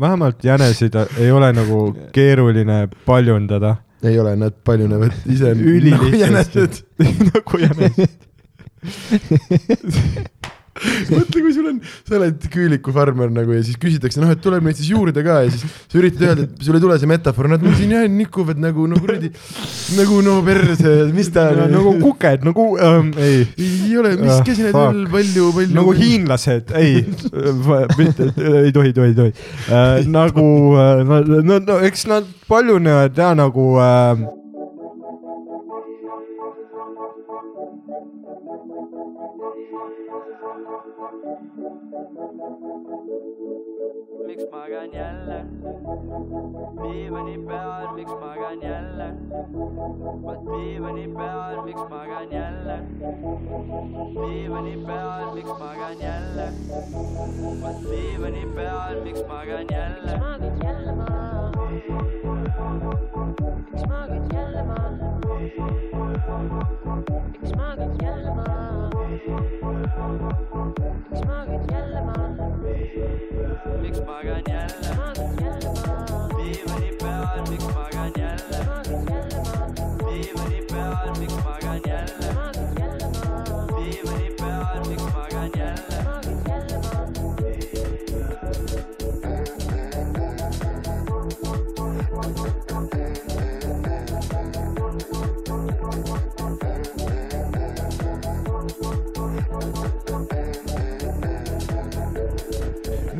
vähemalt jäneseid ei ole nagu keeruline paljundada. ei ole, nad paljunevad ise nagu Ülilihtsasti. jänesed. nagu jänesed. mõtle, kui sul on, sa oled küülikufarmer nagu ja siis küsitakse, noh, et tuleb neid siis juurde ka ja siis sa üritad öelda, et sul ei tule see metafoor, nad mul siin jah nikuvad nagu no kuradi, nagu no perse, mis ta nagu kuked, nagu ähm,, ei, ei ole, mis käsi need veel palju, palju. nagu hiinlased, ei, mitte, ei tohi, tohi, tohi äh,. nagu äh, no, no, no eks nad paljunevad ja nagu äh, miks magan jälle diivani peal, miks magan jälle vot diivani peal, miks magan jälle diivani peal, miks magan jälle vot diivani peal, miks magan jälle magad jälle maha? miks magad jälle maha? miks magad jälle maha? miks magad jälle maha? Miks magan jälle magad jälle maha? diivani peal, miks magan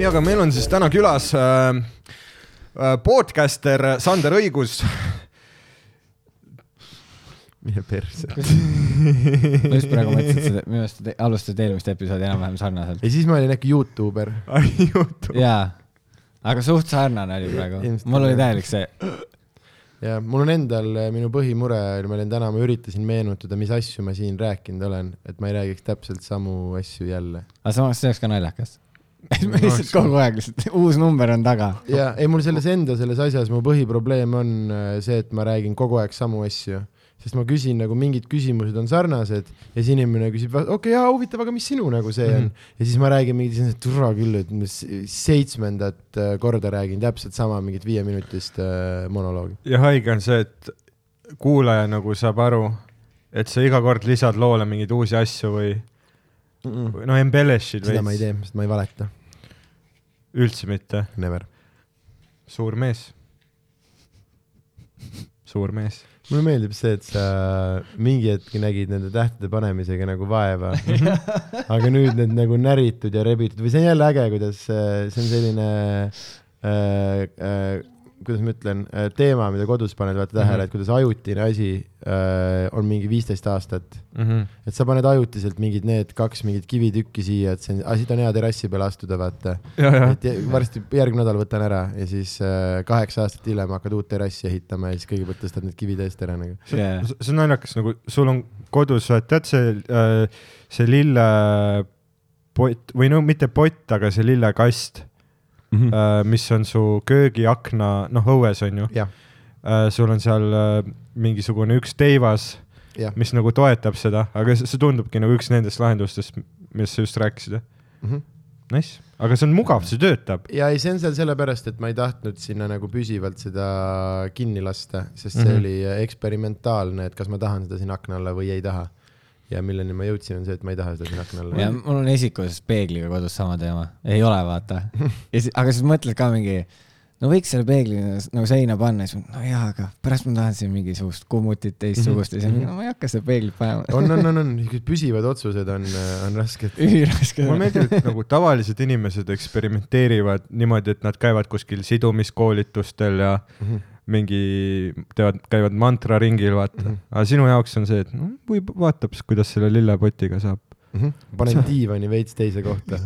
nii, aga meil on siis täna külas äh, äh, podcaster Sander Õigus. mine perse. ma just praegu mõtlesin, et sa minu arust alustasid eelmist episoodi enam-vähem sarnaselt. ja siis ma olin äkki Youtuber. jaa, aga suht sarnane oli praegu mul oli täielik see, ja mul on endal, minu põhimure ma olin täna, ma üritasin meenutada, mis asju ma siin rääkinud olen, et ma ei räägiks täpselt samu asju jälle. aga samas see oleks ka naljakas. Lihtsalt kogu aeg lihtsalt, uus number on taga. ja ei, mul selles enda selles asjas mu põhiprobleem on äh, see, et ma räägin kogu aeg samu asju, sest ma küsin nagu mingid küsimused on sarnased ja siis inimene küsib, okei okay,, jaa, huvitav, aga mis sinu nagu see on mm. -hmm. ja siis ma räägin mingit, turva küll, et ma seitsmendat äh, korda räägin täpselt sama mingit viieminutist äh, monoloogi. ja haige on see, et kuulaja nagu saab aru, et sa iga kord lisad loole mingeid uusi asju või, või noh, embellish'id seda ma ei veits, tee, sest ma ei valeta, üldse mitte. never. suur mees. suur mees. mulle meeldib see, et sa mingi hetk nägid nende tähtede panemisega nagu vaeva, aga nüüd need nagu näritud ja rebitud või see on jälle äge, kuidas äh, see on selline äh, äh, kuidas ma ütlen, teema, mida kodus paned vaata tähele mm. -hmm. et kuidas ajutine asi äh, on mingi viisteist aastat. Mhm. et sa paned ajutiselt mingid need kaks mingit kivitükki siia, et see on, siit on hea terrassi peale astuda, vaata. et varsti järgmine nädal võtan ära ja siis äh, kaheksa aastat hiljem hakkad uut terrassi ehitama ja siis kõigepealt tõstad need kivid eest ära nagu. Yeah. see on naljakas, nagu sul on kodus, tead see, see lillepott või no mitte pott, aga see lillekast, Mhm. mis on su köögiakna, noh, õues on ju. jah, sul on seal äh, mingisugune üks teivas, jah mis nagu toetab seda, aga see see tundubki nagu üks nendest lahendustest, millest sa just rääkisid. mm. -hmm. Nice, aga see on mugav, see töötab. ja ei, see on seal sellepärast, et ma ei tahtnud sinna nagu püsivalt seda kinni lasta, sest see mm. -hmm. oli eksperimentaalne, et kas ma tahan seda sinna akna alla või ei taha. Ja milleni ma jõudsin, on see, et ma ei taha seda sinna akna alla ja. mul on esikuses peegliga kodus sama teema, ei ole, vaata. aga siis mõtled ka mingi, no võiks selle peegli nagu seina panna, siis no jaa, aga pärast ma tahan siin mingisugust kummutit teistsugust ja siis no, ma ei hakka seda peeglit panema. on, on, on, on, püsivad otsused on, on rasked. üliraske. mulle meeldib, et nagu tavalised inimesed eksperimenteerivad niimoodi, et nad käivad kuskil sidumiskoolitustel ja Mhm. mingi, teevad, käivad mantraringil, vaata mm. Mhm. -hmm. aga sinu jaoks on see, et no võib, vaatab, kuidas selle lillepotiga saab. panen diivani veits teise kohta.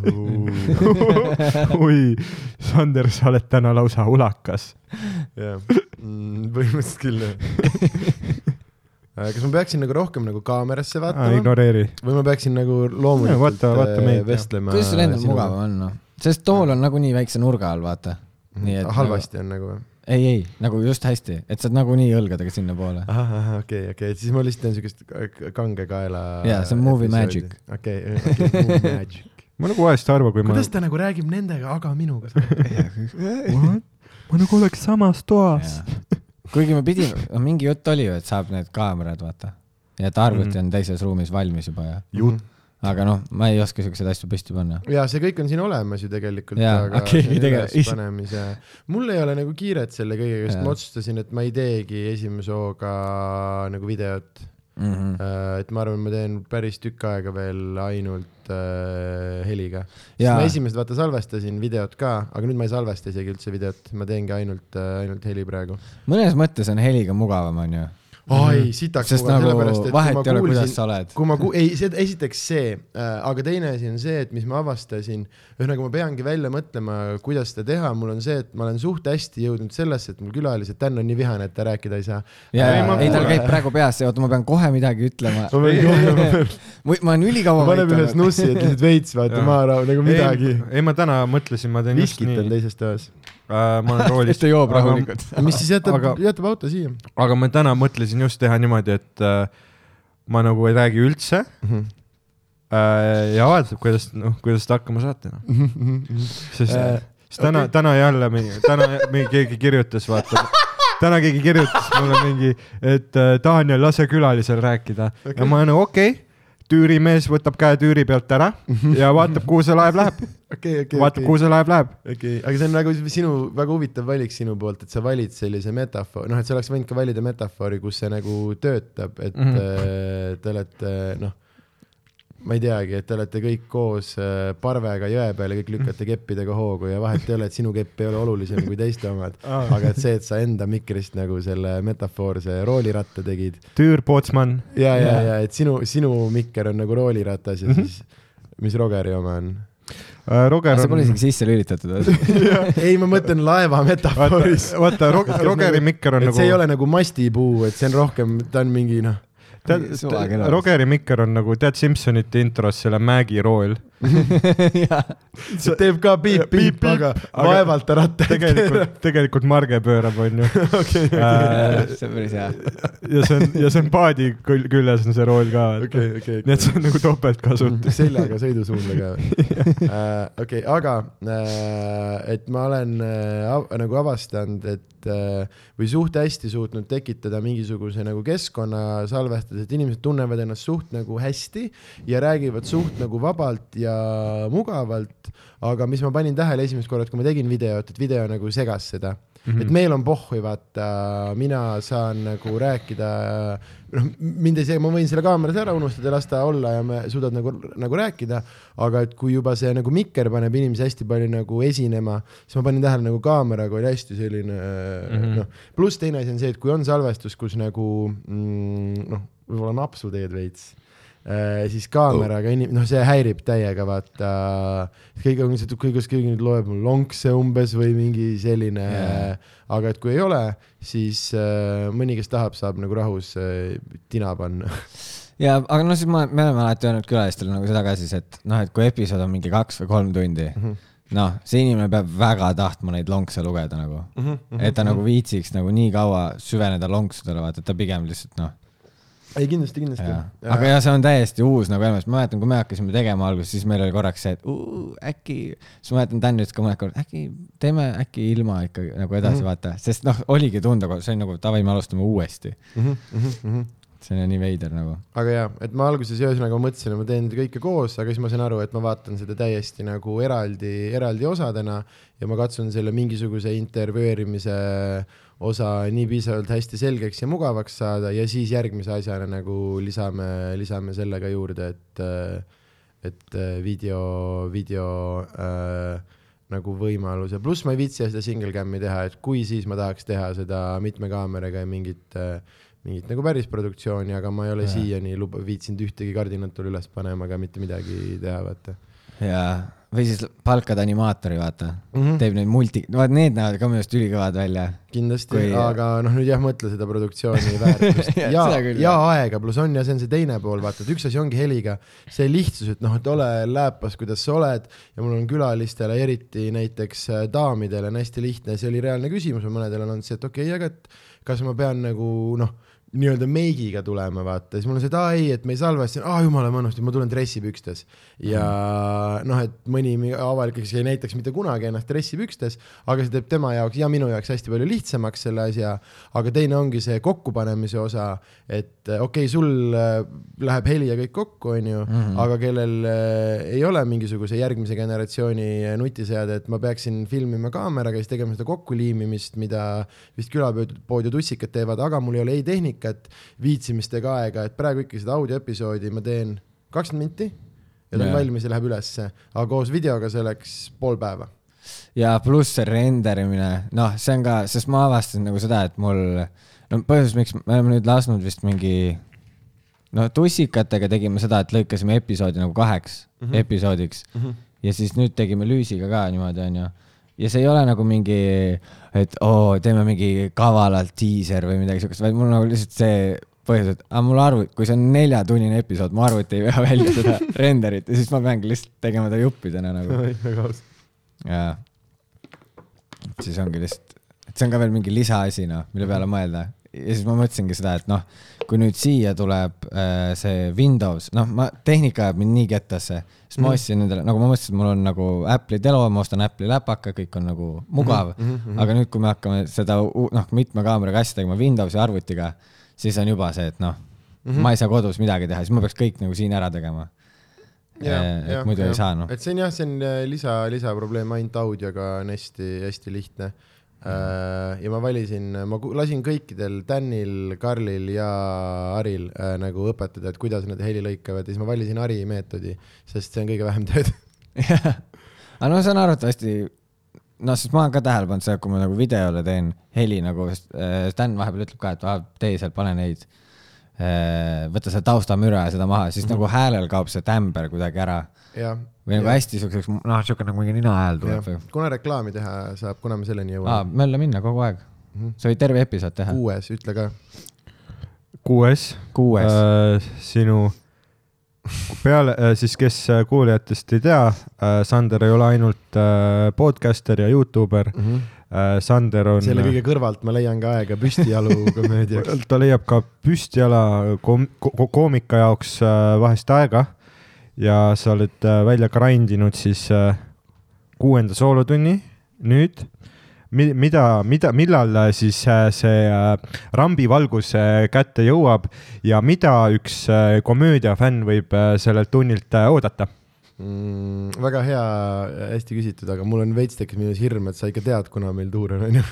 oi, Sander, sa oled täna lausa ulakas. jah, põhimõtteliselt küll jah. kas ma peaksin nagu rohkem nagu kaamerasse vaatama ignoreeri. või ma peaksin nagu loomulikult vaata- vaata äh, meid, jah. vestlema? kuidas sul endal mugavam on, noh? sest tool on nagunii väikse nurga all, vaata. et halvasti on nagu või? ei, ei, nagu just hästi, et saad nagunii õlgadega sinnapoole. okei, okei, et siis ma lihtsalt teen siukest kange kaela. Jaa, see on movie magic. okei, okei, movie magic. ma nagu vahest ei arva, kui ma kuidas, ta nagu räägib nendega, aga minuga. ma nagu oleks samas toas. kuigi me pidime, no mingi jutt oli ju, et saab need kaamerad, vaata. ja et arvuti Mhm. on teises ruumis valmis juba ja, jutt. Aga noh, ma ei oska siukseid asju püsti panna. ja see kõik on siin olemas ju tegelikult. Jaa, okei, tegelikult- panemise, mul ei ole nagu kiiret selle kõigega, sest ma otsustasin, et ma ei teegi esimese hooga nagu videot. Mm -hmm. et ma arvan, ma teen päris tükk aega veel ainult äh, heliga. Ma esimesed vaata salvestasin videot ka, aga nüüd ma ei salvesta isegi üldse videot, ma teengi ainult äh,, ainult heli praegu. mõnes mõttes on heliga mugavam, onju. ai, sitaks sest nagu kui vahet ei ole, kuidas sa oled. kui ma ku-, ei, see, esiteks see äh,, aga teine asi on see, et mis ma avastasin, ühesõnaga ma peangi välja mõtlema, kuidas seda teha, mul on see, et ma olen suht hästi jõudnud sellesse, et mul külalised, Dan on nii vihane, et ta rääkida ei saa. ja Ei,, ma ei tal käib praegu peas see, oota, ma pean kohe midagi ütlema. Ma pean kohe- või ma olen ülikaua paneb ühe snussi, et lihtsalt veits vaata maarahu nagu midagi. ei, ma täna mõtlesin, ma teen just viskit on nii. teises toas. Ma olen roolis et. ta joob rahulikult. mis siis jätab jätab auto siia aga ma täna mõtlesin just teha niimoodi, et äh, ma nagu ei räägi üldse mm. -hmm. äh, ja vaatab, kuidas, noh, kuidas te hakkama saate, noh. sest Äh, äh,, sest täna okay., täna jälle mingi, täna mingi keegi kirjutas, vaata. täna keegi kirjutas mulle mingi, et äh, Daniel, lase külalisel rääkida okay. ja ma olen nagu okei okay,, tüürimees võtab käe tüüri pealt ära ja vaatab, kuhu see laev läheb, okei, okei, vaatab, okei, kuhu see laev läheb. okei, aga see on nagu sinu väga huvitav valik sinu poolt, et sa valid sellise metafoori, noh, et sa oleks võinud ka valida metafoori, kus see nagu töötab, et mm Mhm. -hmm. te olete noh, ma ei teagi, et te olete kõik koos äh, parvega jõe peal ja kõik lükkate keppidega hoogu ja vahet ei ole, et sinu kepp ei ole olulisem kui teiste omad. aga et see, et sa enda mikrist nagu selle metafoorse rooliratta tegid Tüür Pootsman, ja, ja, ja et sinu, sinu mikker on nagu rooliratas ja Mhm. siis, mis Rogeri oma on? äh, Roger see pole on, isegi sisse lülitatud. ei, ma mõtlen laeva metafooris. vaata, vaata, Rogeri mikker on et nagu see ei ole nagu mastipuu, et see on rohkem, ta on mingi noh, tead. Rogeri mikker on nagu, tead Simsonite intros selle Mägi rool. see teeb ka piip-piip, aga aga vaevalt ta ratta tegelikult, tegelikult Marge pöörab, onju. okei, see on päris hea. ja see on, ja see on paadi kül- küljes on see rool ka. okei, okei. nii et see on nagu topeltkasutus. seljaga sõidusuunda ka või? okei, aga äh, et ma olen äh, av nagu avastanud, et äh, või suht hästi suutnud tekitada mingisuguse nagu keskkonna salvestades, et inimesed tunnevad ennast suht nagu hästi ja räägivad suht nagu vabalt ja mugavalt, aga mis ma panin tähele esimest korda, kui ma tegin videot, et video nagu segas seda mm. -hmm. et meil on pohhui, vaata, mina saan nagu rääkida, noh, mind ei see, ma võin selle kaameras ära unustada ja las ta olla ja me suudad nagu, nagu rääkida, aga et kui juba see nagu mikker paneb inimesi hästi palju nagu esinema, siis ma panin tähele nagu kaameraga oli hästi selline mm. -hmm. noh, pluss teine asi on see, et kui on salvestus, kus nagu mm, noh, võib-olla napsu teed veits siis kaameraga inim-, noh, see häirib täiega, vaata. kõik on lihtsalt, kuidas keegi nüüd loeb mul lonkse umbes või mingi selline yeah., aga et kui ei ole, siis äh, mõni, kes tahab, saab nagu rahus äh, tina panna. ja, aga no siis ma, me oleme alati öelnud külalistele nagu seda ka siis, et noh, et kui episood on mingi kaks või kolm tundi, noh, see inimene peab väga tahtma neid lonkse lugeda nagu, et ta nagu viitsiks nagu nii kaua süveneda lonksudele, vaata, et ta pigem lihtsalt noh, ei, kindlasti, kindlasti. aga jah, see on täiesti uus nagu element, ma mäletan, kui me hakkasime tegema alguses, siis meil oli korraks see, et uu, äkki, siis ma mäletan, Dan ütles ka mõned korrad, äkki teeme äkki ilma ikkagi nagu edasi mm -hmm. vaata, sest noh, oligi tunda, see oli nagu davai, me alustame uuesti. see on nii veider nagu. aga jaa, et ma alguses ühesõnaga mõtlesin, et ma teen kõike koos, aga siis ma sain aru, et ma vaatan seda täiesti nagu eraldi, eraldi osadena ja ma katsun selle mingisuguse intervjueerimise osa nii piisavalt hästi selgeks ja mugavaks saada ja siis järgmise asjana nagu lisame, lisame selle ka juurde, et, et video, video äh, nagu võimaluse, pluss ma ei viitsi seda single cam'i teha, et kui siis ma tahaks teha seda mitme kaameraga ja mingit äh, mingit nagu päris produktsiooni, aga ma ei ole Jaa. siiani luba-, viitsinud ühtegi kardinat tulla üles panema ega mitte midagi teha, vaata. Ja, või siis palkad animaatori, vaata mm. -hmm. teeb neid multi, vaat need näevad ka minu arust ülikõvad välja. kindlasti Kui- aga noh, nüüd jah, mõtle seda produktsiooni väärtust Ja, ja ja aega, pluss on ja see on see teine pool, vaata, et üks asi ongi heliga, see lihtsus, et noh, et ole lääpas, kuidas sa oled ja mul on külalistele, eriti näiteks äh, daamidele on hästi lihtne, see oli reaalne küsimus, mõnedel on olnud see, et okei okay,, aga et kas ma pean nagu noh, nii-öelda meigiga tulema, vaata, siis mul on see, et aa ei, et me ei salvesta, aa jumala ma unustasin, ma tulen dressipükstes. ja noh, et mõni avalikkus ei näitaks mitte kunagi ennast dressipükstes, aga see teeb tema jaoks ja minu jaoks hästi palju lihtsamaks selle asja. aga teine ongi see kokkupanemise osa, et okei okay,, sul äh, läheb heli ja kõik kokku, onju, aga kellel äh, ei ole mingisuguse järgmise generatsiooni äh, nutiseadet, ma peaksin filmima kaameraga, siis tegema seda kokkuliimimist, mida vist külapood ja tussikad teevad, aga mul ei ole ei tehnikat, viitsimist ega aega, et praegu ikkagi seda audioepisoodi ma teen kakskümmend minti ja ta on Jaa. valmis ja läheb ülesse, aga koos videoga see läks pool päeva. ja pluss see renderimine, noh, see on ka, sest ma avastasin nagu seda, et mul, no põhjus, miks me oleme nüüd lasknud vist mingi, no tussikatega tegime seda, et lõikasime episoodi nagu kaheks mm -hmm. episoodiks mm -hmm. ja siis nüüd tegime Lüüsiga ka niimoodi, onju. Ja see ei ole nagu mingi, et oo, teeme mingi kavalalt diiser või midagi siukest, vaid mul on nagu lihtsalt see põhjus, et aga mul arvuti, kui see on neljatunnine episood, mu arvuti ei vea välja seda renderit ja siis ma peangi lihtsalt tegema ta juppidena nagu. väga aus. jaa. siis ongi lihtsalt, et see on ka veel mingi lisaasi noh, mille peale mõelda. Ja siis ma mõtlesingi seda, et noh, kui nüüd siia tuleb äh, see Windows, noh, ma, tehnika ajab mind nii kettasse, siis ma ostsin endale, nagu ma mõtlesin, et mul on nagu Apple'i telo, ma ostan Apple'i läpaka, kõik on nagu mugav mm. -hmm. aga nüüd, kui me hakkame seda noh, mitme kaameraga asja tegema Windowsi arvutiga, siis on juba see, et noh mm, -hmm. ma ei saa kodus midagi teha, siis ma peaks kõik nagu siin ära tegema. et muidu ei saa noh. et see on jah, see on äh, lisa, lisaprobleem, ainult audioga on hästi-hästi lihtne. Ja ma valisin, ma lasin kõikidel Danil, Karlil ja Aril äh, nagu õpetada, et kuidas nad heli lõikavad ja siis ma valisin Ari meetodi, sest see on kõige vähem tööd. aga no see on arvatavasti, noh, sest ma olen ka tähele pannud seda, kui ma nagu videole teen heli nagu, Sten vahepeal ütleb ka, et ah, tee seal, pane neid, võta see taustamüra ja seda maha, siis mm -hmm. nagu häälel kaob see tämber kuidagi ära jah, või nagu hästi siukseks, noh, siuke nagu mingi ninahääl tuleb jah või, kuna reklaami teha saab, kuna me selleni aa, jõuame. mölla minna kogu aeg. sa võid terve episood teha. kuues, ütle ka. kuues kuues äh,. sinu peale äh, siis, kes äh, kuulajatest ei tea äh,, Sander ei ole ainult äh, podcaster ja Youtuber äh,. Sander on, selle kõige kõrvalt ma leian ka aega püstijalu komöödiaks. ta leiab ka püstjala kom-, ko- koomika jaoks äh, vahest aega ja sa oled äh, välja grind inud siis äh, kuuenda soolotunni nüüd. mida, mida, millal äh, siis see rambivalgus kätte jõuab ja mida üks komöödiafänn võib sellelt tunnilt oodata? mm,. väga hea, hästi küsitud, aga mul on veits tekkis minus hirm, et sa ikka tead, kuna meil tuur on, onju.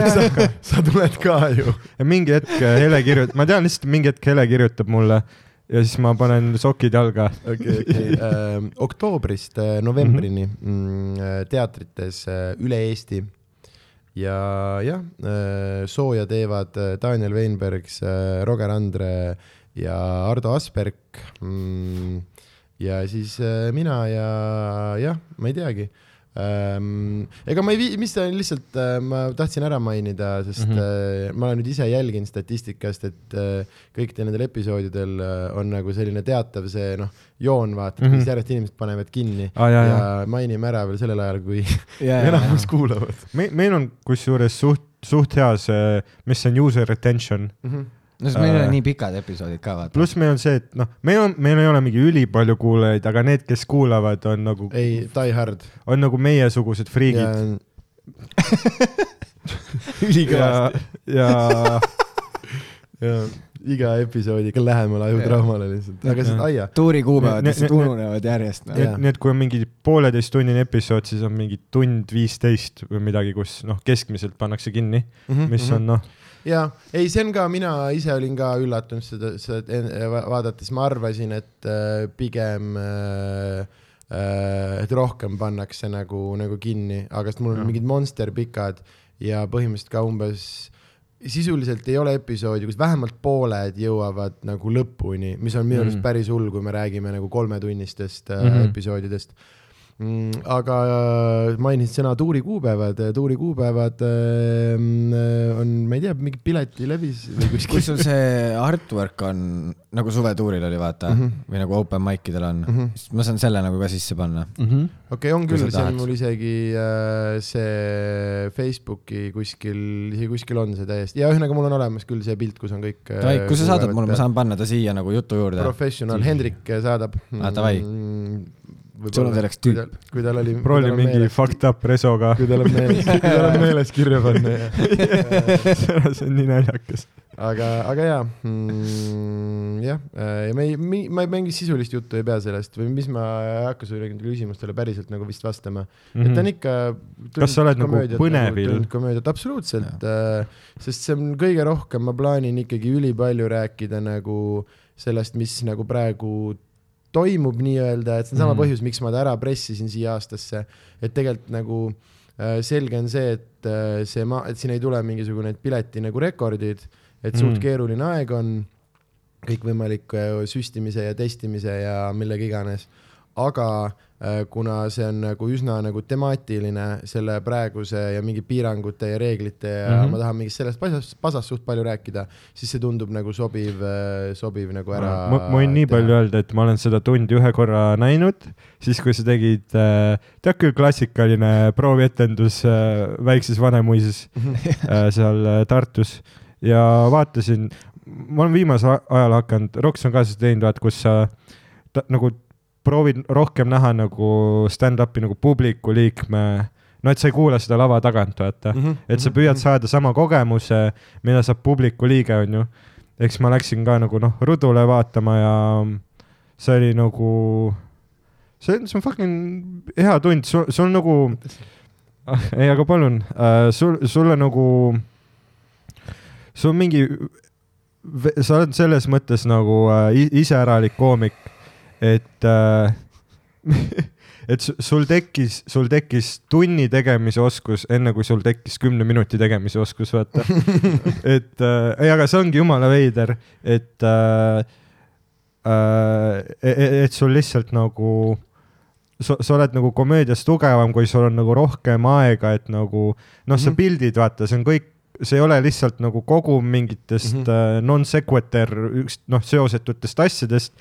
sa, tuled ka ju. ja mingi hetk Hele kirjutab, ma tean lihtsalt mingi hetk Hele kirjutab mulle ja siis ma panen sokid jalga. okei, okei. oktoobrist äh, novembrini mm, teatrites äh, üle Eesti. ja jah, sooja teevad Daniel Weinberg, Roger Andre ja Ardo Asperg mm,. ja siis mina ja jah, ma ei teagi ähm,. Ega ma ei vii-, mis lihtsalt äh,, ma tahtsin ära mainida, sest mm -hmm. ma olen nüüd ise jälginud statistikast, et äh, kõikidel nendel episoodidel on nagu selline teatav see noh, joon vaata mm. -hmm. järjest inimesed panevad kinni Aa, jaa, ja jaa. mainime ära veel sellel ajal, kui ja, enamus kuulavad me, meil on kusjuures suht, suht hea see, mis on user retention. mm. -hmm. No sest meil ei Äh, ole nii pikad episoodid ka vaata. pluss meil on see, et noh, meil on, meil ei ole mingi ülipalju kuulajaid, aga need, kes kuulavad, on nagu, ei, Die Hard. on nagu meiesugused friigid. ülikõvasti. ja, ja ja iga episoodiga lähemale ajutraumale lihtsalt, aga see Jah. aia. tuuri kuupäevad lihtsalt ne- ununevad järjest no.. nii et, kui on mingi pooleteisttunnine episood, siis on mingi tund viisteist või midagi, kus noh, keskmiselt pannakse kinni, Mhm, mis on noh, ja ei, see on ka, mina ise olin ka üllatunud seda, seda vaadates, ma arvasin, et äh, pigem äh, äh,, et rohkem pannakse nagu, nagu kinni, aga sest mul on Jah. mingid monster pikad ja põhimõtteliselt ka umbes sisuliselt ei ole episoodi, kus vähemalt pooled jõuavad nagu lõpuni, mis on minu arust Mm. päris hull, kui me räägime nagu kolmetunnistest äh, Mhm. episoodidest. mm,. aga äh, mainisid sõna tuurikuupäevad, tuurikuupäevad äh, on, ma ei tea, mingi piletilevis või kui kuskil. sul see artwork on nagu suvetuuril oli, vaata mm, -hmm. või nagu open mic idel on mm, Mhm. -hmm. siis ma saan selle nagu ka sisse panna. okei, on küll, see on mul isegi äh, see Facebooki kuskil, isegi kuskil on see täiesti ja ühesõnaga mul on olemas küll see pilt, kus on kõik. davai, kui sa saadad mulle, ma saan panna ta siia nagu jutu juurde. professional, Hendrik saadab. Aa, davai. Sul on selleks tüüp.. kui tal oli. Prolli mingi fucked up resoga. kui tal on meeles, kui tal on meeles kirja panna ja see on nii naljakas. aga, aga jaa mm,, jah, ja me ei, ma ei mängi sisulist juttu ei pea sellest või mis ma ei hakka sulle nendele küsimustele päriselt nagu vist vastama mm. -hmm. et ta on ikka. Mhm. Kas sa oled nagu põnevil? komöödiat, absoluutselt, sest see on kõige rohkem, ma plaanin ikkagi ülipalju rääkida nagu sellest, mis nagu praegu toimub nii-öelda, et see on sama mm põhjus, miks ma ta ära pressisin siia aastasse, et tegelikult nagu äh, selge on see, et äh, see ma-, et siin ei tule mingisugune pileti nagu rekordid, et suht Mm. keeruline aeg on kõikvõimalik äh, süstimise ja testimise ja millega iganes. aga kuna see on nagu üsna nagu temaatiline selle praeguse ja mingi piirangute ja reeglite ja mm Mhm. -hmm. ma tahan mingist sellest pasast, pasast suht palju rääkida, siis see tundub nagu sobiv, sobiv nagu ära. ma võin nii palju öelda, et ma olen seda tundi ühe korra näinud, siis kui sa tegid, tead küll, klassikaline proovietendus äh, Väikses Vanemuises äh, seal äh, Tartus ja vaatasin, ma olen viimasel ajal hakanud, Roks on ka seda teinud, vaat kus sa ta, nagu proovid rohkem näha nagu stand-up'i nagu publiku liikme, no et sa ei kuula seda lava tagant, vaata. Mhm. et sa püüad saada sama kogemuse, mida saab publiku liige, onju. eks ma läksin ka nagu noh, rudule vaatama ja see oli nagu, see on, see on fucking hea tund, sul, sul nagu, ei, aga palun äh,, sul, sulle nagu, sul on mingi, sa oled selles mõttes nagu äh, iseäralik koomik, et äh, et su- sul tekkis, sul tekkis tunni tegemise oskus, enne kui sul tekkis kümne minuti tegemise oskus, vaata. et äh, ei, aga see ongi jumala veider, et äh, äh,, et sul lihtsalt nagu, sa, sa oled nagu komöödias tugevam, kui sul on nagu rohkem aega, et nagu noh, sa Mhm. pildid, vaata, see on kõik, see ei ole lihtsalt nagu kogum mingitest mm. -hmm. non sequitur, üks noh, seosetutest asjadest,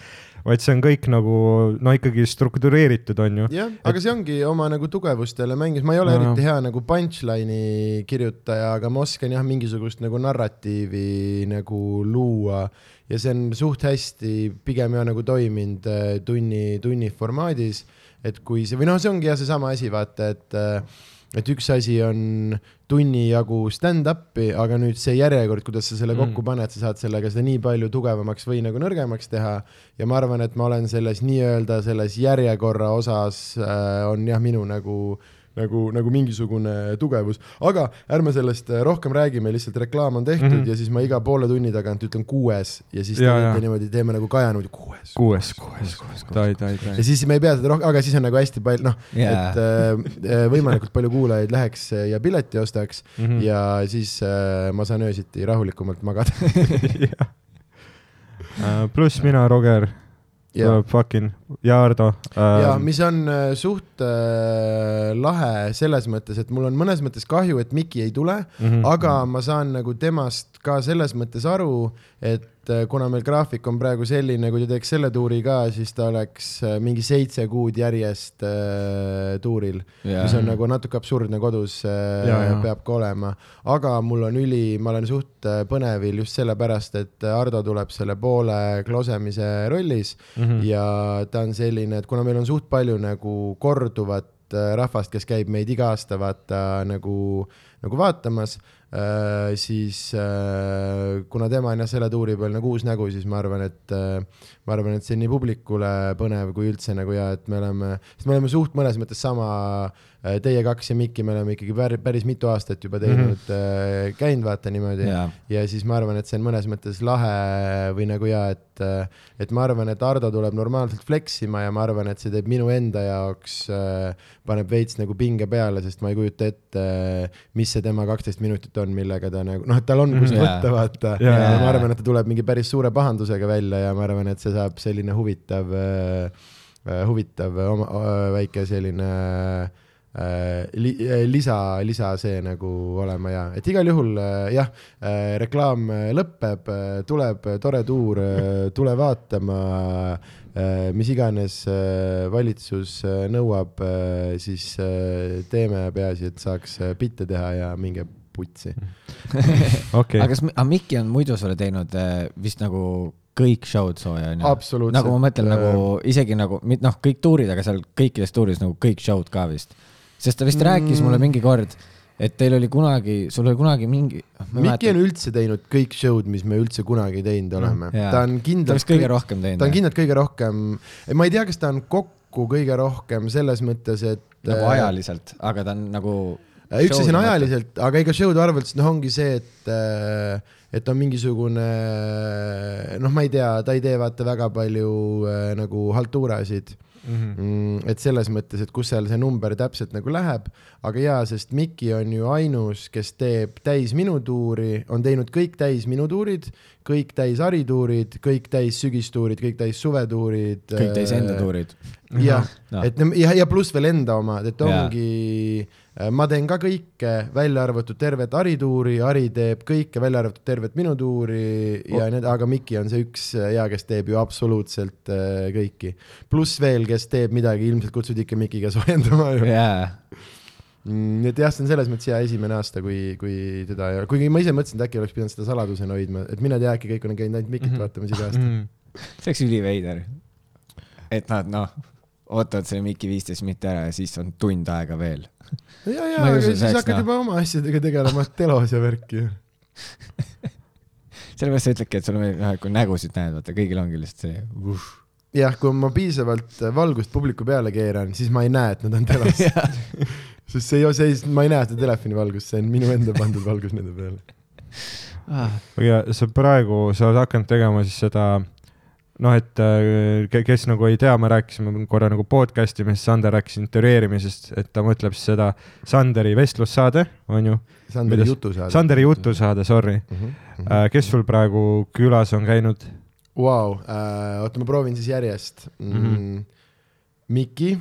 vaid see on kõik nagu no ikkagi struktureeritud, on ju. jah, aga see ongi oma nagu tugevustele mängis, ma ei ole No, eriti hea nagu punchline'i kirjutaja, aga ma oskan jah, mingisugust nagu narratiivi nagu luua. Ja see on suht hästi pigem jah nagu toiminud äh, tunni, tunni formaadis, et kui see või noh, see ongi jah seesama asi, vaata, et äh, et üks asi on tunni jagu stand-up'i, aga nüüd see järjekord, kuidas sa selle Mm. kokku paned, sa saad sellega seda nii palju tugevamaks või nagu nõrgemaks teha ja ma arvan, et ma olen selles nii-öelda selles järjekorra osas äh, on jah, minu nagu nagu, nagu mingisugune tugevus, aga ärme sellest äh, rohkem räägime, lihtsalt reklaam on tehtud mm. -hmm. ja siis ma iga poole tunni tagant ütlen kuues ja siis Ja, te ja. niimoodi, teeme nagu kajanud kuues. kuues, kuues, kuues, tai ja. siis me ei pea seda rohkem, aga siis on nagu hästi palju, noh Jaa. et äh, võimalikult palju kuulajaid läheks äh, ja pileti ostaks mm. -hmm. ja siis äh, ma saan öösiti rahulikumalt magada. Äh, pluss mina, Roger, ja, tuleb fucking ja Ardo ja äh,. mis on äh, suht äh, lahe selles mõttes, et mul on mõnes mõttes kahju, et Miki ei tule Mhm. aga ma saan nagu temast ka selles mõttes aru, et äh, kuna meil graafik on praegu selline, kui ta teeks selle tuuri ka, siis ta oleks äh, mingi seitse kuud järjest äh, tuuril, mis on nagu natuke absurdne kodus äh, Ja, ja. peab ka olema. aga mul on üli, ma olen suht äh, põnevil just sellepärast, et Ardo tuleb selle poole klosemise rollis Mhm. ja ta on selline, et kuna meil on suht palju nagu korduvat äh, rahvast, kes käib meid iga aasta vaata nagu, nagu vaatamas äh,, siis äh, kuna tema on jah selle tuuri peal nagu uus nägu, siis ma arvan, et äh, ma arvan, et see on nii publikule põnev kui üldse nagu ja et me oleme, sest me oleme suht mõnes mõttes sama, teie kaks ja Mikki, me oleme ikkagi pär, päris mitu aastat juba teinud mm, -hmm. käinud vaata niimoodi jaa, ja siis ma arvan, et see on mõnes mõttes lahe või nagu ja et, et ma arvan, et Ardo tuleb normaalselt flex ima ja ma arvan, et see teeb minu enda jaoks, paneb veits nagu pinge peale, sest ma ei kujuta ette, mis see tema kaksteist minutit on, millega ta nagu noh, et tal on, kus Mhm. võtta, vaata. Jaa, ja ma arvan, et ta tuleb mingi päris suure pahandusega välja ja ma arvan, et see saab selline huvitav, äh, huvitav oma, äh, väike selline äh, li, äh, lisa, lisa see nagu olema ja et igal juhul äh, jah äh,, reklaam äh, lõpeb äh,, tuleb äh, tore tuur äh, tule vaatama äh,, mis iganes äh, valitsus äh, nõuab äh,, siis äh, teeme, peaasi, et saaks äh, bitte teha ja minge putsi. okei aga, kas, aga Mikki on muidu sulle teinud äh, vist nagu kõik show'd sooja onju? nagu ma mõtlen nagu isegi nagu, noh, kõik tuurid, aga seal kõikides tuurides nagu kõik show'd ka vist. Sest ta vist mm. rääkis mulle mingi kord, et teil oli kunagi, sul oli kunagi mingi. Mikki on üldse teinud kõik show'd, mis me üldse kunagi teinud oleme jaa. ta on ta kindlalt vist kõige rohkem teinud. ta on kindlalt kõige rohkem, ma ei tea, kas ta on kokku kõige rohkem selles mõttes, et nagu äh, ajaliselt, aga ta on nagu. üks asi on. ajaliselt, aga ega show'de arvelt, noh, ongi see, et äh, et on mingisugune noh, ma ei tea, ta ei tee vaata väga palju äh, nagu haltuurasid Mhm. mm,. et selles mõttes, et kus seal see number täpselt nagu läheb, aga jaa, sest Mikki on ju ainus, kes teeb täis minu tuuri, on teinud kõik täis minu tuurid, kõik täis harituurid, kõik täis sügistuurid, kõik täis suvetuurid. kõik täis enda. tuurid. jah Noh. et ja, ja pluss veel enda omad, et ongi, ma teen ka kõike, välja arvatud tervet harituuri, Hari teeb kõike, välja arvatud tervet minu tuuri ja need, aga Mikki on see üks ja kes teeb ju absoluutselt äh, kõiki. pluss veel, kes teeb midagi, ilmselt kutsud ikka Mikiga soojendama ju. Mm, nii et jah, see on selles mõttes hea esimene aasta, kui, kui teda ei ole, kuigi ma ise mõtlesin, et äkki oleks pidanud seda saladusena hoidma, et mine tea, äkki kõik on käinud ainult Mikit Mhm. vaatamas iga aasta. Mhm. see oleks üliveider. et nad noh, ootavad selle Mikki viisteist minutit ära ja siis on tund aega veel. ja, ja, aga siis hakkad näha. juba oma asjadega tegelema, telos ja värki sellepärast sa ütledki, et sul on, kui nägusid näed, vaata kõigil ongi lihtsalt see uh.. jah, kui ma piisavalt valgust publiku peale keeran, siis ma ei näe, et nad on telos. Sest see ei, see ei, ma ei näe seda telefoni valgust, see on minu enda pandud valgus nende peale. ja sa praegu, sa oled hakanud tegema siis seda noh, et äh, ke- kes nagu ei tea, me rääkisime korra nagu podcast imisest, Sander rääkis intervjueerimisest, et ta mõtleb siis seda Sanderi vestlussaade, on ju, Sanderi jutusaade. Sanderi jutusaade, sorry. -hmm. kes sul praegu külas on käinud? Vau, oota, ma proovin siis järjest mm. -hmm. Mhm. Miki,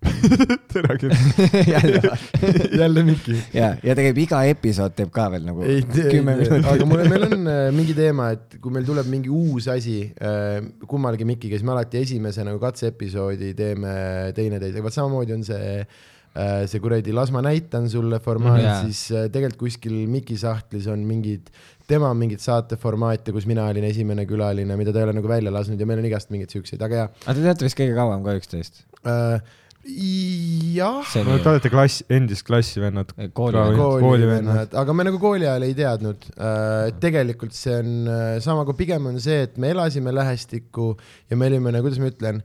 tere küll. jälle. Miki. ja, ja käib iga episood teeb ka veel nagu ei tee, kümme minutit. aga mul, meil on äh, mingi teema, et kui meil tuleb mingi uus asi äh, kummalgi Mikiga, siis me alati esimese nagu katseepisoodi teeme teineteisega, vot samamoodi on see äh, see kuradi Las ma näitan sulle formaat mm. -hmm. siis tegelikult kuskil Miki sahtlis on mingid, tema on mingit saateformaate, kus mina olin esimene külaline, mida ta ei ole nagu välja lasknud ja meil on igast mingeid siukseid, aga jaa aga te teate vist kõige kauem ka üksteist? äh,. Jah see no te olete klass, endist klassivennad. koolivennad aga me nagu kooli ajal ei teadnud. tegelikult see on äh, sama, kui pigem on see, et me elasime lähestikku ja me olime nagu, kuidas ma ütlen,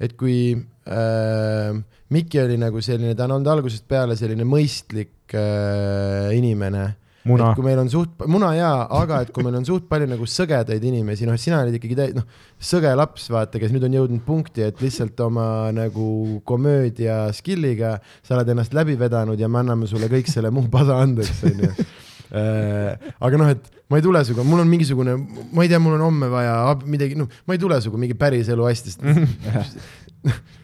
et kui äh, Miki oli nagu selline, ta on olnud algusest peale selline mõistlik äh, inimene muna kui meil on suht, muna jaa, aga et kui meil on suht palju nagu sõgedaid inimesi, noh, sina olid ikkagi täi-, noh, sõge laps, vaata, kes nüüd on jõudnud punkti, et lihtsalt oma nagu komöödia skill'iga sa oled ennast läbi vedanud ja me anname sulle kõik selle muu pada andeks, onju. aga noh, et ma ei tule sinuga, mul on mingisugune, ma ei tea, mul on homme vaja midagi, noh, ma ei tule sinuga mingi päris elu asjadest,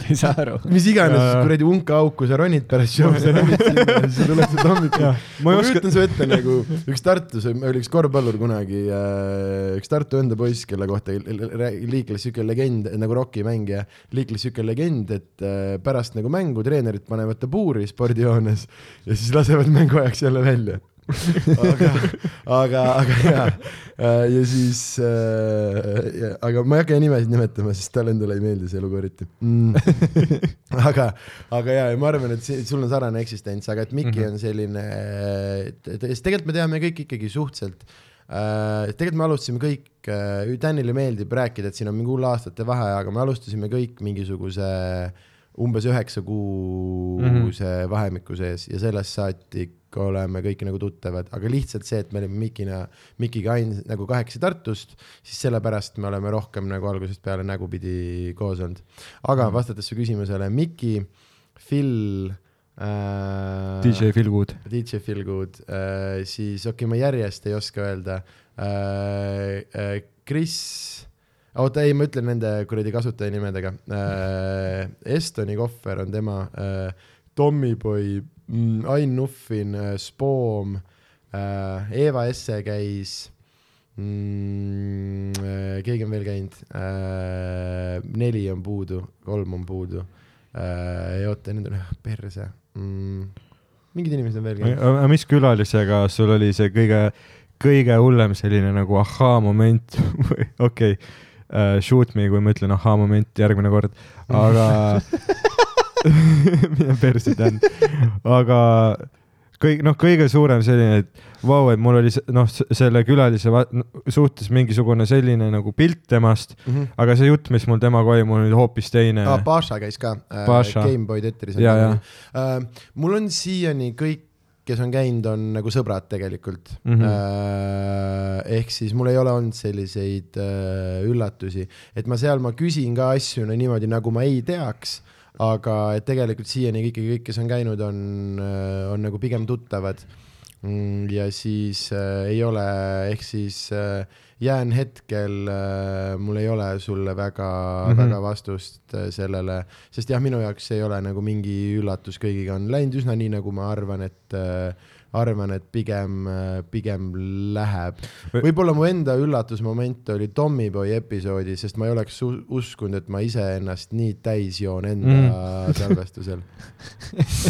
ei saa aru. mis iganes kuradi unka auku sa ronid pärast show'd, sa ronid sinna ja siis sealt hommikul Jah, ma ma oska- kujutan su ette nagu üks Tartus oli üks korvpallur kunagi, üks Tartu enda poiss, kelle kohta liikles siuke legend nagu rokimängija, liikles siuke legend, et äh, pärast nagu mängu treenerid panevad ta puuri spordijoones ja siis lasevad mängu ajaks jälle välja. aga, aga, aga jaa, ja siis äh,, aga ma ei hakka nimesid nimetama, sest talle endale ei meeldi see lugu eriti mm. aga, aga jaa, ma arvan, et see, sul on sarnane eksistents, aga et Mikki mm -hmm. on selline, sest tegelikult me teame kõik ikkagi suhteliselt äh, tegelikult me alustasime kõik äh,, Danile meeldib rääkida, et siin on mingi hull aastate vahe, aga me alustasime kõik mingisuguse umbes üheksa kuuse mm -hmm. vahemiku sees ja sellest saati oleme kõik nagu tuttavad, aga lihtsalt see, et me olime Mikina, Mikiga ain- nagu kahekesi Tartust, siis sellepärast me oleme rohkem nagu algusest peale nägupidi koos olnud. aga mm -hmm. vastates su küsimusele, Miki, Phil äh,. DJ Feelgood. DJ Feelgood äh,, siis okei okay,, ma järjest ei oska öelda äh,. Äh, Chris oota, ei, ma ütlen nende kuradi kasutajanimedega äh,. Estoni kohver on tema äh,, Tommyboy mm,, Ain Nuffin äh,, Spoom äh,, Eva Esse käis mm,. Äh, keegi on veel käinud äh,, neli on puudu, kolm on puudu äh,. oota, need on perse mm,. mingid inimesed on veel käinud. aga mis külalisega sul oli see kõige, kõige hullem selline nagu ahhaa-moment või okei okay, uh,, shoot me, kui ma ütlen ahhaa-moment järgmine kord, aga mine persse, Dan. aga kõik, noh, kõige suurem selline, et vau, et mul oli noh, selle külalise suhtes mingisugune selline nagu pilt temast, Mm -hmm. aga see jutt, mis mul temaga oli, mul oli hoopis teine ah,. Paša käis ka äh. Gameboy tetris. Ja. Äh, mul on siiani kõik, kes on käinud, on nagu sõbrad tegelikult mm. -hmm. Äh, ehk siis mul ei ole olnud selliseid äh, üllatusi, et ma seal, ma küsin ka asju no, niimoodi, nagu ma ei teaks, aga et tegelikult siiani ikkagi kõik, kes on käinud, on, on nagu pigem tuttavad ja siis äh, ei ole, ehk siis äh, jään hetkel äh,, mul ei ole sulle väga mm. -hmm. väga vastust äh, sellele, sest jah, minu jaoks ei ole nagu mingi üllatus, kõigiga on läinud üsna nii, nagu ma arvan, et äh, arvan, et pigem, pigem läheb. Või- võib-olla mu enda üllatusmoment oli Tommyboy episoodis, sest ma ei oleks uskunud, et ma iseennast nii täis joon enda mm. salvestusel.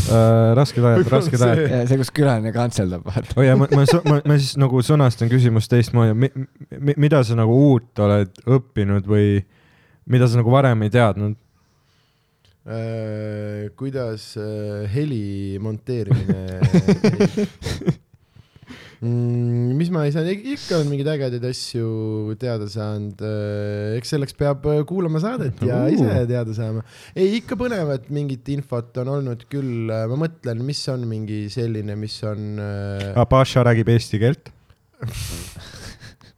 Uh, rasked ajad, rasked see- ajad. ja see, kus külaline kantseldab, vaata. oh ja ma, ma, ma, ma siis nagu sõnastan küsimust teistmoodi mi,, mi, mida sa nagu uut oled õppinud või mida sa nagu varem ei teadnud? Äh, kuidas äh, heli monteerimine mm,, mis ma ei saanud, ikka on mingeid ägedaid asju teada saanud, eks selleks peab äh, kuulama saadet ja Uh. ise teada saama. ei, ikka põnevat mingit infot on olnud küll, ma mõtlen, mis on mingi selline, mis on äh, Paša räägib eesti keelt.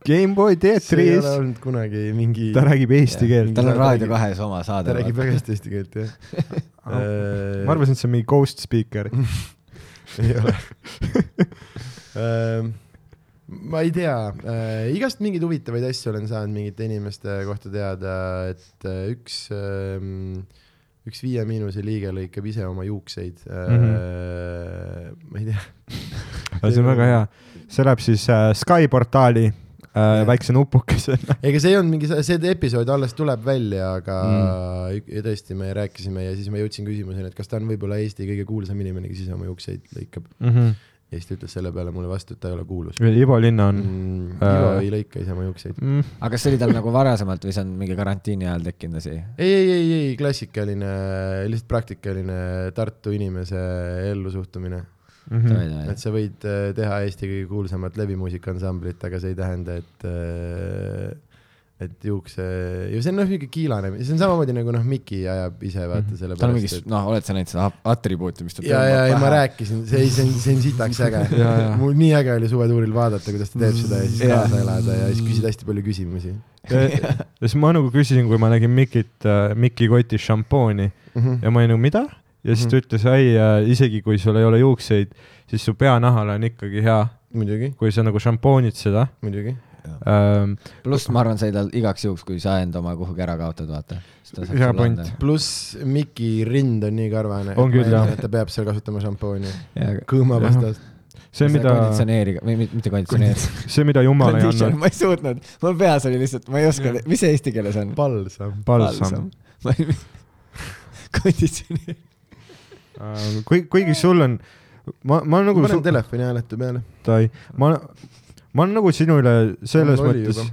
Gameboy see ei teatris ole, olnud kunagi mingi, ta räägib eesti keelt. tal on Ta Raadio räägib- kahes oma saade ta. räägib väga hästi eesti keelt, jah. ma arvasin, et see on mingi ghost speaker. ei ole ähm,. ma ei tea äh,, igast mingeid huvitavaid asju olen saanud mingite inimeste kohta teada, et äh, üks ähm,, üks Viie Miinuse liige lõikab ise oma juukseid äh,. Mhm. ma ei tea. see on väga hea. see läheb siis äh, Sky portaali äh, väikse nupukesena. ega see ei olnud mingi, see episood alles tuleb välja, aga mm. tõesti, me rääkisime ja siis ma jõudsin küsimuseni, et kas ta on võib-olla Eesti kõige kuulsam inimene, kes ise oma juukseid lõikab. ja siis ta ütles selle peale mulle vastu, et ta ei ole kuulus Ivo Linna on mm,. Äh. Ivo ei lõika ise oma juukseid. mm,. aga kas see oli tal nagu varasemalt või see on mingi karantiini ajal tekkinud asi? ei, ei, ei, ei klassikaline, lihtsalt praktikaline Tartu inimese ellusuhtumine. Mm -hmm. Mm et sa võid äh, teha Eesti kõige kuulsamat levimuusikaansamblit, aga see ei tähenda, et, et juukse, ja see on noh, niisugune kiilane, see on samamoodi nagu noh, Miki ajab ise vaata selle tal on mingi pärast, et, noh, oled sa näinud seda atribuuti, mis ta ja, ja, ja ma rääkisin, see, see on, see on sitaks äge mul nii äge oli suvetuuril vaadata, kuidas ta teeb seda ja siis Ja. kaasa elada ja siis küsida hästi palju küsimusi ja siis ma nagu küsisin, kui ma nägin Mikit äh,, Miki kotis šampooni mm. -hmm. ja ma olin nagu mida? Ja siis ta Mhm. ütles, ei äh,, isegi kui sul ei ole juukseid, siis su peanahal on ikkagi hea, muidugi, kui sa nagu šampoonid seda muidugi. ähm,. pluss ma arvan, sai tal igaks juhuks, kui sa enda oma kuhugi ära kaotad, vaata. Hea point. pluss Miki rind on nii karvane, On küll, jah. et ta peab seal kasutama šampooni ja kõõma vastast. see, mida, konditsioneeriga või mitte- konditsioneeriga. see, mida Jumal ei andnud, ma ei suutnud, mul peas oli lihtsalt, ma ei oska, mis see eesti keeles on? palsam. balsam. konditsioneer. Äh, kui, kuigi sul on, ma, ma nagu panen, telefoni hääletu peale. tai- ma, ma olen nagu sinu üle selles mõttes juba.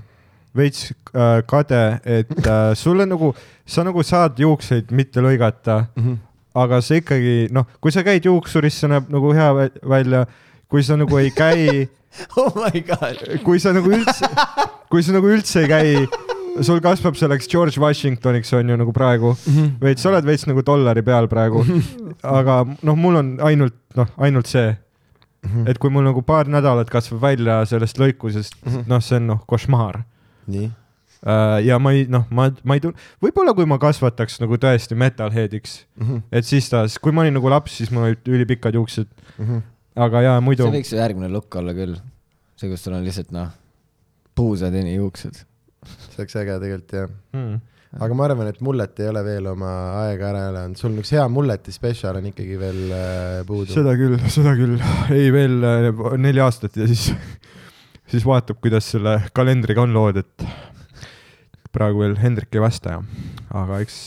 veits äh, kade, et äh, sulle nagu, sa nagu saad juukseid mitte lõigata, aga sa ikkagi noh, kui sa käid juuksuris, see näeb nagu hea vä- välja, kui sa nagu ei käi, oh my god. kui sa nagu üldse, kui sa nagu üldse ei käi, sul kasvab selleks George Washingtoniks on ju nagu praegu, veits, sa oled veits nagu dollari peal praegu, aga noh, mul on ainult noh, ainult see, et kui mul nagu paar nädalat kasvab välja sellest lõikusest, noh, see on noh, košmaar. Nii. Äh, ja ma ei noh, ma, ma ei tunne, võib-olla kui ma kasvataks nagu tõesti metalhead'iks, et siis ta, kui ma olin nagu laps, siis mul olid ülipikad juuksed, aga jaa, muidu see võiks ju järgmine look olla küll. see, kus sul on lihtsalt noh, puusad ja nii juuksed. see oleks äge tegelikult jah. mm.. aga ma arvan, et mullet ei ole veel oma aega ära elanud, sul on üks hea mulleti spetsial on ikkagi veel äh, puudu. seda küll, seda küll. ei, veel äh, neli aastat ja siis, siis vaatab, kuidas selle kalendriga on lood, et praegu veel Hendrik ei vasta ja, aga eks,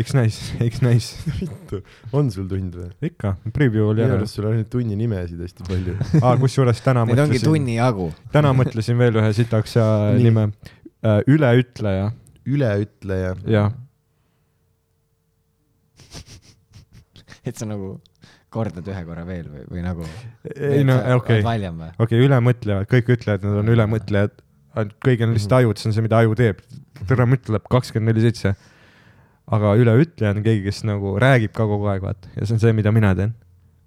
eks näis, eks näis. on sul tund või? ikka, preview oli minu ära. arust sul on neid tunni nimesid hästi palju. aa, kusjuures täna Neid ongi mõtlesin, tunni jagu. täna mõtlesin veel ühe sitaks nime üleütleja üleütleja. ja et sa nagu kordad ühe korra veel või, või nagu. ei no okei, või? okei, ülemõtlevad, kõik ütlevad, nad on ülemõtlejad. kõigil on lihtsalt ajud, see on see, mida aju teeb. tere mõtleb kakskümmend neli seitse. aga üleütleja on keegi, kes nagu räägib ka kogu aeg, vaata, ja see on see, mida mina teen.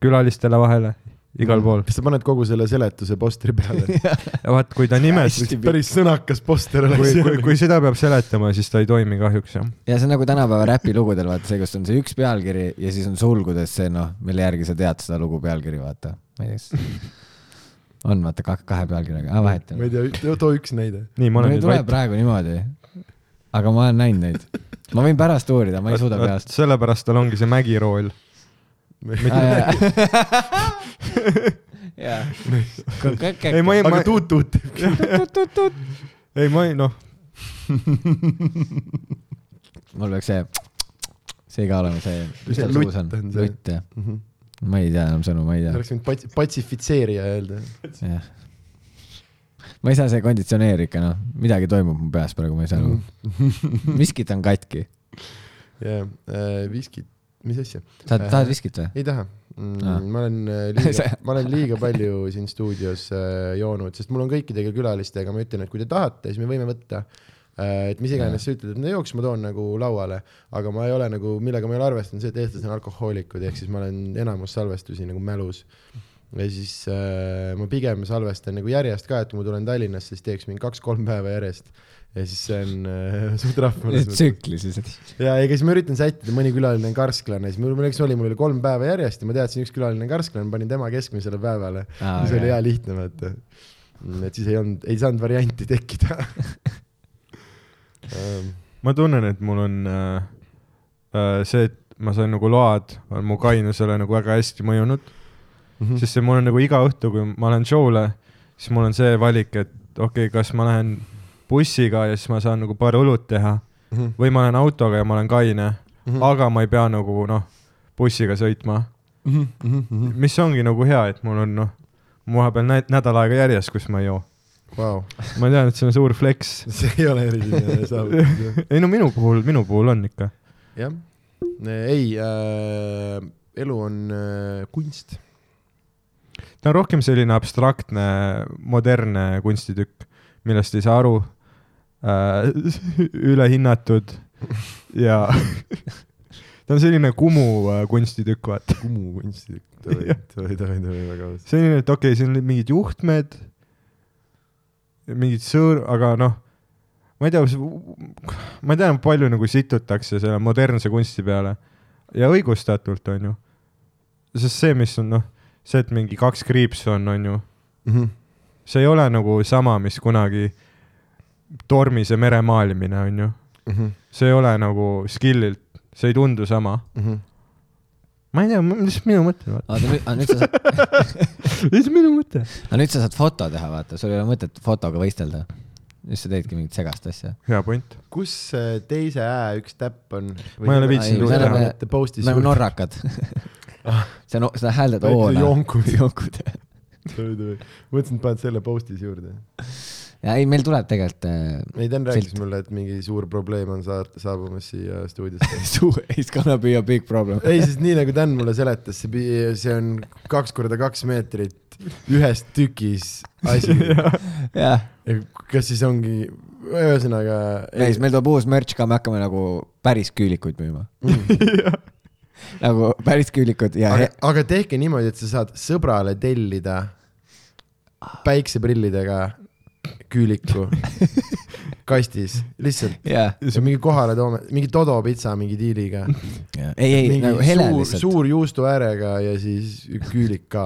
külalistele vahele, igal pool. kas sa paned kogu selle seletuse postri peale? ja vaat, kui ta nimes, päris sõnakas poster kui, oleks kui, kui seda peab seletama, siis ta ei toimi kahjuks jah. ja see on nagu tänapäeva räpilugudel, vaata see, kus on see üks pealkiri ja siis on sulgudes see noh, mille järgi sa tead seda lugu pealkiri, vaata. ma ei tea, kas on vaata kahe, kahe pealkirjaga, aa vahet ma ei ei ole. tea, too üks näide. nii, ma olen ei nüüd tule vait. praegu niimoodi. aga ma olen näinud neid. ma võin pärast uurida, ma ei suuda peast. sellepärast tal ongi see mägirool. Jaa. ei, ma ei, ma aga, tuut-tuut teeb. ei, ma ei, noh, mul peaks see, see ka olema see, mis tal lutt suus on lutt jah. ma ei tea enam sõnu, ma ei tea. oleks võinud pats-, patsifitseerija öelda. jah. ma ei saa see konditsioneer ikka noh, midagi toimub mu peas praegu, ma ei saa aru. miskit on katki. jah, viskit, mis asja? sa tahad viskit või? ei taha mm,. ma olen äh, liiga, ma olen liiga palju siin stuudios äh, joonud, sest mul on kõikidega külalistega, ma ütlen, et kui te tahate, siis me võime võtta äh, et mis iganes sa ütled, et no jooks ma toon nagu lauale, aga ma ei ole nagu, millega ma ei ole arvestanud, see, et eestlased on alkohoolikud, ehk siis ma olen enamus salvestusi nagu mälus. ja siis äh, ma pigem salvestan nagu järjest ka, et kui ma tulen Tallinnasse, siis teeks mingi kaks-kolm päeva järjest. Ja siis see on äh, suht rahva. tsüklis lihtsalt. ja ega siis ma üritan sättida, mõni külaline on karsklane, siis mul õnneks oli, mul oli kolm päeva järjest ja ma teadsin, üks külaline on karsklane, panin tema keskmisele päevale. Aa, siis oli okei. hea lihtne, vaata. et siis ei olnud, ei saanud varianti tekkida Ähm, ma tunnen, et mul on äh, äh, see, et ma sain nagu load, on mu kainusele nagu väga hästi mõjunud Mhm. sest see mul on nagu iga õhtu, kui ma lähen show'le, siis mul on see valik, et okei okay,, kas ma lähen bussiga ja siis ma saan nagu paar õlut teha Mhm. või ma lähen autoga ja ma olen kaine, Mhm. aga ma ei pea nagu noh, bussiga sõitma, mis ongi nagu hea, et mul on noh, vahepeal nä- nädal aega järjest, kus ma ei joo. Vau, ma tean, et see on suur flex. see ei ole eriline saavutus. ei no minu puhul, minu puhul on ikka. jah, ei äh,, elu on äh, kunst. ta on rohkem selline abstraktne, modernne kunstitukk, millest ei saa aru ülehinnatud ja ta on selline Kumu äh, kunstitukk, vaata. Kumu kunstitükk, davai, davai, davai, davai, väga aus. selline, et okei okay,, siin on mingid juhtmed, mingid sõõr-, aga noh, ma ei tea, ma ei tea, palju nagu situtakse selle modernse kunsti peale ja õigustatult, on ju. sest see, mis on noh, see, et mingi kaks kriipsu on, on ju, Mhm. see ei ole nagu sama, mis kunagi tormise mere maalimine, on ju. see ei ole nagu skill'ilt, see ei tundu sama. Mhm. ma ei tea, mis minu mõte, oota, nüüd, nüüd sa saad, mis minu mõte? aga nüüd sa saad foto teha, vaata, sul ei ole mõtet fotoga võistelda. nüüd sa teedki mingit segast asja. hea point. kus äh, teise ä üks täpp on? Ma ei ole viitsinud me oleme- teha. post'i me oleme norrakad. see on, seda hääldad O-na. jonkud. jonkud. mõtlesin, et paned selle post'is juurde. Ja ei, meil tuleb tegelikult äh, ei, Dan rääkis Silt. mulle, et mingi suur probleem on saar-, saabumas siia stuudiosse. suur, it's gonna be a big problem. ei, sest nii nagu Dan mulle seletas, see, see on kaks korda kaks meetrit ühes tükis asi. jah, kas siis ongi, ühesõnaga. ei, meil tuleb uus merch ka, me hakkame nagu päris küülikuid müüma. nagu päris küülikud ja aga, aga tehke niimoodi, et sa saad sõbrale tellida päikseprillidega küüliku kastis, lihtsalt. ja mingi kohale toome, mingi Dodo pitsa mingi diiliga. ja ei, ei mingi nagu hele suur, lihtsalt. suur juustu äärega ja siis küülik ka.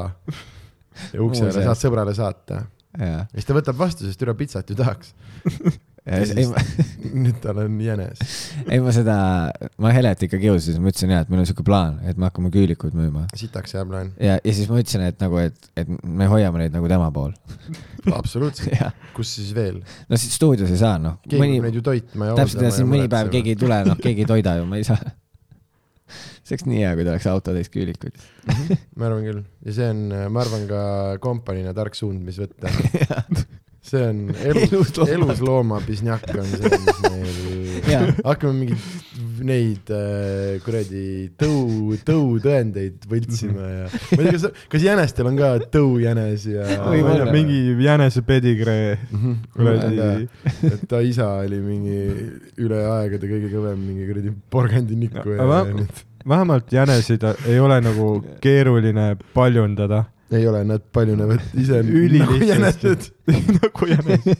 ja ukse äärde saad sõbrale saata. ja, ja siis ta võtab vastu, sest üle pitsat ju tahaks. ei, ma, nüüd tal on jänes. ei ma seda, ma Helet ikka kiusasin, ma ütlesin jah, et meil on siuke plaan, et me hakkame küülikuid müüma. sitaks hea plaan. ja, ja siis ma ütlesin, et nagu, et, et me hoiame neid nagu tema pool. absoluutselt. kus siis veel? no siis stuudios ei saa, noh. keegi mõni neid ju toitma ja täpselt ja siis mõni päev keegi ei tule, noh, keegi ei toida ju, ma ei saa. see oleks nii hea, kui ta oleks autotäis küülikuid. ma arvan küll ja see on, ma arvan ka kompaniina tark suund, mis võtta. See on elus, Eluslooma. eluslooma pisnjakk on see, mis meil hakkame mingeid neid äh, kuradi tõu, tõutõendeid võltsima ja ma ei tea, kas, kas jänestel on ka tõujänes ja Võib-olla. mingi jänese pedigree Mhm. kuradi. et ta isa oli mingi üle aegade kõige kõvem mingi kuradi porgandiniku ja, ja ma- nüüd vähemalt jäneseid ei ole nagu keeruline paljundada. Ei ole, nad paljunevad ise nagu Ülilihtsasti. jänesed. nagu jänesed.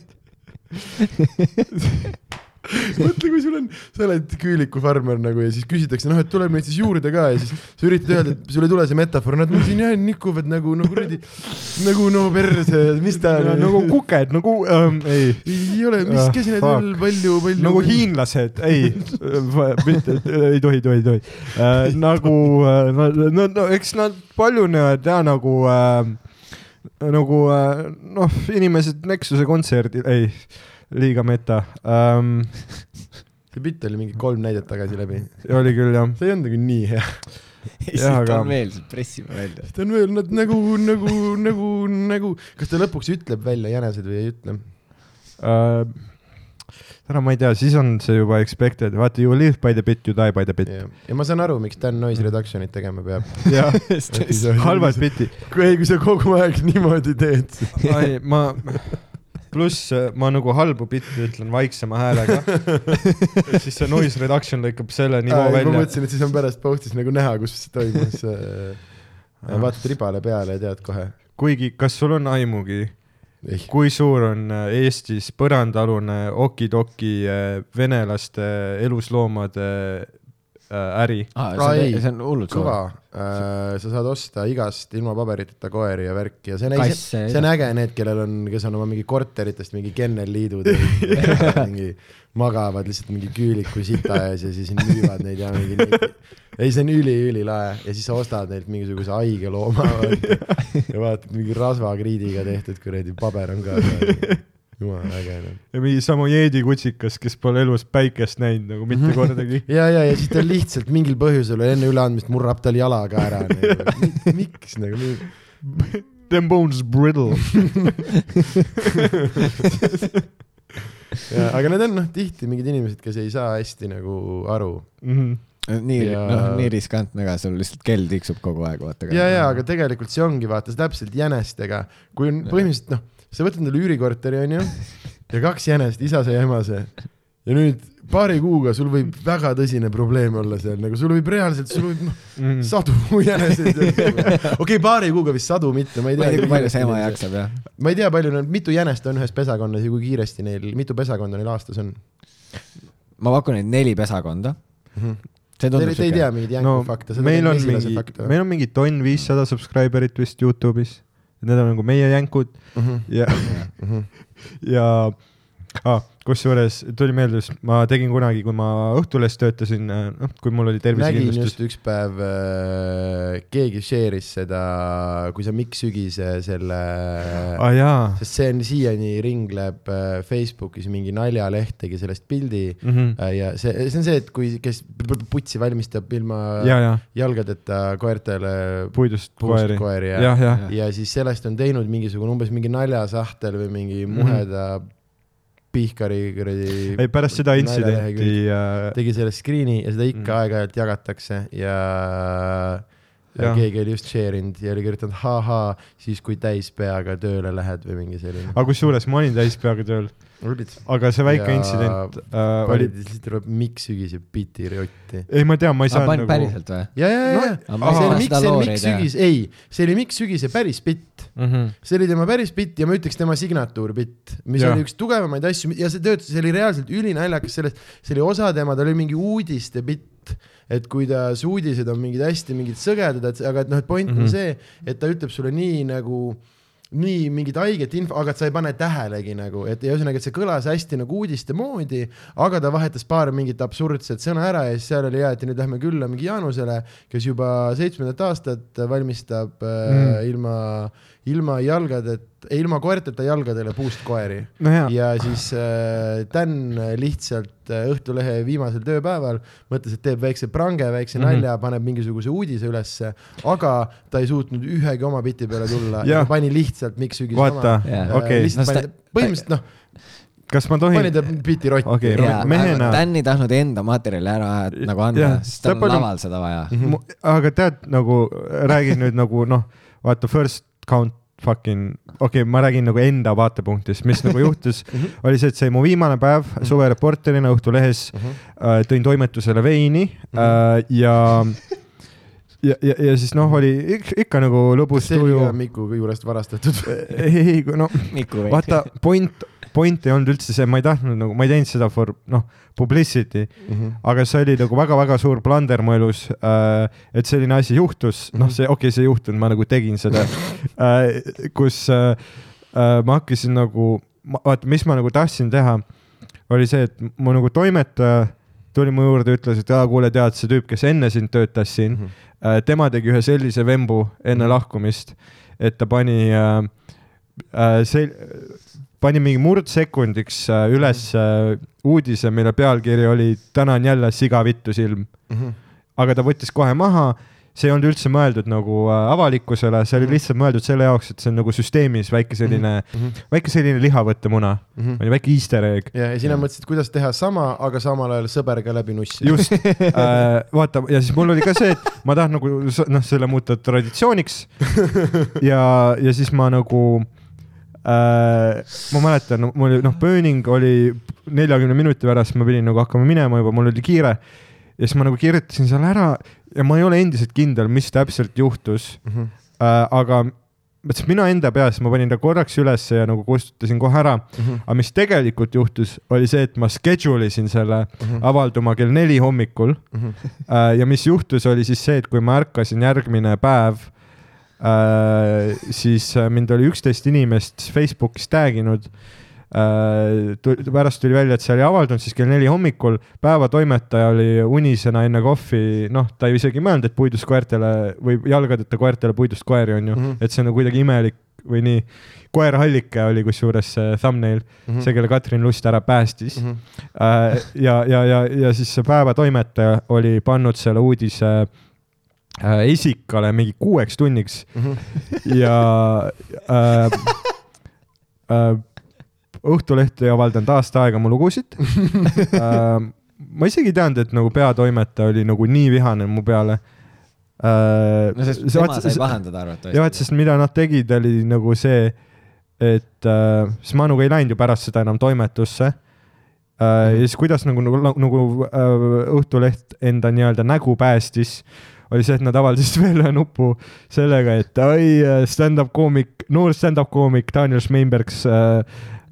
mõtle, kui sul on, sa oled küülikufarmer nagu ja siis küsitakse, noh, et tuleb neid siis juurde ka ja siis sa üritad öelda, et sul ei tule see metafoor, nad siin jah nikuvad nagu no kuradi, nagu no perse, mis ta on nagu kuked, nagu ähm,, ei, ei ole, mis käsi need veel palju, palju. nagu hiinlased, ei, mitte, ei tohi, tohi, tohi äh. nagu äh, no, no, no eks nad paljunevad ja nagu äh,, nagu äh, noh, inimesed Nexuse kontserdil, ei, liiga meta ähm. see bitt oli mingi kolm näidet tagasi läbi. oli küll jah. see ei olnud nagu nii hea. siit aga- on veel, pressime välja. ta on veel, nad nagu, nagu, nagu, nagu, kas ta lõpuks ütleb välja jänesed või ei ütle? äh, täna ma ei tea, siis on see juba expected, vaata you live by the bit, you die by the bit. ja ma saan aru, miks Dan Noise Reductionit tegema peab. jah, halvad bitid. kui ei, kui sa kogu aeg niimoodi teed. ei, ma, pluss äh, ma nagu halbu bitte ütlen vaiksema häälega. siis see noise reduction lõikab selle nivoo ma välja. mõtlesin, et siis on pärast post'is nagu näha, kus see toimus. vaatad ribale peale ja tead kohe. kuigi, kas sul on aimugi, ei, kui suur on äh, Eestis põrandaalune okidoki äh, venelaste elusloomade äh, äri? ei, see on, hullult kõva. Sa saad osta igast ilma paberiteta koeri ja värki ja see on, see, see on äge, need, kellel on, kes on oma mingi korteritest mingi kennelliidud mingi magavad lihtsalt mingi küüliku sita ees ja siis müüvad neid ja mingi nii. ei, see on üliülilae ja siis sa ostad neilt mingisuguse haige looma ja vaatad mingi rasvakriidiga tehtud kuradi paber on ka jumala äge noh ja mingi samojeedi kutsikas, kes pole elus päikest näinud nagu mitte kordagi. ja, ja, ja siis ta lihtsalt mingil põhjusel enne üleandmist murrab tal jala ka ära nagu. miks nagu nii? Them bones brittle. aga need on noh, tihti mingid inimesed, kes ei saa hästi nagu aru. Mhm. nii Ja-, noh, nii riskantne ka, sul lihtsalt kell tiksub kogu aeg, vaata. ja, ja, aga tegelikult see ongi vaata see täpselt jänestega, kui on põhimõtteliselt noh, sa võtad endale üürikorteri onju ja kaks jänest, isase ja emase ja nüüd paari kuuga sul võib väga tõsine probleem olla seal, nagu sul võib reaalselt, sul võib noh, Mhm. sadu jäneseid. okei okay,, paari kuuga vist sadu mitte, ma ei ma ei tea. tea, kui palju see ema jaksab, jah. ma ei tea, palju nad, mitu jänest on ühes pesakonnas ja kui kiiresti neil, mitu pesakonda neil aastas on ma pakun, et neli pesakonda. mm? -hmm. see Te, tundub te ei tea mingeid no jänkufakte, meil on mingi, meil on mingi tonn viissada subscriber'it vist Youtube'is. Need on nagu meie jänkud Mhm. ja, ja ah, kusjuures tuli meelde, ma tegin kunagi, kui ma Õhtulehes töötasin, noh, kui mul oli nägin tervisekindlustus just. üks päev äh,, keegi share'is seda, kui sa Mikk Sügise selle ah, sest see on siiani ringleb äh, Facebookis mingi naljaleht tegi sellest pildi mm. -hmm. äh, ja see, see on see, et kui, kes putsi valmistab ilma ja, ja jalgadeta koertele puidust koeri. koeri ja, jah, jah. ja siis sellest on teinud mingisugune umbes mingi naljasahtel või mingi muheda pihkari kuradi ei, pärast seda intsidenti äh, tegi selle screen'i ja seda ikka Mm. aeg-ajalt jagatakse ja. Keegi oli just share inud ja oli kirjutanud ha-ha siis, kui täis peaga tööle lähed või mingi selline. aga kusjuures ma olin täis peaga tööl, aga see väike Ja intsident äh, oli, siis tuleb Mikk Sügise biti rotti. ei ma tean, ma ei aga saanud nagu päriselt või? ja, ja, ja, ma see oli Mikk, see oli loori Mikk ei tea. Sügis, ei, see oli Mikk Sügise päris bitt mm. -hmm. see oli tema päris bitt ja ma ütleks tema signatuurbitt, mis Jah. ja. oli üks tugevamaid asju ja see töötas, see oli reaalselt ülinaljakas sellest, see oli osa tema, tal oli mingi uudiste bitt, et kuidas uudised on mingid hästi mingid sõgedad, et aga et noh, et point mm -hmm. Mhm. on see, et ta ütleb sulle nii nagu nii mingit haiget info, aga sa ei pane tähelegi nagu, et ja ühesõnaga, et see kõlas hästi nagu uudiste moodi, aga ta vahetas paar mingit absurdset sõna ära ja siis seal oli ja, et nüüd lähme külla mingi Jaanusele, kes juba seitsmendat aastat valmistab mm. äh, ilma, ilma jalgadeta, ilma koerteta jalgadele puust koeri no ja siis äh, Dan lihtsalt äh, Õhtulehe viimasel tööpäeval mõtles, et teeb väikse prange, väikse mm -hmm. nalja, paneb mingisuguse uudise ülesse, aga ta ei suutnud ühegi oma biti peale tulla ja, ja pani lihtsalt Mikk Sügise vaata oma. Jaa. okei. No lihtsalt sta- pani, põhimõtteliselt noh, kas ma pani tohin, ta biti rotti Okei, okay,. Mehena- Dan ei tahtnud enda materjali ära nagu anda sest tal ta on palju- laval seda vaja. aga tead nagu räägin nüüd nagu noh, vaata first count fucking, okei okay,, ma räägin nagu enda vaatepunktist, mis nagu juhtus, oli see, et see mu viimane päev suvereporterina Õhtulehes äh, tõin toimetusele veini äh, ja ja, ja, ja siis noh, oli ikka, ikka nagu lõbus tuju. Miku juurest varastatud. ei, no Miku vaata, point, point ei olnud üldse see, ma ei tahtnud nagu, ma ei teinud seda for noh, publicity, aga see oli nagu väga-väga suur blunder mu elus äh,, et selline asi juhtus, noh, see okei okay,, see ei juhtunud, ma nagu tegin seda. Äh,, kus äh, äh, ma hakkasin nagu, vaata, mis ma nagu tahtsin teha, oli see, et mu nagu toimetaja tuli mu juurde, ütles, et aa, kuule, tead, see tüüp, kes enne sind töötas siin mm, -hmm. tema tegi ühe sellise vembu enne lahkumist, et ta pani äh, äh, see, pani mingi murdsekundiks äh, üles äh, uudise, mille pealkiri oli tänan jälle siga vittu silm. aga ta võttis kohe maha, see ei olnud üldse mõeldud nagu äh, avalikkusele, see oli lihtsalt mõeldud selle jaoks, et see on nagu süsteemis väike selline, väike selline lihavõttemuna, oli väike easter egg. ja, ja sina mõtlesid, kuidas teha sama, aga samal ajal sõberga läbi nussi. just. Äh,, vaata ja siis mul oli ka see, et ma tahan nagu noh, selle muuta traditsiooniks. Ja, ja siis ma nagu ma mäletan, mul oli noh, burning oli neljakümne minuti pärast, ma pidin nagu hakkama minema juba, mul oli kiire ja siis ma nagu kirjutasin selle ära ja ma ei ole endiselt kindel, mis täpselt juhtus Mhm. äh,, aga mõtlesin mina enda peas, ma panin ta korraks ülesse ja nagu kustutasin kohe ära Mhm. aga mis tegelikult juhtus, oli see, et ma schedule isin selle avalduma kell neli hommikul Mhm. äh, ja mis juhtus, oli siis see, et kui ma ärkasin järgmine päev äh,, siis äh, mind oli üksteist inimest Facebookis tag inud äh,. pärast tuli välja, et see oli avaldunud siis kell neli hommikul, päeva toimetaja oli unisena enne kohvi, noh, ta ei isegi ei mõelnud, et puidust koertele või jalgadeta koertele puidust koeri on ju mm. -hmm. et see on nagu kuidagi imelik või nii. koer Hallike oli kusjuures see thumbnail mm. -hmm. see, kelle Katrin Lust ära päästis mm. -hmm. ja, ja, ja, ja siis see päeva toimetaja oli pannud selle uudise äh, esikale mingi kuueks tunniks ja äh, äh, Õhtuleht ei avaldanud aasta aega mu lugusid äh,. ma isegi ei teadnud, et nagu peatoimetaja oli nagu nii vihane mu peale äh,. no sest tema sai pahandada arvatavasti. ja vaat, sest mida nad tegid, oli nagu see, et äh, siis ma nagu ei läinud ju pärast seda enam toimetusse äh,. ja siis kuidas nagu, nagu, nagu äh, Õhtuleht enda nii-öelda nägu päästis, oli see, et nad avaldasid veel ühe nupu sellega, et oi, stand-up koomik, noor stand-up koomik Daniel Schmeinbergs äh,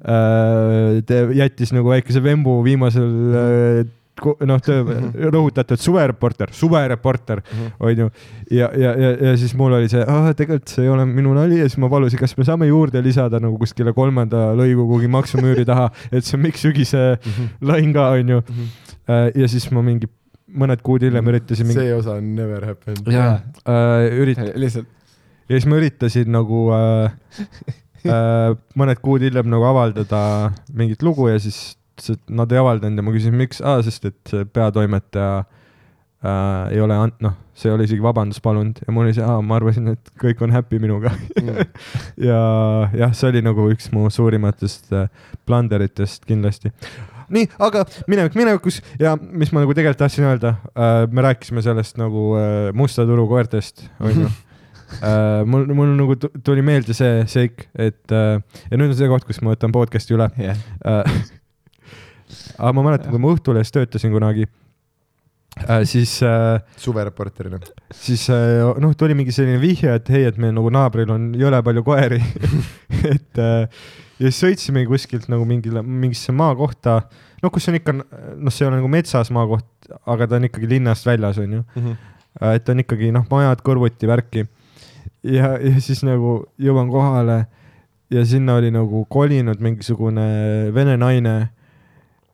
äh, jättis nagu väikese vembu viimasel äh, noh, töö, rõhutatud suvereporter, suvereporter onju. ja, ja, ja, ja siis mul oli see, tegelikult see ei ole minu nali. Ja siis ma palusin, kas me saame juurde lisada nagu kuskile kolmanda lõigu kuhugi maksumüüri taha, et see on Mikk Sügise lain ka onju. ja siis ma mingi mõned kuud hiljem üritasin mingi. see osa on never happened. jaa, ürit-, lihtsalt. Ja siis ma üritasin nagu äh, äh, mõned kuud hiljem nagu avaldada mingit lugu ja siis nad ei avaldanud ja ma küsisin, miks? Ah,, sest et see peatoimetaja äh, ei ole ant-, noh, see ei ole isegi vabandust palunud ja mul oli see, ma arvasin, et kõik on happy minuga. Ja jah, see oli nagu üks mu suurimatest äh, blunderitest kindlasti nii, aga minevik minevikus ja mis ma nagu tegelikult tahtsin öelda äh,, me rääkisime sellest nagu äh, musta turu koertest, onju Uh, mul, mul nagu tu- tuli meelde see seik, et uh, ja nüüd on see koht, kus ma võtan podcast'i üle jah, uh,. aga ma mäletan, kui ma Õhtulehes töötasin kunagi uh,, siis uh,, suvereporterina. siis uh, noh, tuli mingi selline vihje, et hei, et meil nagu naabril on jõle palju koeri et uh, ja siis sõitsimegi kuskilt nagu mingile, mingisse maakohta, noh, kus on ikka, noh, see ei ole nagu metsas maakoht, aga ta on ikkagi linnast väljas, onju. Äh, et on ikkagi noh, majad kõrvuti värki. ja, ja siis nagu jõuan kohale ja sinna oli nagu kolinud mingisugune vene naine.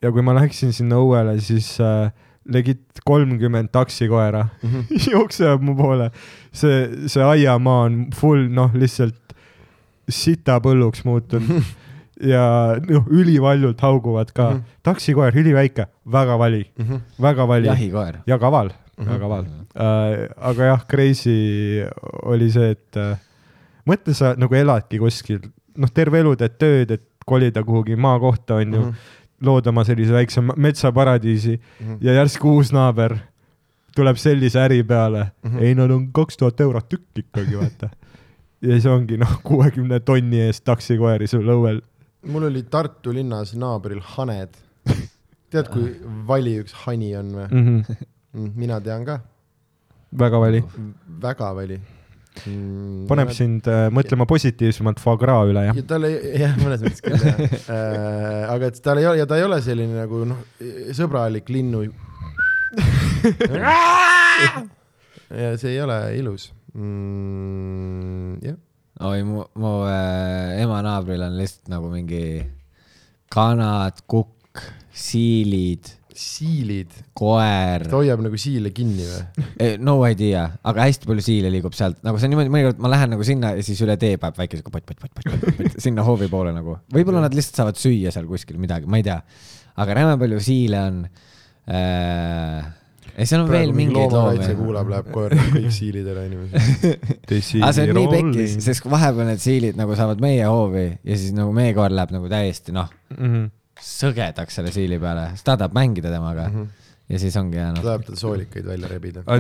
ja kui ma läksin sinna õuele, siis äh, legit kolmkümmend taksikoera Mhm. jooksevad mu poole. see, see aiamaa on full, noh, lihtsalt sitapõlluks muutunud ja noh, ülivaljult hauguvad ka mm. -hmm. taksikoer, üliväike, väga vali, väga vali ja, jahikoer. ja kaval mm. -hmm. väga kaval äh,. aga jah, crazy oli see, et äh, mõtle, sa nagu eladki kuskil, noh, terve elu teed tööd, et kolida kuhugi maakohta, onju mm. -hmm. lood oma sellise väikse metsaparadiisi Mhm. ja järsku uus naaber tuleb sellise äri peale mm. -hmm. ei, nad on kaks tuhat eurot tükk ikkagi, vaata. ja siis ongi noh, kuuekümne tonni eest taksikoeri sul õuel. mul oli Tartu linnas naabril haned. tead, kui vali üks hani on või? Mm -hmm. mina tean ka, väga vali. väga vali mm,. paneb sind äh, mõtlema positiivsemalt foie gras üle, jah ja tal ei, jah, mõnes mõttes küll jah äh,. aga et tal ei ole ja ta ei ole selline nagu noh, sõbralik linnu. ja see ei ole ilus mm,. jah, oi, mu, mu äh, ema naabril on lihtsalt nagu mingi kanad, kukk, siilid, siilid, koer ta. hoiab nagu siile kinni või? no idea, aga hästi palju siile liigub sealt, nagu see on niimoodi, mõnikord ma lähen nagu sinna ja siis üle tee paneb väike siuke pott, pott, pott, pott, pott, pott sinna hoovi poole nagu. võib-olla nad lihtsalt saavad süüa seal kuskil midagi, ma ei tea. aga räme palju siile on äh,. Ja seal on veel mingeid loomakaitse loomi. kuulab, läheb koer, kõik siilid ära inimesed. aga see on nii pekkis, sest vahepeal need siilid nagu saavad meie hoovi ja siis nagu meie koer läheb nagu täiesti noh, mm. -hmm. sõgedaks selle siili peale, siis ta tahab mängida temaga mm. -hmm. ja siis ongi ta jäänud. tahab tal soolikaid välja rebida. No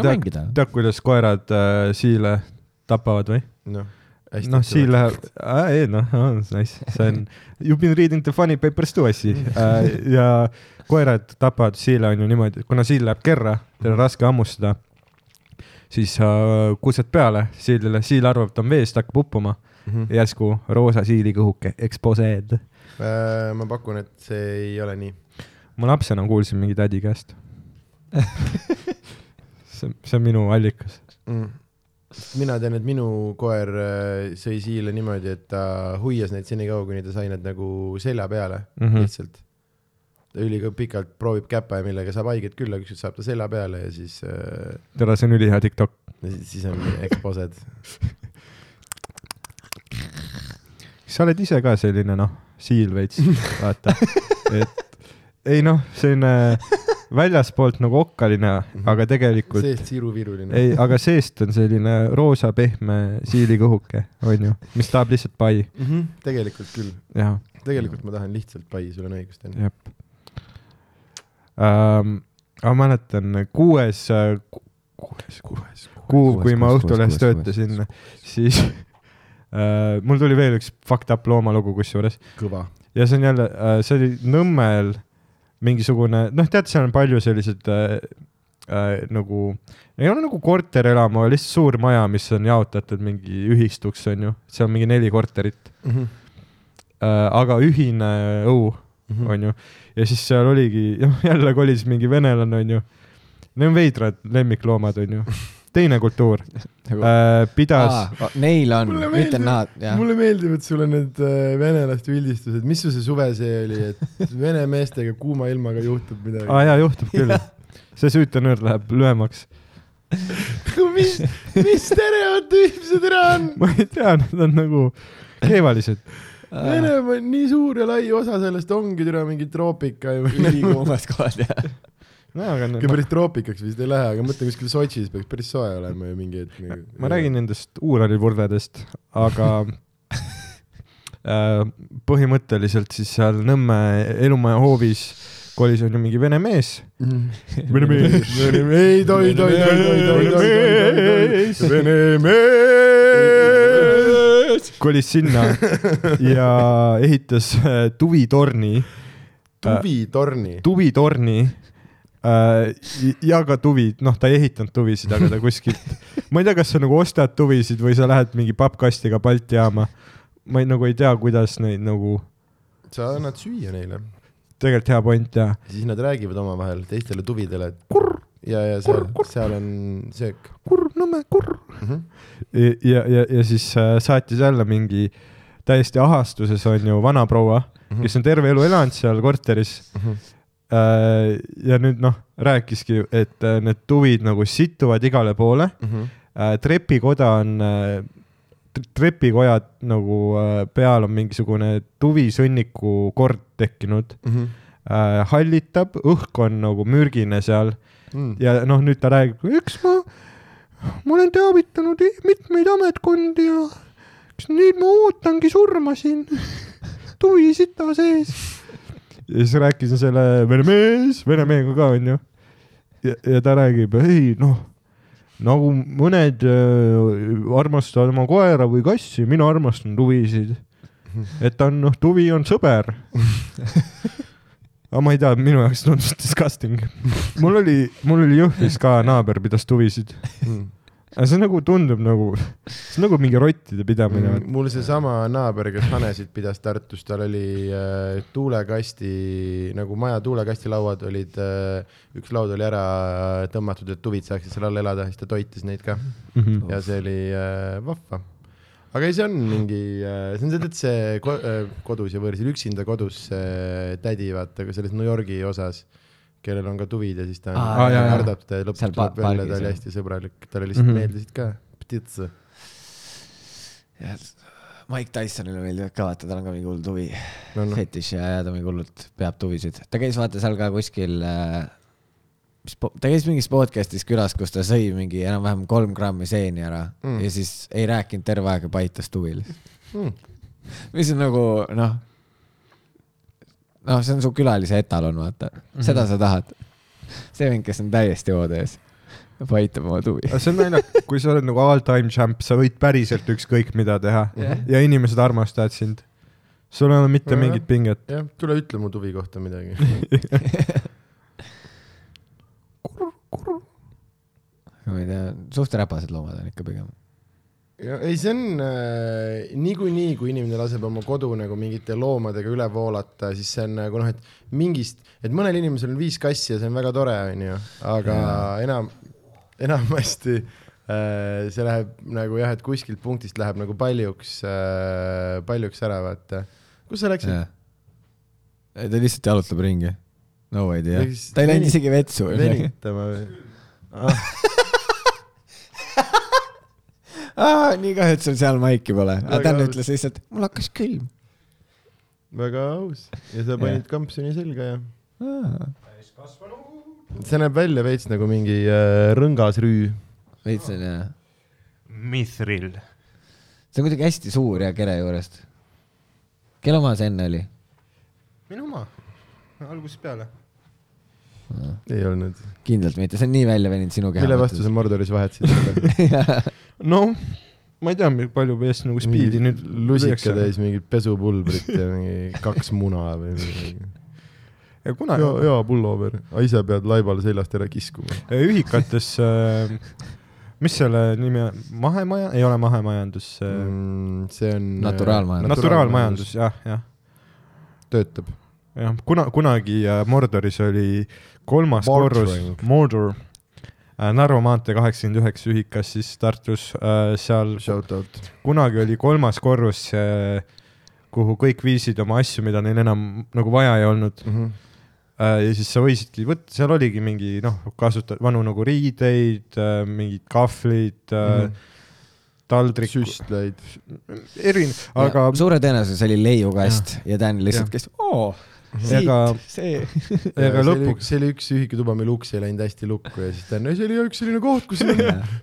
tead kuidas koerad äh, siile tapavad või? noh. noh, siil läheb, ei noh, nice, see on, you been reading the funny papers too asi äh, ja koerad tapavad siile on ju niimoodi, kuna siil läheb kerra, tal on raske hammustada, siis äh, kused peale siilile, siil arvab, et on vees, ta hakkab uppuma Mhm. ja järsku roosa siilikõhuke, exposed. Äh, ma pakun, et see ei ole nii. ma lapsena kuulsin mingi tädi käest. see, see on minu allikas. mm.. Mina tean, et minu koer äh, sõi siile niimoodi, et ta hoias neid senikaua, kuni ta sai need nagu selja peale mm. -hmm. lihtsalt. ta üliga pikalt proovib käpa, millega saab haiget küll, aga ükskord saab ta selja peale ja siis äh,, tere, see on ülihea Tiktok. siis on exposed. sa oled ise ka selline noh, siil veits, vaata, et ei noh, selline väljaspoolt nagu okkaline, aga tegelikult seest siruviruline. ei, aga seest on selline roosa pehme siilikõhuke, onju, mis tahab lihtsalt pai, mm. -hmm. tegelikult küll, tegelikult ma tahan lihtsalt pai, sul on õigus, Sten. um,. ma mäletan kuues, kuues, kuues kuu, kui ma Õhtulehes töötasin, siis uh, mul tuli veel üks fucked up loomalugu kusjuures kõva. ja see on jälle, see oli Nõmmel mingisugune, noh, tead, seal on palju sellised äh, äh, nagu, ei ole nagu korterelamu, aga lihtsalt suur maja, mis on jaotatud mingi ühistuks, on ju, seal on mingi neli korterit mm. -hmm. äh,, aga ühine õu, Mhm. on ju, ja siis seal oligi, jälle kolis mingi venelane, on ju, need on veidrad lemmikloomad, on ju, teine kultuur Nagu- äh,, pidas Aa, Neil on, mitte nad, jah. mulle meeldivad sulle need äh, venelaste üldistused, mis sul see suve see oli, et vene meestega kuuma ilmaga juhtub midagi ah, jaa, juhtub küll. see süütenöör läheb lühemaks. mis, mis stereotüüp see täna on? ma ei tea, nad on nagu keevalised. Venemaa on nii suur ja lai osa sellest ongi täna mingi troopika ülikuumad kohad, jah. No aga ikka päris troopikaks vist ei lähe, aga mõtle kuskil Sotšis peaks päris soe olema ju mingi hetk nagu.. ma räägin nendest uuralivurvedest, aga äh, põhimõtteliselt siis seal Nõmme elumaja hoovis kolis on ju mingi vene mees. Vene mees. ei tohi, tohi, tohi, tohi, tohi, tohi, Vene mees. kolis sinna ja ehitas äh, tuvitorni, tuvitorni. tuvitorni ja ka tuvi, noh, ta ei ehitanud tuvisid, aga ta kuskilt, ma ei tea, kas sa nagu ostad tuvisid või sa lähed mingi pappkastiga Balti jaama. ma ei, nagu ei tea, kuidas neid nagu, sa annad süüa neile, tegelikult hea point ja siis nad räägivad omavahel teistele tuvidele, et kurr ja, ja seal, seal on söök kurb Nõmme, kurb. mm. -hmm. ja, ja, ja siis äh, saatis jälle mingi täiesti ahastuses on ju vanaproua, kes on terve elu elanud seal korteris. Ja nüüd noh, rääkiski, et äh, need tuvid nagu situvad igale poole. trepikoda on, trepikoja nagu äh, peal on mingisugune tuvisõnniku kord tekkinud. hallitab, õhk on nagu mürgine seal ja noh, nüüd ta räägib, eks ma, ma olen teavitanud mitmeid ametkondi ja eks nüüd ma ootangi surma siin tuvisita sees. Ja siis rääkisin selle vene mees, vene mehega ka onju. ja, ja ta räägib, ei noh, nagu mõned äh, armastavad oma koera või kassi, mina armastan tuvisid. et ta on noh, tuvi on sõber. aga ma ei tea, minu jaoks tundus disgusting. mul oli, mul oli Jõhvis ka naaber pidas tuvisid. Aga see nagu tundub nagu, see on nagu mingi rottide pidamine mm.. mul seesama naaber, kes hanesid pidas Tartus, tal oli äh, tuulekasti nagu maja tuulekasti lauad olid äh,, üks laud oli ära tõmmatud, et tuvid saaksid seal all elada, siis ta toitis neid ka Mm -hmm. ja see oli äh, vahva. aga ei, see on mingi äh,, see on see, et see ko, äh, kodus ja võõrsil üksinda kodus see tädi, vaata, aga selles New Yorgi osas, kellel on ka tuvid ja siis ta Aa, jaa. kardab teda ja lõpuks tuleb välja, ta oli hästi sõbralik, talle lihtsalt mm. -hmm. meeldisid ka ptitse. Mike Tysonile meeldivad ka, vaata, tal on ka mingi hull tuvi no noh, fetiš ja, ja ta mingi hullult peab tuvisid. ta käis vaata seal ka kuskil äh,, ta käis mingis podcast'is külas, kus ta sõi mingi enam-vähem kolm grammi seeni ära mm. ja siis ei rääkinud terve aeg ja paitas tuvil mm.. mis on nagu noh, noh, see on su külalise etalon, vaata mm, -hmm. seda sa tahad. see vend, kes on täiesti oodes, paitab oma tuvi. see on naljakas, kui sa oled nagu all time champ, sa võid päriselt ükskõik mida teha Jah. ja inimesed armastavad sind. sul ei ole mitte Nojah. mingit pinget. jah, tule ütle mu tuvi kohta midagi. ma ei tea, suht räpased loomad on ikka pigem. ei, see on äh, niikuinii, kui inimene laseb oma kodu nagu mingite loomadega üle voolata, siis see on nagu noh, et mingist, et mõnel inimesel on viis kassi ja see on väga tore, onju, aga Jaa. enam, enamasti äh, see läheb nagu jah, et kuskilt punktist läheb nagu paljuks äh,, paljuks ära, vaata. kus sa läksid? ta lihtsalt jalutab ringi. no idea ta ei läinud isegi vetsu venitama või ah? nii kahju, et sul seal maiki pole. aga Dan ütles lihtsalt, mul hakkas külm. väga aus ja sa panid kampsuni selga ja veits see näeb välja veits nagu mingi äh, rõngas rüü. on jah. Mithril. see on kuidagi hästi suur ja kere juurest. kelle oma see enne oli? minu oma, algusest peale. ei olnud. kindlalt mitte, see on nii välja veninud sinu keha. mille vastu sa Mordoris vahetasid? noh, ma ei tea, palju meest nagu spiidi nüüd lusika täis mingit pesupulbrit ja mingi kaks muna või midagi. ja kunagi ja, ja pullover, aga ise pead laibal seljast ära kiskuma. ühikates äh,, mis selle nimi on, mahemaja, ei ole mahemajandus äh,, Mm, see on. Naturaalmajandus. naturaalmajandus, jah, jah. töötab. jah, kuna, kunagi äh, Mordoris oli kolmas Mordor. korrus, Mordor äh,, Narva maantee kaheksakümmend üheksa ühikas siis Tartus äh,, seal kunagi oli kolmas korrus äh,, kuhu kõik viisid oma asju, mida neil enam nagu vaja ei olnud Mhm. äh,. ja siis sa võisidki võtta, seal oligi mingi noh, kasutada vanu nagu riideid äh,, mingid kahvlid äh, Mhm. taldrik, süstlaid. erinev, aga suure tõenäosusega oli leiukast ja, ja Dan lihtsalt käis, oo, siit, see. ega lõpuks, see oli üks ühikutuba, mille uks ei läinud hästi lukku ja siis ta on, see oli üks selline koht, kus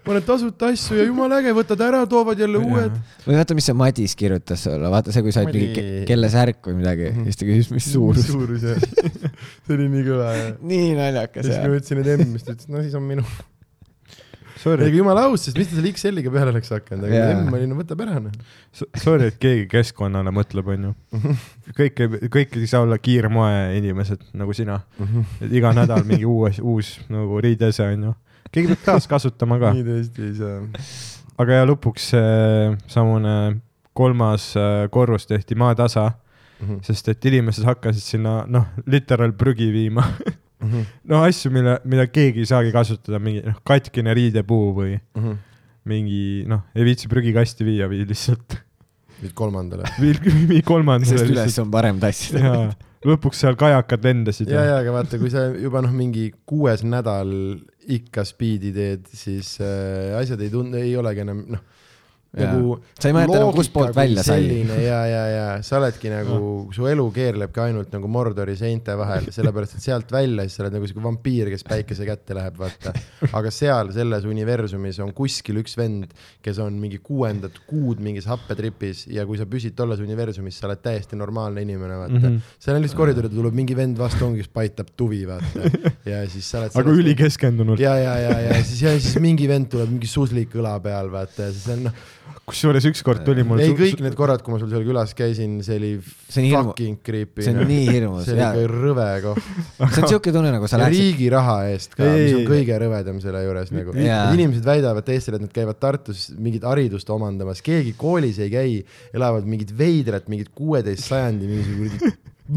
paned tasuta asju ja jumala äge, võtad ära, toovad jälle uued. või vaata, mis see Madis kirjutas sulle, vaata see, kui sa olid mingi ke- kellesärk või midagi Mhm. ja siis ta küsis, mis suurus. suurus jah. see oli nii kõva ja nii naljakas siis jah ma. ütlesin, et M, siis ta ütles, no siis on minu. Sorry ega, jumala aus, sest mis ta selle XL-iga peale oleks hakanud, aga Jaa. M oli, no võtab ära noh. sorry, et keegi keskkonnale mõtleb, onju. kõik ei, kõik ei saa olla kiirmoe inimesed nagu sina. et iga nädal mingi uus, uus nagu riidese onju. keegi peab taaskasutama ka, nii tõesti ei saa. aga ja lõpuks see samune kolmas äh, korrus tehti maatasa, sest et inimesed hakkasid sinna noh, literaal prügi viima. no asju, mille, mida keegi ei saagi kasutada, mingi noh, katkine riidepuu või mingi noh, ei viitsi prügikasti viia või lihtsalt. nüüd kolmandale. mingi kolmandale sest üles on parem tassida. lõpuks seal kajakad lendasid ja, ja aga vaata, kui sa juba noh, mingi kuues nädal ikka spiidi teed, siis äh, asjad ei tundu, ei olegi enam noh, nagu sa ei mäleta enam, kustpoolt välja sai. ja, ja, ja sa oledki nagu, su elu keerlebki ainult nagu Mordori seinte vahel, sellepärast et sealt välja siis sa oled nagu siuke vampiir, kes päikese kätte läheb, vaata. aga seal selles universumis on kuskil üks vend, kes on mingi kuuendat kuud mingis happetripis ja kui sa püsid tolles universumis, sa oled täiesti normaalne inimene, vaata mm. -hmm. seal on lihtsalt koridoril tuleb mingi vend vastu, ongi, kes paitab tuvi, vaata. ja siis sa oled aga ülikeskendunult. ja, ja, ja, ja siis, ja siis mingi vend tuleb mingi suslik õla peal, vaata ja siis on noh, kusjuures ükskord tuli mul ei kõik need korrad, kui ma sul seal külas käisin, see oli See fucking creepy. see on nii hirmus see oli ikka rõve koht. see on siuke tunne nagu sa läksid, riigi raha eest ka, mis on kõige rõvedam selle juures nagu. Jaa. inimesed väidavad teistele, et nad käivad Tartus mingit haridust omandamas, keegi koolis ei käi, elavad mingit veidrat, mingit kuueteist sajandi mingisugune,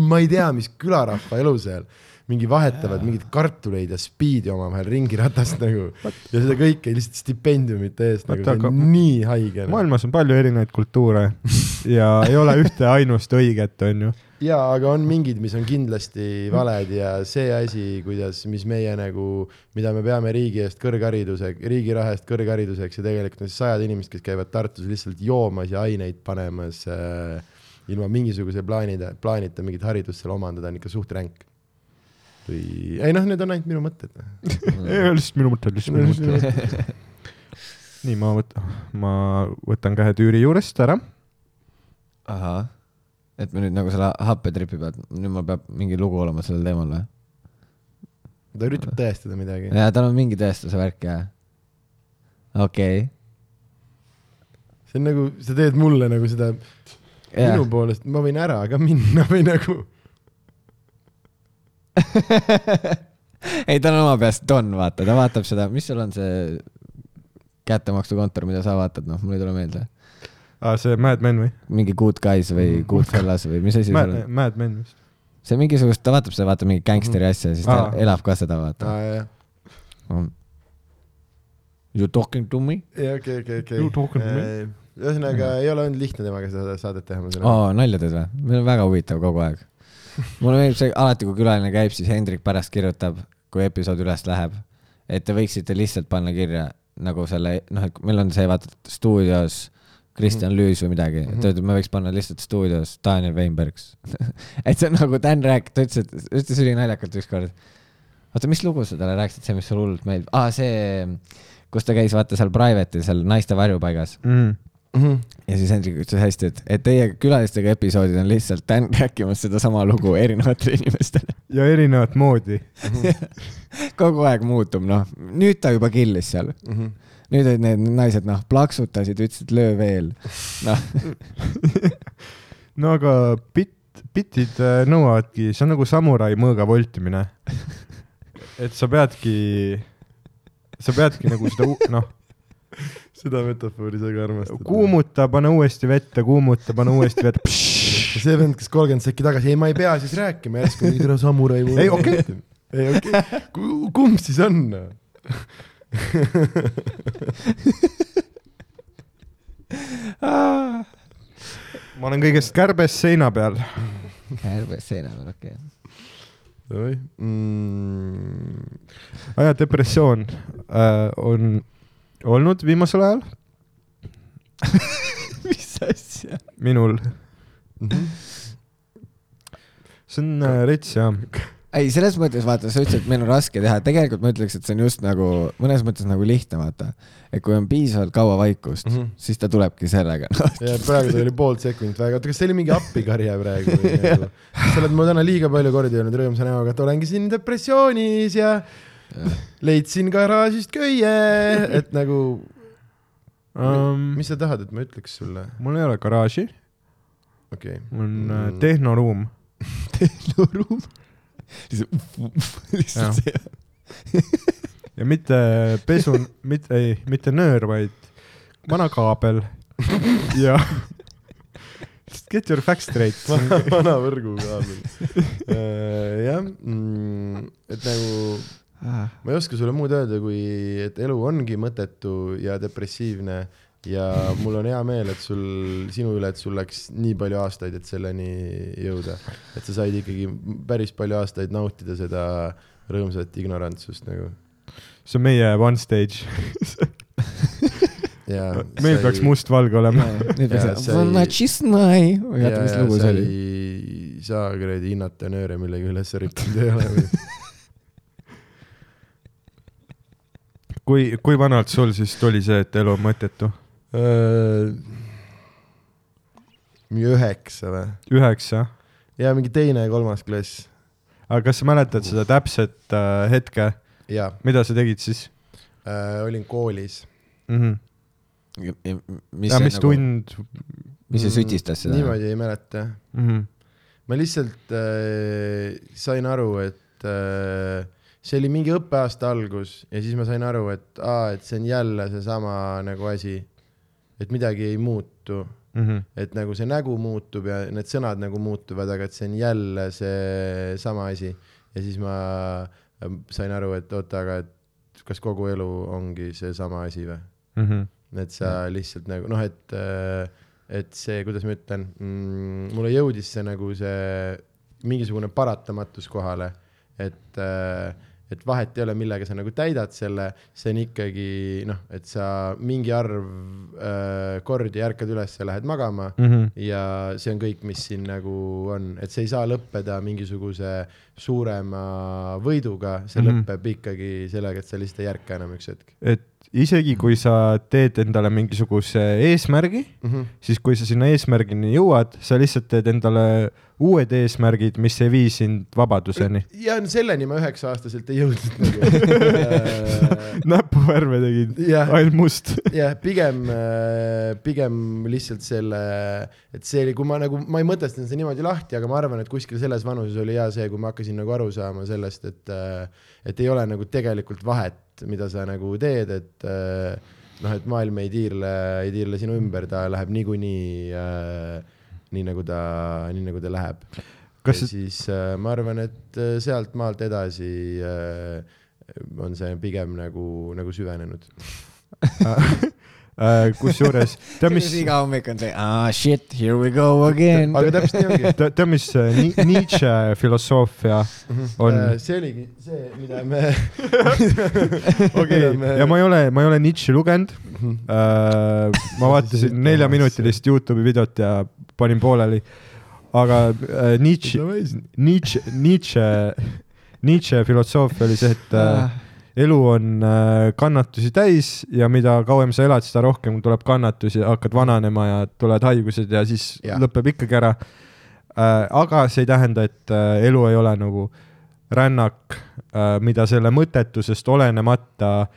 ma ei tea, mis külarahva elu seal mingi vahetavad mingeid kartuleid ja spiidi omavahel ringiratast nagu ja seda kõike lihtsalt stipendiumite eest nagu, Vaata, see on nii haige. maailmas on palju erinevaid kultuure ja ei ole ühte ainust õiget, onju. jaa, aga on mingid, mis on kindlasti valed ja see asi, kuidas, mis meie nagu, mida me peame riigi eest kõrghariduse, riigi raha eest kõrghariduseks ja tegelikult on siis sajad inimesed, kes käivad Tartus lihtsalt joomas ja aineid panemas äh, ilma mingisuguse plaanida, plaanita mingit haridust seal omandada, on ikka suht ränk. või, ei noh, need on ainult minu mõtted. lihtsalt minu mõte, lihtsalt minu mõte. nii, ma võtan, ma võtan käe tüüri juurest ära. ahah, et me nüüd nagu selle happetripi pealt, nüüd mul peab mingi lugu olema sellel teemal või? ta üritab tõestada midagi. jaa, tal on mingi tõestuse värk ja. okei see on nagu, sa teed mulle nagu seda okay.. minu poolest, ma võin ära ka minna või nagu ei, tal on oma peas Don, vaata, ta vaatab seda, mis sul on see kättemaksukontor, mida sa vaatad, noh, mul ei tule meelde. aa, see Mad Men või? mingi Good Guys või Good Fellas või mis asi seal, on? Mad Men vist. see mingisugust, ta vaatab seda, vaata mingi gängsteri asja, siis ta Aa. elab ka seda, vaata. aa jah, You talking to me? ja okei, okei, okei. You talking to me? ühesõnaga ei ole olnud lihtne temaga seda saadet teha, ma saan aru. aa, nalja teed või? meil on väga huvitav kogu aeg. Mulle meeldib see, alati kui külaline käib, siis Hendrik pärast kirjutab, kui episood üles läheb, et te võiksite lihtsalt panna kirja nagu selle, noh, et meil on see, vaata, stuudios Kristjan Lüüs või midagi, ta ütleb, me võiks panna lihtsalt stuudios Daniel Weinbergs. et see on nagu Dan rääk-, ta ütles, et, ütles ülinaljakalt ükskord. oota, mis lugu sa talle rääkisid, see, mis sulle hullult meeldib, aa see, kus ta käis, vaata seal private'il seal naiste varjupaigas Mm. Ja siis Hendrik ütles hästi, et, et teie külalistega episoodid on lihtsalt Dan rääkimas sedasama lugu erinevatele inimestele. ja erinevat moodi. kogu aeg muutub, noh, nüüd ta juba killis seal. Mhm. nüüd olid need naised, noh, plaksutasid, ütlesid löö veel. noh, no aga bitt, bitid äh, nõuavadki, see on nagu samurai mõõga voltimine. et sa peadki, sa peadki nagu seda, noh, seda metafoori sa ka armastad. kuumuta, pane uuesti vette, kuumuta, pane uuesti vette. see vend, kes kolmkümmend sekki tagasi, ei, ma ei pea siis rääkima, järsku mingi tere samurai. Ei, okei.. ei okei okay., kumb siis on? ma olen kõigest kärbes seina peal. kärbes seina peal, okei. oi mm,. aja depressioon äh, on olnud viimasel ajal mis asja? minul. Mhm. see on äh, rets jah. ei, selles mõttes vaata, sa ütlesid, et meil on raske teha, tegelikult ma ütleks, et see on just nagu mõnes mõttes nagu lihtne, vaata. et kui on piisavalt kaua vaikust mm. -hmm. siis ta tulebki sellega ja praegu ta oli pool sekundit väga, oota, kas see oli mingi appikarje praegu või nagu? sa oled mulle täna liiga palju kordi öelnud rõõmsa näoga, et olengi siin depressioonis ja leidsin garaažist köie, et nagu Um, mis sa tahad, et ma ütleks sulle? mul ei ole garaaži, okei okay., mul on Mm. mm. tehnoruum. tehnoruum. lihtsalt see. ja mitte pesu, mitte, ei, mitte nöör, vaid vana kaabel ja get your facts straight. vana võrgukaabel. jah, et nagu ma ei oska sulle muud öelda, kui et elu ongi mõttetu ja depressiivne ja mul on hea meel, et sul, sinu üle, et sul läks nii palju aastaid, et selleni jõuda. et sa said ikkagi päris palju aastaid nautida seda rõõmsat ignorantsust nagu. see on meie one stage. ja meil peaks. mustvalge olema. nüüd peaks sa ei- Vanatšisnai, või oota, mis lugu see oli? ei saa kuradi hinnata nööre millegi üles rippunud ei ole või? kui, kui vanalt sul siis tuli see, et elu on mõttetu? mingi üheksa või? üheksa. ja mingi teine ja kolmas klass. aga kas sa mäletad seda täpset äh, hetke, ja mida sa tegid siis äh, olin koolis. mm? -hmm. mis ja see mis nagu, tund mis see sütistas seda? niimoodi ei mäleta. mm? -hmm. ma lihtsalt äh, sain aru, et äh, see oli mingi õppeaasta algus ja siis ma sain aru, et aa, et see on jälle seesama nagu asi, et midagi ei muutu, Mm -hmm. et nagu see nägu muutub ja need sõnad nagu muutuvad, aga et see on jälle seesama asi. ja siis ma äh, sain aru, et oota, aga et kas kogu elu ongi seesama asi või? Mm -hmm. et sa lihtsalt nagu noh, et, et see, kuidas ma ütlen mm,, mulle jõudis see nagu see mingisugune paratamatus kohale, et, et vahet ei ole, millega sa nagu täidad selle, see on ikkagi noh, et sa mingi arv äh, kordi ärkad üles ja lähed magama Mm -hmm. ja see on kõik, mis siin nagu on, et see ei saa lõppeda mingisuguse suurema võiduga, see mm. -hmm. lõpeb ikkagi sellega, et sa lihtsalt ei ärka enam üks hetk et isegi kui sa teed endale mingisuguse eesmärgi, mm. -hmm. siis kui sa sinna eesmärgini jõuad, sa lihtsalt teed endale uued eesmärgid, mis ei vii sind vabaduseni. ja selleni ma üheksa-aastaselt ei jõudnud nagu. näpuvärve tegid, ainult must. jah, pigem, pigem lihtsalt selle, et see oli, kui ma nagu, ma ei mõtestanud seda niimoodi lahti, aga ma arvan, et kuskil selles vanuses oli hea see, kui ma hakkasin nagu aru saama sellest, et, et ei ole nagu tegelikult vahet, mida sa nagu teed, et noh, et maailm ei tiirle, ei tiirle sinu ümber, ta läheb niikuinii äh, nii nagu ta, nii nagu ta läheb. Kas ja siis äh, ma arvan, et äh, sealt maalt edasi äh, on see pigem nagu, nagu süvenenud. Äh, kusjuures, tead mis, iga hommik on see, ah shit, here we go again. aga täpselt nii ongi. tead, mis äh, Ni- Nietzsche filosoofia on Äh, see oligi see, mida me. okei okay., ja ma ei ole, ma ei ole Nietzsche lugenud Mhm. ma vaatasin neljaminutilist Youtube'i videot ja panin pooleli. aga Nietzsche, Nietzsche, Nietzsche, Nietzsche filosoofia oli see, et äh, elu on äh, kannatusi täis ja mida kauem sa elad, seda rohkem tuleb kannatusi, hakkad vananema ja tulevad haigused ja siis ja. Lõpeb ikkagi ära äh,. aga see ei tähenda, et äh, elu ei ole nagu rännak mida selle mõttetusest olenemata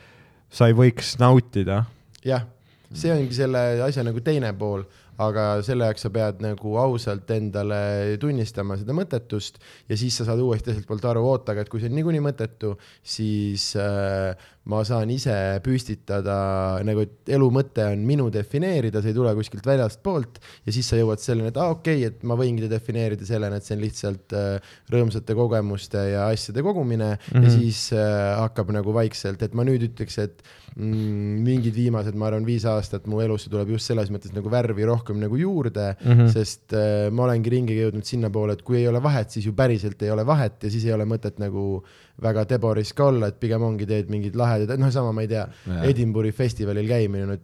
sa ei võiks nautida. jah, see ongi selle asja nagu teine pool, aga selle jaoks sa pead nagu ausalt endale tunnistama seda mõttetust ja siis sa saad uuesti teiselt poolt aru, oota, aga et kui see on niikuinii mõttetu, siis äh, ma saan ise püstitada nagu, et elu mõte on minu defineerida, see ei tule kuskilt väljastpoolt ja siis sa jõuad selleni, et aa ah, okei okay,, et ma võingi ta defineerida sellena, et see on lihtsalt äh, rõõmsate kogemuste ja asjade kogumine mm -hmm. ja siis äh, hakkab nagu vaikselt, et ma nüüd ütleks, et mm, mingid viimased, ma arvan, viis aastat mu elusse tuleb just selles mõttes nagu värvi rohkem nagu juurde mm, Mhm. -hmm. sest äh, ma olengi ringiga jõudnud sinnapoole, et kui ei ole vahet, siis ju päriselt ei ole vahet ja siis ei ole mõtet nagu väga deboris ka olla, et pigem ongi, teed mingid lahedad, noh, sama ma ei tea Edinburgh'i festivalil käimine, no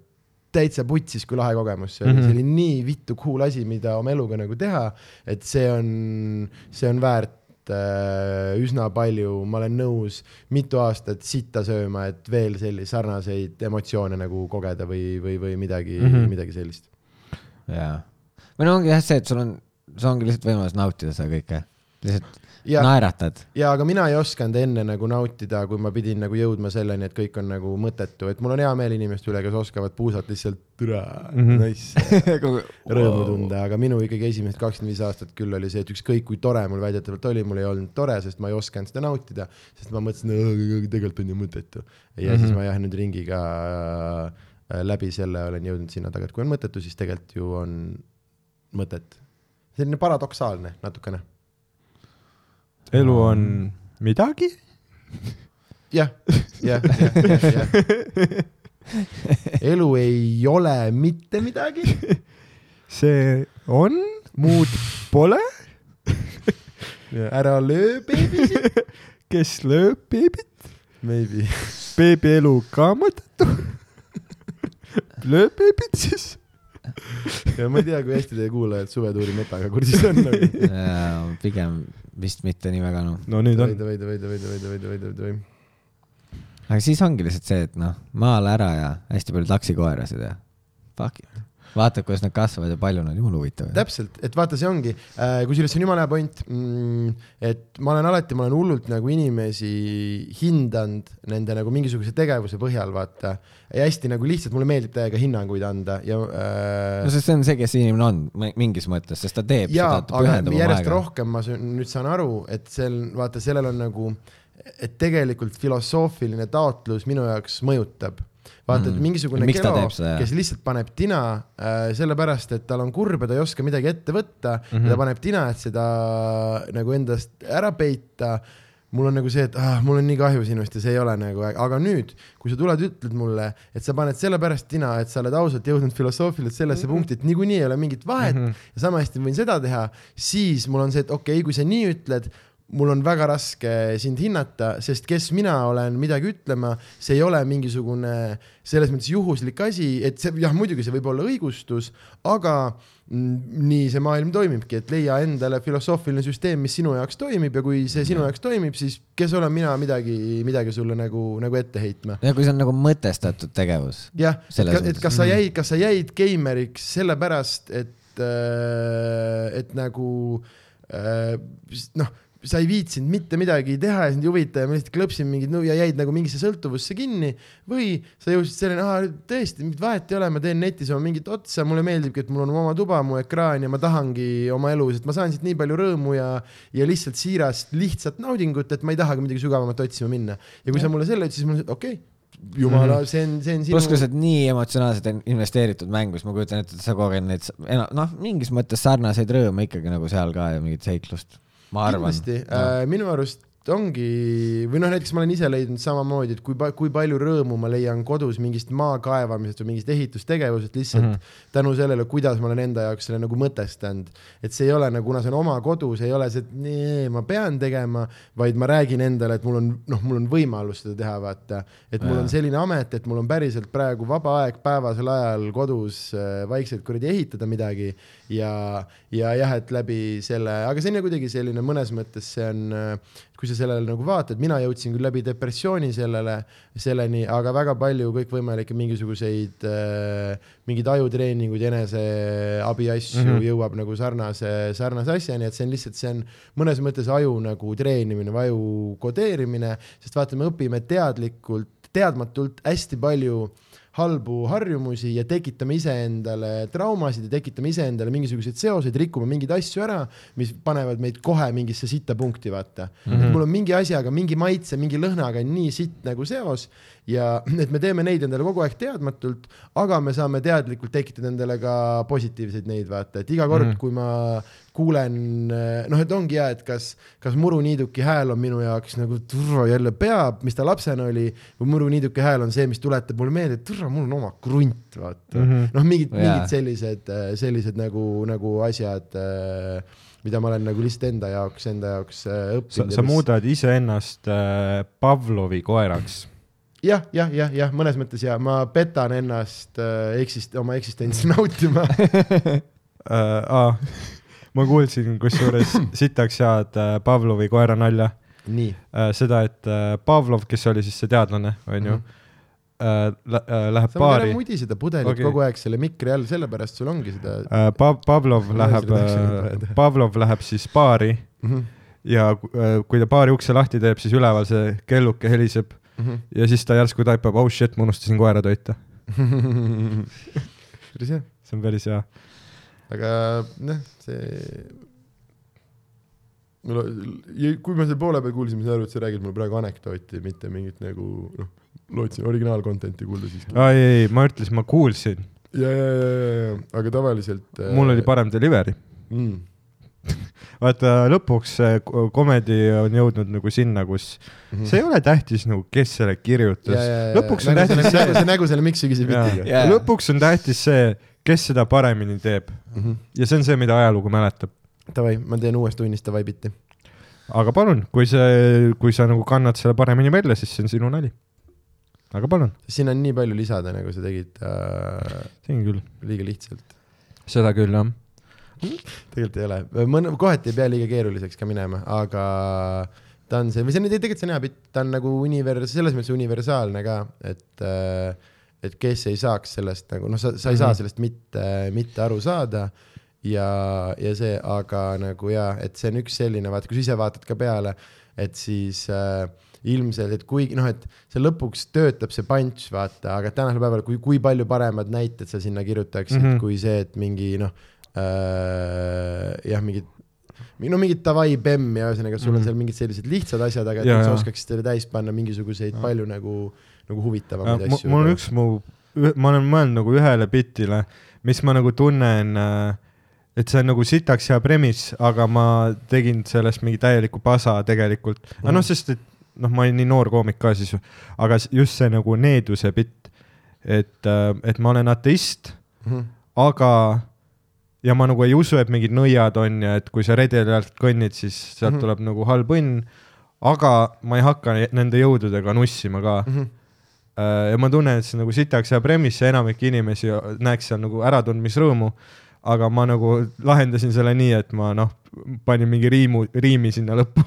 täitsa putsis, kui lahe kogemus see oli mm. -hmm. see oli nii vittu cool asi, mida oma eluga nagu teha, et see on, see on väärt äh, üsna palju, ma olen nõus mitu aastat sitta sööma, et veel selliseid sarnaseid emotsioone nagu kogeda või, või, või midagi mm. -hmm. midagi sellist. jaa. või no ongi jah see, et sul on, sul ongi lihtsalt võimalus nautida seda kõike. lihtsalt ja, naeratad. ja aga mina ei osanud enne nagu nautida, kui ma pidin nagu jõudma selleni, et kõik on nagu mõttetu, et mul on hea meel inimeste üle, kes oskavad puusalt lihtsalt türa mm. -hmm. nice rõõmu tunda, aga minu ikkagi esimesed kakskümmend viis aastat küll oli see, et ükskõik kui tore mul väidetavalt oli, mul ei olnud tore, sest ma ei osanud seda nautida, sest ma mõtlesin, et tegelikult on ju mõttetu. ja mm -hmm. siis ma jah, nüüd ringiga äh, läbi selle olen jõudnud sinna taga, et kui on mõttetu, siis tegelikult ju on mõtet. selline paradoksaalne natukene. Elu on midagi, jah, jah, jah, jah, elu ei ole mitte midagi, see on, muud pole, ära löö beebisid, kes lööb beebit, maybe. beebi elu ka mõttetu. lööb beebit siis. Ja ma ei tea, kui hästi teie kuulajad suvetuuri metaga kursis on nagu.. pigem vist mitte nii väga noh. no nüüd on. veidi, veidi, veidi, veidi, veidi, veidi, veidi, veidi. aga siis ongi lihtsalt see, et noh, maale ära ja hästi palju taksikoerasid ja fuck it. vaatad, kuidas nad kasvavad ja palju nad, jumala huvitav. täpselt, et vaata, see ongi, kusjuures see on jumala hea point, et ma olen alati, ma olen hullult nagu inimesi hindanud nende nagu mingisuguse tegevuse põhjal, vaata. ja hästi nagu lihtsalt mulle meeldib täiega hinnanguid anda ja äh, no sest see on see, kes inimene on mi- mingis mõttes, sest ta teeb jaa seda, ta aga pühendab oma järjest aega. rohkem ma nüüd saan aru, et sel, vaata, sellel on nagu, et tegelikult filosoofiline taotlus minu jaoks mõjutab. vaata, et Mhm. mingisugune ta kelo kes lihtsalt paneb tina äh, sellepärast, et tal on kurb ja ta ei oska midagi ette võtta mm, Mhm. -hmm. ja ta paneb tina, et seda nagu endast ära peita mul on nagu see, et ah, mul on nii kahju sinust ja see ei ole nagu, aga nüüd, kui sa tuled, ütled mulle, et sa paned sellepärast tina, et sa oled ausalt jõudnud filosoofiliselt sellesse mm -hmm. punkti, et niikuinii ei ole mingit vahet mm Mhm. -hmm. ja sama hästi võin seda teha, siis mul on see, et okei okay,, kui sa nii ütled, mul on väga raske sind hinnata, sest kes mina olen midagi ütlema, see ei ole mingisugune selles mõttes juhuslik asi, et see jah, muidugi see võib olla õigustus, aga mm, nii see maailm toimibki, et leia endale filosoofiline süsteem, mis sinu jaoks toimib ja kui see sinu jaoks toimib, siis kes olen mina midagi, midagi sulle nagu, nagu ette heitma. ja kui see on nagu mõtestatud tegevus. jah, et, kas sa jäid, kas sa jäid geimeriks sellepärast, et, et nagu äh, noh, sa ei viitsinud mitte midagi teha ja sind ei huvita ja ma lihtsalt klõpsin mingit nõu ja jäid nagu mingisse sõltuvusse kinni või sa jõudsid selleni, aa tõesti, mingit vahet ei ole, ma teen netis oma mingit otsa, mulle meeldibki, et mul on oma tuba, mu ekraan ja ma tahangi oma elus, et ma saan siit nii palju rõõmu ja, ja lihtsalt siirast lihtsat naudingut, et ma ei tahagi midagi sügavamat otsima minna. ja kui sa mulle selle ütlesid, siis mul oli, okei okay,, jumala, see on, see on sinu pluss, kui sa oled nii emotsionaalselt in- investeeritud mängu, siis ma kujutan ette, et sa koged neid noh, mingis mõttes sarnaseid rõõme ikkagi nagu seal ka ja mingit seiklust. Ma arvan. kindlasti äh,, minu arust ongi või noh, näiteks ma olen ise leidnud samamoodi, et kui, kui palju rõõmu ma leian kodus mingist maa kaevamisest või mingist ehitustegevusest lihtsalt mm. -hmm. tänu sellele, kuidas ma olen enda jaoks selle nagu mõtestanud. et see ei ole nagu, kuna see on oma kodu, see ei ole see, et nee, ma pean tegema, vaid ma räägin endale, et mul on noh, mul on võimalus seda teha, vaata. et mul Jaa. on selline amet, et mul on päriselt praegu vaba aeg päevasel ajal kodus äh, vaikselt kuradi ehitada midagi ja, ja jah, et läbi selle, aga see on ja kuidagi selline mõnes mõttes see on, kui sa sellele nagu vaatad, mina jõudsin küll läbi depressiooni sellele, selleni, aga väga palju kõikvõimalikke mingisuguseid äh, mingeid ajutreeninguid, eneseabi asju mm. -hmm. jõuab nagu sarnase, sarnase asjani, et see on lihtsalt, see on mõnes mõttes aju nagu treenimine või aju kodeerimine, sest vaata, me õpime teadlikult, teadmatult hästi palju halbu harjumusi ja tekitame iseendale traumasid ja tekitame iseendale mingisuguseid seoseid, rikume mingeid asju ära, mis panevad meid kohe mingisse sitta punkti, vaata mm. -hmm. et mul on mingi asjaga, mingi maitse, mingi lõhnaga on nii sitt nagu seos ja et me teeme neid endale kogu aeg teadmatult, aga me saame teadlikult tekitada endale ka positiivseid neid, vaata, et iga kord mm, Mhm. -hmm. kui ma kuulen, noh, et ongi hea, et kas, kas muruniiduki hääl on minu jaoks nagu turra jälle peab, mis ta lapsena oli, või muruniiduki hääl on see, mis tuletab mulle meelde, et turra, mul on oma krunt, vaata mm. -hmm.. noh, mingid, Jaa. mingid sellised, sellised nagu, nagu asjad, mida ma olen nagu lihtsalt enda jaoks, enda jaoks õppinud. sa muudad iseennast äh, Pavlovi koeraks. jah, jah, jah, jah, mõnes mõttes ja ma petan ennast äh, eksist-, oma eksistentsi nautima. äh,. aa, ma kuulsin kusjuures sitaks head äh, Pavlovi koera nalja nii, äh,, seda, et äh, Pavlov, kes oli siis see teadlane, onju Mhm. äh,, läheb sa võid ära paari mudiseda pudelit okay. kogu aeg selle mikri all, sellepärast sul ongi seda Pa-, Pavlov läheb seda Pavlov läheb siis baari mm. -hmm. ja kui ta baari ukse lahti teeb, siis üleval see kelluke heliseb Mm -hmm. ja siis ta järsku taipab, oh shit, ma unustasin koera toita. päris hea, see on päris hea. Aga noh, see. kui ma selle poole peal kuulsin, ma sain aru, et sa räägid mulle praegu anekdooti, mitte mingit nagu noh, lootsin originaalcontent'i kuulda siiski. aa ei, ei, ma ütlesin, ma kuulsin, ja, ja, ja, ja, ja, aga tavaliselt. mul oli parem delivery. mm. vaata lõpuks see ko- komedi on jõudnud nagu sinna, kus see ei ole tähtis nagu, kes selle kirjutas. lõpuks on see, tähtis see see, nägu selle Miks sügise bitiga. Jaa. lõpuks on tähtis see, kes seda paremini teeb ja see on see, mida ajalugu mäletab. Davai, ma teen uuest tunnist davai bitti. aga palun, kui see, kui sa nagu kannad selle paremini välja, siis see on sinu nali. aga palun, siin on nii palju lisada, nagu sa tegid äh, on küll, liiga lihtsalt. seda küll jah. tegelikult ei ole, mõne, kohati ei pea liiga keeruliseks ka minema, aga ta on see, või see on tegelikult see on hea bitt, ta on nagu univers-, selles mõttes universaalne ka, et äh, et kes ei saaks sellest nagu noh, sa, sa ei saa Mhm. sellest mitte, mitte aru saada ja, ja see, aga nagu jaa, et see on üks selline, vaata, kui sa ise vaatad ka peale, et siis äh, ilmselt, et kuigi noh, et see lõpuks töötab see punch, vaata, aga tänasel päeval, kui, kui palju paremad näited sa sinna kirjutaksid mm. -hmm. kui see, et mingi noh äh,, jah, mingid no mingid davai bemmi, ühesõnaga sul on Mhm. seal mingid sellised lihtsad asjad, aga et Ja, ja, sa ja. oskaksid selle täis panna mingisuguseid Ja. palju nagu, nagu huvitavamaid asju. mul on üks mu, ma olen mõelnud nagu ühele bitile, mis ma nagu tunnen, et see on nagu sitaks hea premise, aga ma tegin sellest mingi täieliku pasa tegelikult. aga noh, sest et noh, ma olin nii noor koomik ka siis, aga s- just see nagu needuse bitt, et, et ma olen ateist, Mhm. aga ja ma nagu ei usu, et mingid nõiad on ja et kui sa redeli alt kõnnid, siis sealt mm. -hmm. tuleb nagu halb õnn. aga ma ei hakka ne- nende jõududega nussima ka mm. -hmm. Ja ma tunnen, et see nagu sitaks hea premise ja enamik inimesi näeks seal nagu äratundmisrõõmu. aga ma nagu lahendasin selle nii, et ma noh, panin mingi riimu, riimi sinna lõppu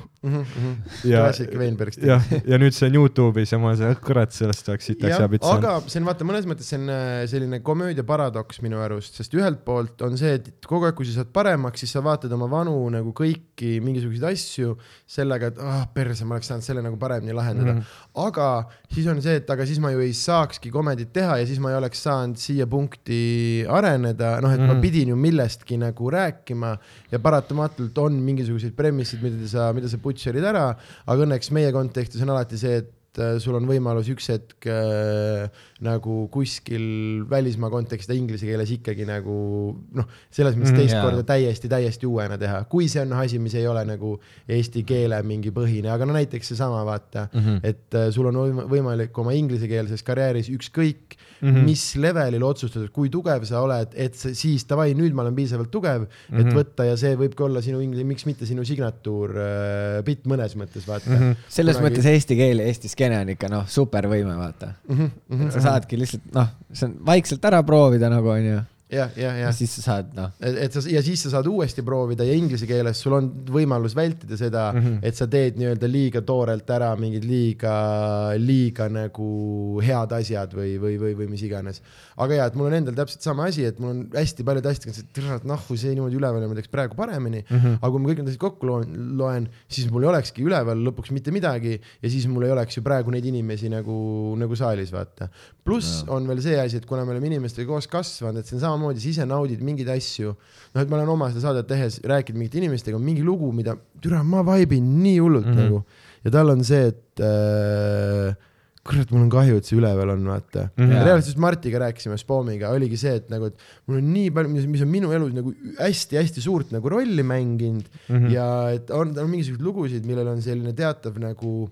ja, klassik Veinberg. jah, ja nüüd see on Youtube'is ja ma olen kurat, sellest oleks sitaks hea, saanud. aga see on vaata mõnes mõttes see on äh, selline komöödia paradoks minu arust, sest ühelt poolt on see, et kogu aeg, kui sa saad paremaks, siis sa vaatad oma vanu nagu kõiki mingisuguseid asju sellega, et ah perse, ma oleks saanud selle nagu paremini lahendada mm. -hmm. aga siis on see, et aga siis ma ju ei saakski komedit teha ja siis ma ei oleks saanud siia punkti areneda, noh, et mm -hmm. ma Mhm. pidin ju millestki nagu rääkima ja paratamatult on mingisuguseid premisse'id, mida sa, mida sa butcher'id ära, aga õnneks meie kontekstis on alati see, et äh, sul on võimalus üks hetk äh, nagu kuskil välismaa kontekstis inglise keeles ikkagi nagu noh, selles mõttes Mhm, teist jaa. korda täiesti, täiesti uuena teha, kui see on asi, mis ei ole nagu eesti keele mingi põhine, aga no näiteks seesama vaata mm, -hmm. et äh, sul on võim- võimalik oma inglisekeelses karjääris ükskõik mm. -hmm. mis levelil otsustada, kui tugev sa oled, et siis davai, nüüd ma olen piisavalt tugev mm, -hmm. et Mhm. võtta ja see võibki olla sinu inglise, miks mitte sinu signatuur äh, bitt mõnes mõttes vaata mm. -hmm. selles Kunagi- mõttes eesti keel ja eesti skeene on ikka noh, supervõime, vaata. Mm -hmm, mm et sa saadki lihtsalt noh, see on vaikselt ära proovida nagu onju, jah, ja jah. siis sa saad noh, et sa ja siis sa saad uuesti proovida ja inglise keeles sul on võimalus vältida seda mm. -hmm. et sa teed nii-öelda liiga toorelt ära mingid liiga, liiga nagu head asjad või, või, või, või mis iganes. aga ja, et mul on endal täpselt sama asi, et mul on hästi paljud asjad, et tere, nahku see niimoodi üleval ja ma teeks praegu paremini mm, -hmm. aga kui ma kõik need asjad kokku loen, loen, siis mul ei olekski üleval lõpuks mitte midagi ja siis mul ei oleks ju praegu neid inimesi nagu, nagu saalis vaata. Pluss on veel see asi, et kuna me oleme inimestega koos kasvanud, et see on samamoodi, sa ise naudid mingeid asju. noh, et ma olen oma seda saadet tehes rääkinud mingite inimestega, mingi lugu, mida, türa, ma vaibin nii hullult mm. -hmm. nagu ja tal on see, et äh, kurat, mul on kahju, et see üleval on, vaata mm. -hmm. reaalselt just Martiga rääkisime, Spoomiga, oligi see, et nagu, et mul on nii palju, mis, on minu elus nagu hästi-hästi suurt nagu rolli mänginud mm. -hmm. ja et on, on mingisuguseid lugusid, millel on selline teatav nagu,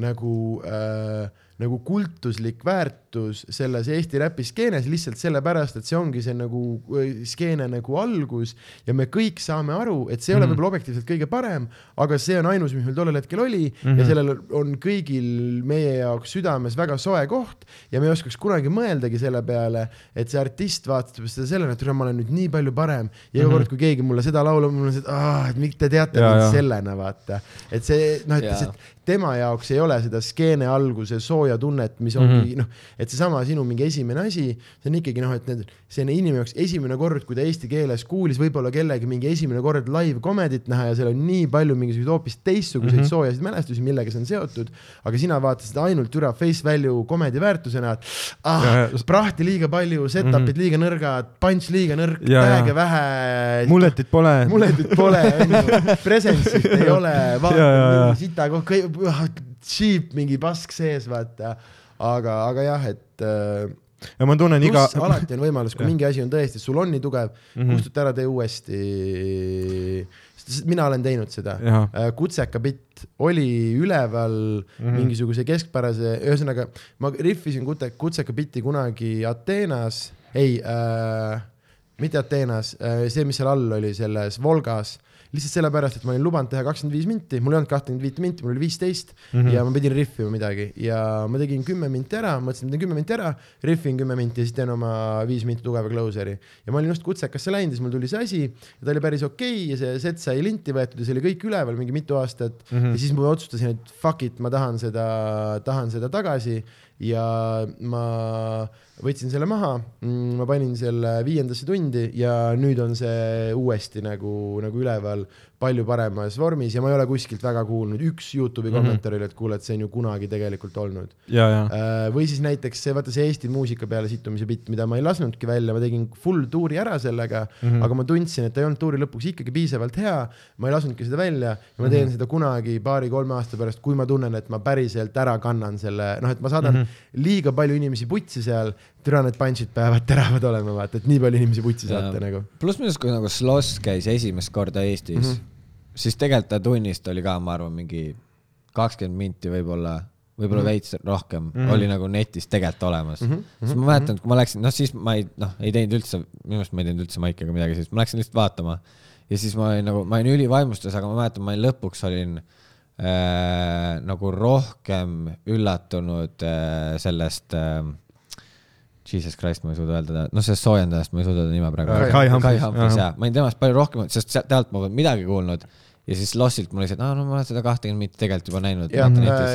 nagu äh, nagu kultuslik väärtus selles Eesti räpi skeenes lihtsalt sellepärast, et see ongi see nagu äh, skeene nagu algus ja me kõik saame aru, et see ei ole Mhm. võib-olla objektiivselt kõige parem, aga see on ainus, mis meil tollel hetkel oli mm Mhm. ja sellel on kõigil meie jaoks südames väga soe koht ja me ei oskaks kunagi mõeldagi selle peale, et see artist vaatab seda sellena, et ma olen nüüd nii palju parem ja iga Mhm. kord, kui keegi mulle seda laulab, mul on see, et et miks te teate Ja, mind ja. sellena, vaata. et see noh, et Jaa. Tema jaoks ei ole seda skeene alguse sooja tunnet, mis ongi mm. -hmm. noh, et seesama sinu mingi esimene asi, see on ikkagi noh, et need, see on inimene jaoks esimene kord, kui ta eesti keeles kuulis võib-olla kellegi mingi esimene kord live komedit näha ja seal on nii palju mingisuguseid hoopis teistsuguseid mm. -hmm. soojasid mälestusi, millega see on seotud, aga sina vaatad seda ainult üle face value komedi väärtusena, et ah Ja, ja., prahti liiga palju, setup'id mm -hmm. liiga nõrgad, punch liiga nõrk, tag'e vähe, mulletit pole. muletit pole, onju, presence'it ei ole, vaata sita koht, cheap mingi pask sees, vaata. aga, aga jah, et äh, ja ma tunnen iga alati on võimalus, kui mingi asi on tõesti, sul on nii tugev mm. -hmm. kustuta ära, tee uuesti. mina olen teinud seda. Jaa. kutseka bitt oli üleval mm. -hmm. mingisuguse keskpärase, ühesõnaga ma rihvisin kutseka bitti kunagi Ateenas, ei äh,, mitte Ateenas äh,, see, mis seal all oli, selles Volgas lihtsalt sellepärast, et ma olin lubanud teha kakskümmend viis minti, mul ei olnud kahtekümmet viite minti, mul oli viisteist mm. -hmm. ja ma pidin rihvima midagi ja ma tegin kümme minti ära, mõtlesin, et teen kümme minti ära, rihvin kümme minti ja siis teen oma viis minti tugeva closer'i. ja ma olin just kutsekasse läinud ja siis mul tuli see asi ja ta oli päris okei okay, ja see set sai linti võetud ja see oli kõik üleval mingi mitu aastat mm. -hmm. ja siis ma otsustasin, et fuck it, ma tahan seda, tahan seda tagasi ja ma võtsin selle maha, ma panin selle viiendasse tundi ja nüüd on see uuesti nagu, nagu üleval palju paremas vormis ja ma ei ole kuskilt väga kuulnud, üks Youtube'i Mhm. kommentaar oli, et kuule, et see on ju kunagi tegelikult olnud. ja, või siis näiteks see, vaata see Eesti muusika peale sittumise bitt, mida ma ei lasknudki välja, ma tegin full tuuri ära sellega mm. -hmm. aga ma tundsin, et ta ei olnud tuuri lõpuks ikkagi piisavalt hea, ma ei lasknudki seda välja ja ma Mhm. teen mm -hmm. seda kunagi paari-kolme aasta pärast, kui ma tunnen, et ma päriselt ära kannan selle, noh, et ma saadan mm. -hmm. liiga palju inimesi putsi seal, türa need punch'id peavad teravad olema, vaata, et nii palju inimesi putsi Jaa. saate nagu. pluss minu arust, kui nagu Sloss käis esimest korda Eestis mm, Mhm. -hmm. siis tegelikult ta tunnist oli ka, ma arvan, mingi kakskümmend minti võib-olla, võib-olla mm -hmm. veits rohkem mm, Mhm. -hmm. oli nagu netis tegelikult olemas mm. Mhm, -hmm. siis ma mäletan, et kui ma läksin, noh siis ma ei, noh, ei teinud üldse, minu arust ma ei teinud üldse maiki ega midagi, siis ma läksin lihtsalt vaatama. ja siis ma olin nagu, ma olin ülivaimustus, aga ma mäletan, ma olin lõpuks olin äh, nagu rohkem üllatunud äh, sellest äh, Jesus Christ, ma ei suuda öelda, noh sellest soojendajast ma ei suuda ta nime praegu Äh, öelda. Kai Humphries, Humphries, jah. ma olin temast palju rohkem, sest sealt- ma polnud midagi kuulnud ja siis Lossilt mul lihtsalt, aa no ma olen seda kahtekümmet minti tegelikult juba näinud. ja,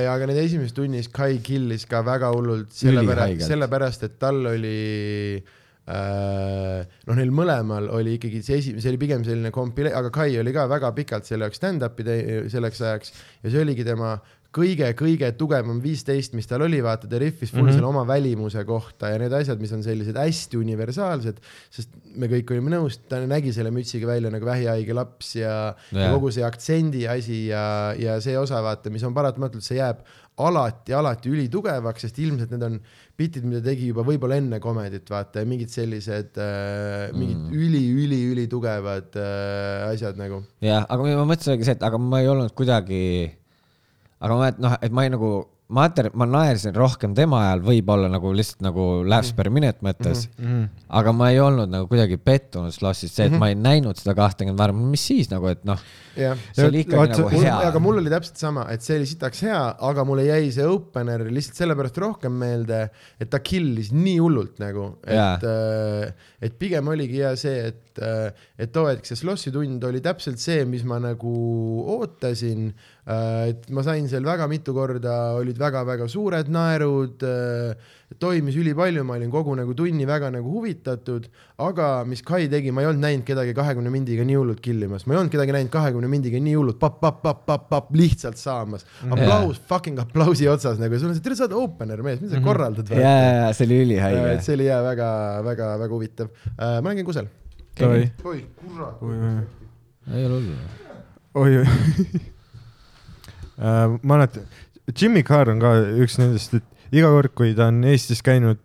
ja aga need esimeses tunnis Kai killis ka väga hullult sellepärast, sellepärast et tal oli äh, noh, neil mõlemal oli ikkagi see esi-, see oli pigem selline kompile-, aga Kai oli ka väga pikalt selle jaoks stand-up'i selleks ajaks ja see oligi tema kõige-kõige tugevam viisteist, mis tal oli, vaata ta riffis full mm. -hmm. selle oma välimuse kohta ja need asjad, mis on sellised hästi universaalsed, sest me kõik olime nõus, ta nägi selle mütsiga välja nagu vähihaige laps ja, ja. ja kogu see aktsendi asi ja, ja see osa vaata, mis on paratamatult, see jääb alati, alati ülitugevaks, sest ilmselt need on bitid, mida tegi juba võib-olla enne komedit, vaata ja mingid sellised äh,, mingid mm. üli-üli-ülitugevad äh, asjad nagu. jah, aga ma mõtlesin et aga ma ei olnud kuidagi, aga ma, et noh, et ma ei nagu, mater-, ma naersin rohkem tema ajal võib-olla nagu lihtsalt nagu laughs per minute mõttes mm, Mhm. -hmm. aga ma ei olnud nagu kuidagi pettunud Slossis, see, et mm -hmm. ma ei näinud seda kahtekümmet varem, mis siis nagu, et noh, jah see oli ikkagi vaat nagu mul, hea. aga mul oli täpselt sama, et see oli sitaks hea, aga mulle jäi see opener lihtsalt sellepärast rohkem meelde, et ta kill'is nii hullult nagu, et äh, et pigem oligi hea see, et äh, et too hetk see Slossi tund oli täpselt see, mis ma nagu ootasin. Et ma sain seal väga mitu korda, olid väga-väga suured naerud äh,, toimis ülipalju, ma olin kogu nagu tunni väga nagu huvitatud, aga mis Kai tegi, ma ei olnud näinud kedagi kahekümne mindiga nii hullult killimas, ma ei olnud kedagi näinud kahekümne mindiga nii hullult papp-papp-papp-papp lihtsalt saamas. aplaus yeah., fucking aplausi otsas nagu, sul on see, tere, sa oled opener mees, mida sa korraldad ja, ja, ja see oli ülihaige Äh, see oli jaa väga-väga-väga huvitav ma nägin kusel. oi, oi, kurat. ei ole hullu. oi, oi. ma mäletan, Jimmy Carr on ka üks nendest, et iga kord, kui ta on Eestis käinud,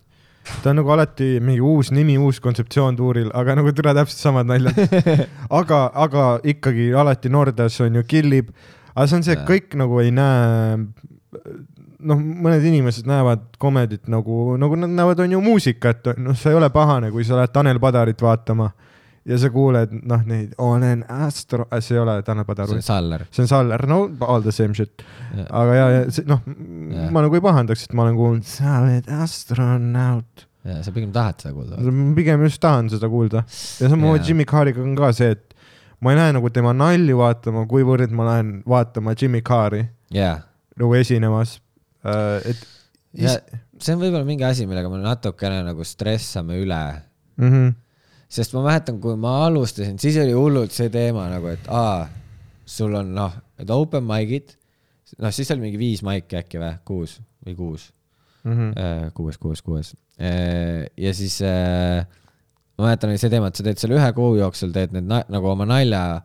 ta on nagu alati mingi uus nimi, uus kontseptsioon tuuril, aga nagu tule täpselt samad naljad. aga, aga ikkagi alati Nordas on ju killib, aga see on see, et kõik nagu ei näe noh, mõned inimesed näevad komedit nagu, nagu nad näevad, on ju muusikat, noh, see ei ole pahane, kui sa lähed Tanel Padarit vaatama ja sa kuuled, noh, neid olen astro, see ei ole Tanel Padar see, on Saller. see on Saller, no all the same shit. aga ja, ja noh, ma nagu ei pahandaks, et ma olen kuulnud, sa oled astronaut. ja sa pigem tahad seda kuulda. ma pigem just tahan seda kuulda ja samamoodi. Jimmy Carriga on ka see, et ma ei lähe nagu tema nalju vaatama, kuivõrd ma lähen vaatama Jimmy Carri jaa nagu esinemas. et ja see on võib-olla mingi asi, millega me natukene nagu stressame üle, mm. -hmm. Sest ma mäletan, kui ma alustasin, siis oli hullult see teema nagu, et aa, sul on noh, et open mic'id, noh, siis oli mingi viis maiki äkki või, kuus või kuus Mm -hmm. äh,, kuues, kuues, kuues. ja siis äh, ma mäletan, oli see teema, et sa teed selle ühe kuu jooksul, teed need na nagu oma nalja,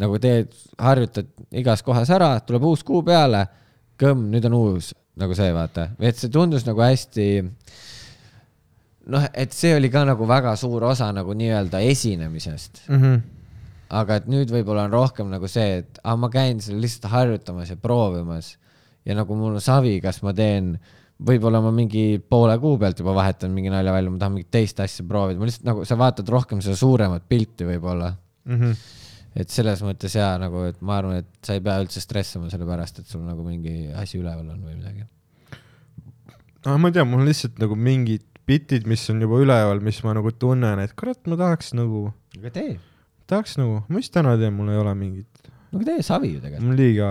nagu teed, harjutad igas kohas ära, tuleb uus kuu peale, kõmm, nüüd on uus, nagu see, vaata, et see tundus nagu hästi noh, et see oli ka nagu väga suur osa nagu nii-öelda esinemisest. Mm -hmm. aga et nüüd võib-olla on rohkem nagu see, et ah, ma käin seal lihtsalt harjutamas ja proovimas ja nagu mul on savi, kas ma teen, võib-olla ma mingi poole kuu pealt juba vahetan mingi nalja välja, ma tahan mingit teist asja proovida, ma lihtsalt nagu sa vaatad rohkem seda suuremat pilti võib-olla mm. -hmm. et selles mõttes jaa, nagu, et ma arvan, et sa ei pea üldse stressama selle pärast, et sul nagu mingi asi üleval on või midagi. no ma ei tea, mul lihtsalt nagu mingid bitid, mis on juba üleval, mis ma nagu tunnen, et kurat, ma tahaks nagu, aga tee, tahaks nagu, ma just täna teen, mul ei ole mingit, no aga tee savi ju tegelikult. mul liiga,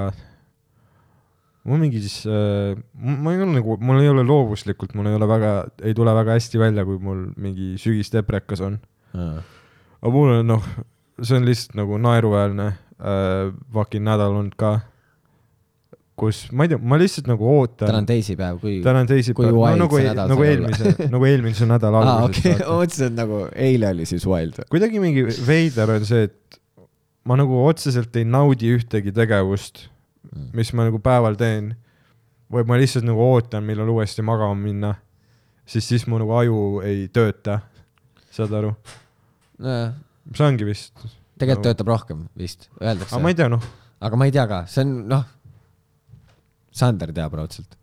mul mingi siis äh,, ma ei ole nagu, mul ei ole loovuslikult, mul ei ole väga, ei tule väga hästi välja, kui mul mingi sügisteprekas on. aga mul on noh, see on lihtsalt nagu naeruväärne äh, fucking nädal olnud ka, kus ma ei tea, ma lihtsalt nagu ootan. täna on teisipäev, kui. täna on teisipäev, no, nagu, nädal nagu eelmise, nagu eelmise nädala aa, alguses okei, okay.. ma mõtlesin, et nagu eile oli siis wild. kuidagi mingi veider on see, et ma nagu otseselt ei naudi ühtegi tegevust, mis ma nagu päeval teen. või ma lihtsalt nagu ootan, millal uuesti magama minna, siis, siis mu nagu aju ei tööta. saad aru? nojah, see ongi vist. tegelikult No. töötab rohkem vist, öeldakse aga. ma ei tea, noh, aga ma ei tea ka, see on noh, Sander teab raudselt.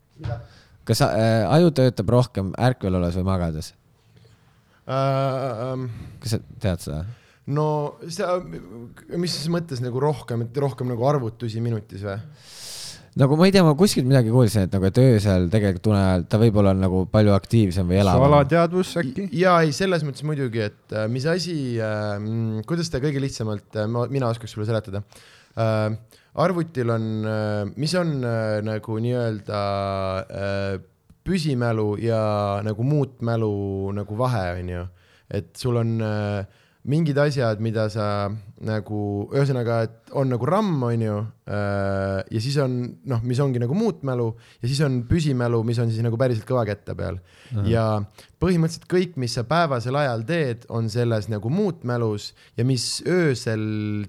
kas äh, aju töötab rohkem ärkvel olles või magades? Ähm, kas sa tead seda? no sa, mis siis mõttes nagu rohkem, et rohkem nagu arvutusi minutis või? nagu ma ei tea, ma kuskilt midagi kuulsin, et nagu, et öösel tegelikult une ajal ta võib-olla on nagu palju aktiivsem või elavam. salateadvus äkki? ja ei, selles mõttes muidugi, et äh, mis asi äh,, kuidas seda kõige lihtsamalt äh,, ma, mina oskaks sulle seletada äh,. Arvutil on äh,, mis on äh, nagu nii-öelda äh, püsimälu ja nagu muutmälu nagu vahe, on ju. et sul on mingid asjad, mida sa nagu, ühesõnaga, et on nagu RAM, on ju ja siis on noh, mis ongi nagu muutmälu ja siis on püsimälu, mis on siis nagu päriselt kõvaketta peal ja põhimõtteliselt kõik, mis sa päevasel ajal teed, on selles nagu muutmälus ja mis öösel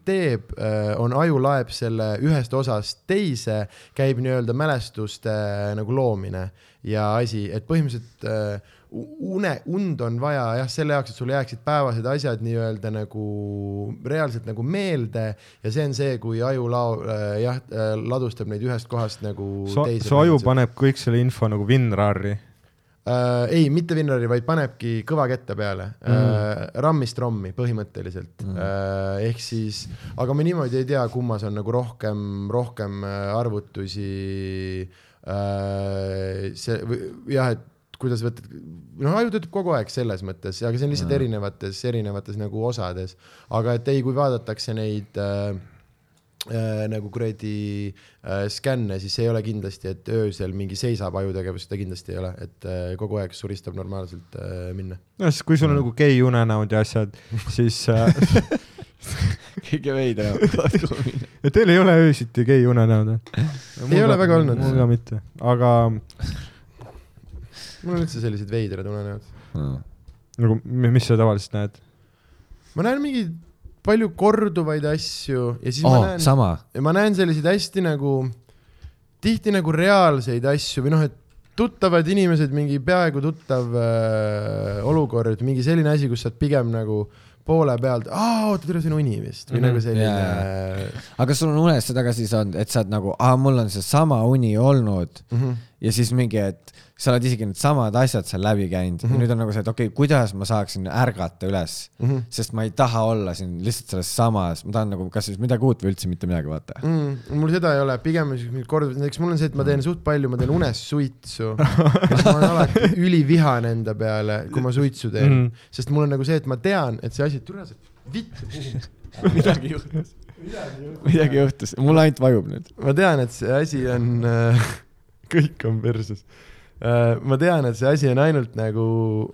teeb, on aju laeb selle ühest osast teise, käib nii-öelda mälestuste nagu loomine ja asi, et põhimõtteliselt äh, une, und on vaja jah, selle jaoks, et sul jääksid päevased asjad nii-öelda nagu reaalselt nagu meelde ja see on see, kui aju lao-, jah, ladustab neid ühest kohast nagu su teise. su aju paneb kõik selle info nagu WinRAR-i. äh,. ei, mitte Winrari, vaid panebki kõvaketta peale mm. äh,, rammist rommi põhimõtteliselt mm.. Äh, ehk siis, aga me niimoodi ei tea, kummas on nagu rohkem, rohkem äh, arvutusi äh,. see jah, et kuidas võtta, noh, aju töötab kogu aeg selles mõttes, aga see on lihtsalt mm. erinevates, erinevates nagu osades, aga et ei, kui vaadatakse neid äh, äh, nagu kuradi äh, skänne, siis ei ole kindlasti, et öösel mingi seisab ajutegevus, seda kindlasti ei ole, et äh, kogu aeg suristab normaalselt äh, minna. no siis, kui sul on nagu gei unenäod ja asjad, siis äh, kõige veidram. ja teil ei ole öösiti gei unenäod või? Ei ole väga olnud. mul ka mitte, aga mul on üldse sellised veidrad unenäod. nagu, mis sa tavaliselt näed? ma näen mingeid palju korduvaid asju ja siis oh, ma näen, ma näen selliseid hästi nagu, tihti nagu reaalseid asju või noh, et tuttavad inimesed, mingi peaaegu tuttav äh, olukord, mingi selline asi, kus sa oled pigem nagu poole pealt, aa, oota, tule, see on uni vist või Mhm. nagu selline Jaa, aga sul on unes seda ka siis olnud, et sa oled nagu, aa, mul on seesama uni olnud mm. -hmm. ja siis mingi, et sa oled isegi needsamad asjad seal läbi käinud mm, -hmm. ja nüüd on nagu see, et okei okay,, kuidas ma saaksin ärgata üles mm, Mhm. -hmm. sest ma ei taha olla siin lihtsalt selles samas, ma tahan nagu kas siis midagi uut või üldse mitte midagi, vaata. mm,. mul seda ei ole, pigem mingid kord, näiteks mul on see, et ma teen suht palju, ma teen unes suitsu. ma olen alati ülivihane enda peale, kui ma suitsu teen mm, Mhm. -hmm. sest mul on nagu see, et ma tean, et see asi, tule see vitt midagi juhtus. midagi juhtus, mul ainult vajub nüüd. ma tean, et see asi on äh, kõik on perses. Ma tean, et see asi on ainult nagu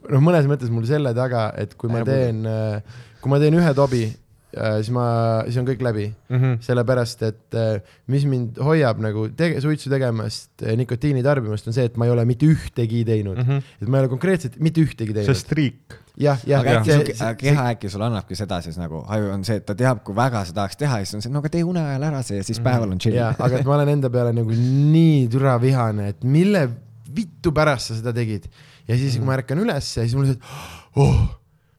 noh, mõnes mõttes mul selle taga, et kui ma teen äh,, kui ma teen ühe tobi äh,, siis ma, siis on kõik läbi Mhm. sellepärast, et äh, mis mind hoiab nagu tege, suitsu tegemast, nikotiini tarbimast, on see, et ma ei ole mitte ühtegi teinud mm. -hmm. et ma ei ole konkreetselt mitte ühtegi see teinud. striik. jah, jah, aga äkki see, aga keha äkki sulle annabki seda siis nagu, aju on see, et ta teab, kui väga sa tahaks teha ja siis on see, no aga tee une ajal ära see ja siis päeval on chill. ja, aga et ma olen enda peale nagu nii türa vihane, et mille vittu pärast sa seda tegid. ja siis, kui ma ärkan ülesse, siis mul see, oh,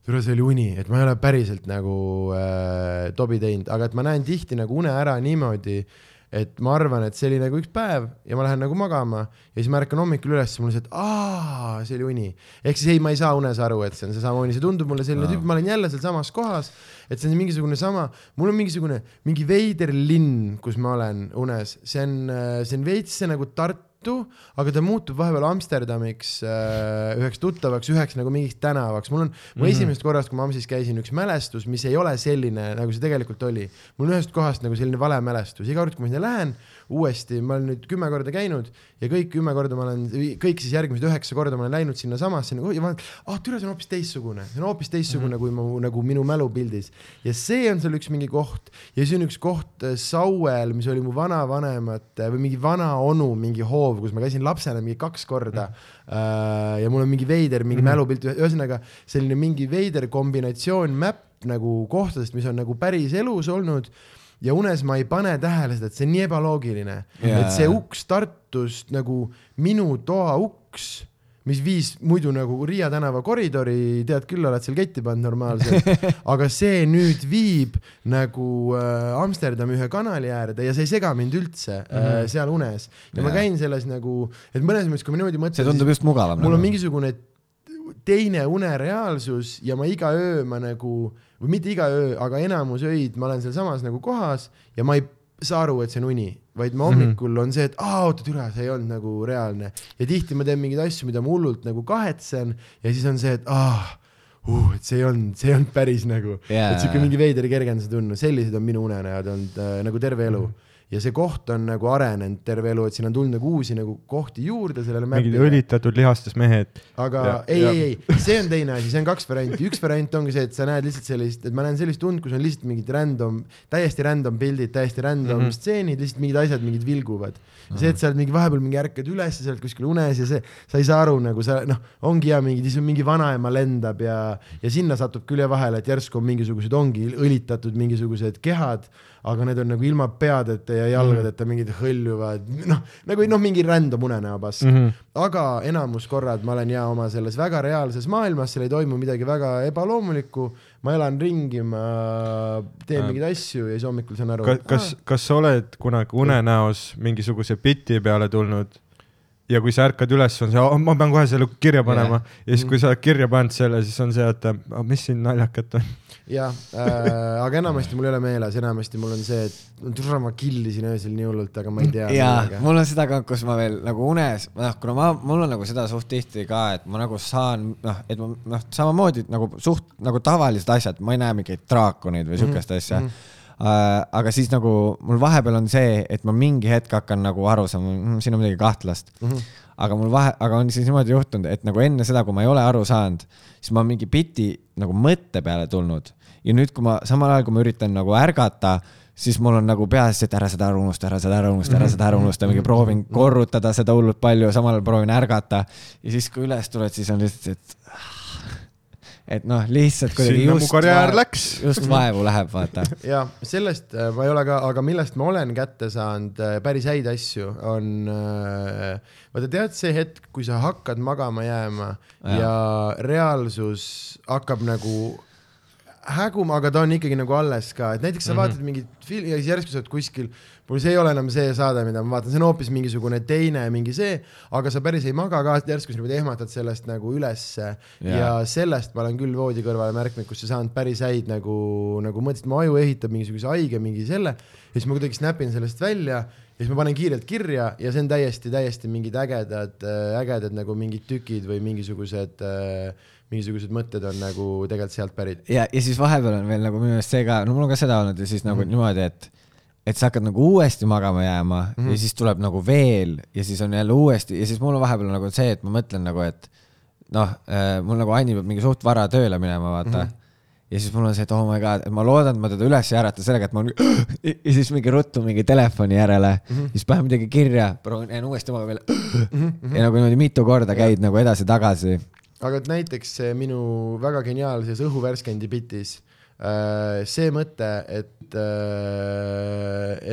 türa see oli uni, et ma ei ole päriselt nagu äh, tobi teinud, aga et ma näen tihti nagu une ära niimoodi, et ma arvan, et see oli nagu üks päev ja ma lähen nagu magama ja siis ma ärkan hommikul üles ja mul see, et aa, see oli uni. ehk siis ei, ma ei saa unes aru, et see on seesama uni, see tundub mulle selline tüüp, ma olen jälle sealsamas kohas, et see on mingisugune sama, mul on mingisugune mingi veider linn, kus ma olen unes, see on, see on veits see nagu Tartu, aga ta muutub vahepeal Amsterdamiks äh, üheks tuttavaks, üheks nagu mingiks tänavaks, mul on mm, -hmm. esimesest korrast, kui ma Amsis käisin, üks mälestus, mis ei ole selline, nagu see tegelikult oli. mul on ühest kohast nagu selline vale mälestus, iga kord, kui ma sinna lähen uuesti, ma olen nüüd kümme korda käinud ja kõik kümme korda ma olen, kõik siis järgmised üheksa korda ma olen läinud sinnasamasse nagu ja vaatan, ah türa, see on hoopis teistsugune, see on hoopis teistsugune mm -hmm. kui mu nagu minu mälupildis ja see on seal üks mingi koht ja siis on üks koht äh, Sauel, mis oli mu vanavanemate või mingi vanaonu mingi hoov, kus ma käisin lapsena mingi kaks korda mm. -hmm. ja mul on mingi veider mingi mm -hmm. mälupilt, ühesõnaga selline mingi veider kombinatsioon mäpp nagu kohtadest, mis on nagu päris elus olnud ja unes ma ei pane tähele seda, et see on nii ebaloogiline yeah., et see uks Tartust nagu minu toa uks, mis viis muidu nagu Riia tänava koridori, tead küll, oled seal ketti pannud normaalselt, aga see nüüd viib nagu äh, Amsterdami ühe kanali äärde ja see ei sega mind üldse mm -hmm. äh, seal unes ja yeah. ma käin selles nagu, et mõnes mõttes, kui ma niimoodi mõtlen, see tundub just mugavam. mul on mingisugune teine unereaalsus ja ma iga öö ma nagu, või mitte iga öö, aga enamus öid ma olen sealsamas nagu kohas ja ma ei saa aru, et see on uni, vaid ma hommikul on see, et aa, oota türa, see ei olnud nagu reaalne. Ja tihti ma teen mingeid asju, mida ma hullult nagu kahetsen ja siis on see, et aa uh,, et see olnud, see olnud päris nagu Jaa. et siuke mingi veider kergenduse tunne, sellised on minu unenäod olnud äh, nagu terve elu ja see koht on nagu arenenud terve elu, et siin on tulnud nagu uusi nagu kohti juurde sellele mingid õlitatud lihastes mehed. aga Ja- ei, ei, ei, see on teine asi, see on kaks varianti, üks variant ongi see, et sa näed lihtsalt sellist, et ma näen sellist und, kus on lihtsalt mingid random, täiesti random pildid, täiesti random mm Mhm. -hmm. stseenid, lihtsalt mingid asjad, mingid vilguvad. see, et sa oled mingi vahepeal mingi ärkad üles ja sa oled kuskil unes ja see, sa ei saa aru nagu sa noh, ongi hea mingi, siis on mingi vanaema lendab ja, ja sinna satub külje vahele, et järsku on mingisugused, ongi õlitatud mingisugused kehad, aga need on nagu ilma peadeta ja jalgadeta mingid hõljuvad, noh, nagu noh, mingi random unenäopass mm. -hmm aga enamus korrad ma olen ja oma selles väga reaalses maailmas, seal ei toimu midagi väga ebaloomulikku, ma elan ringi, ma teen Äh. mingeid asju ja siis hommikul saan aru. kas, kas, kas sa oled kunagi unenäos mingisuguse biti peale tulnud ja kui sa ärkad üles, on see, ma pean kohe selle kirja panema ja siis, kui sa oled kirja pannud selle, siis on see, et "Ah, mis siin naljakat on. jah äh,, aga enamasti mul ei ole meeles, enamasti mul on see, et tule ma killisin öösel nii hullult, aga ma ei tea. jaa, mul on seda ka, kus ma veel nagu unes, noh, kuna ma, mul on nagu seda suht tihti ka, et ma nagu saan, noh, et ma noh, samamoodi nagu suht nagu tavalised asjad, ma ei näe mingeid draakoneid või siukest asja mm. -hmm. Uh, aga siis nagu mul vahepeal on see, et ma mingi hetk hakkan nagu aru saama mm,, siin on midagi kahtlast. Mm. -hmm. aga mul vahe, aga on siis niimoodi juhtunud, et nagu enne seda, kui ma ei ole aru saanud, siis ma mingi biti nagu mõtte peale tulnud. Ja nüüd, kui ma samal ajal, kui ma üritan nagu ärgata, siis mul on nagu peas, et ära seda ära unusta, ära seda ära unusta, ära seda ära unusta, mingi proovin korrutada seda hullult palju, samal ajal proovin ärgata. Ja siis, kui üles tuled, siis on lihtsalt, et et noh, lihtsalt kuidagi just vaev- läks. just vaevu läheb, vaata. ja sellest äh, ma ei ole ka, aga millest ma olen kätte saanud äh, päris häid asju, on äh, vaata tead see hetk, kui sa hakkad magama jääma ja, ja reaalsus hakkab nagu häguma, aga ta on ikkagi nagu alles ka, et näiteks sa mm -hmm. vaatad mingit filmi ja siis järsku sa oled kuskil, mul see ei ole enam see saade, mida ma vaatan, see on hoopis mingisugune teine mingi see, aga sa päris ei maga ka, järsku sa niimoodi ehmatad sellest nagu ülesse Jaa. ja sellest ma olen küll voodi kõrvale märknud, kus sa saanud päris häid nagu, nagu mõtlesid, mu aju ehitab mingisuguse haige mingi selle ja siis ma kuidagi snapin sellest välja ja siis ma panen kiirelt kirja ja see on täiesti, täiesti mingid ägedad, ägedad nagu mingid tükid või mingisugused, mingisugused mõtted on nagu tegelikult sealt pärit. ja, ja siis vahepeal on veel nagu minu meelest see ka, no mul on ka seda olnud ja siis nagu mm -hmm. niimoodi, et, et sa hakkad nagu uuesti magama jääma mm Mhm. -hmm. ja siis tuleb nagu veel ja siis on jälle uuesti ja siis mul on vahepeal nagu see, et ma mõtlen nagu, et noh äh,, mul nagu Anni peab mingi suht vara tööle minema, vaata mm. -hmm. ja siis mul on see, et oh my god, ma loodan, et ma teda üles ei ärata sellega, et ma olen ja siis mingi ruttu mingi telefoni järele mm, -hmm. siis panen midagi kirja, proovin, uuesti magama peale mm. -hmm. ja nagu niimoodi mitu korda käid nagu edasi-tagasi aga et näiteks minu väga geniaalses õhuvärskendi bitis see mõte, et,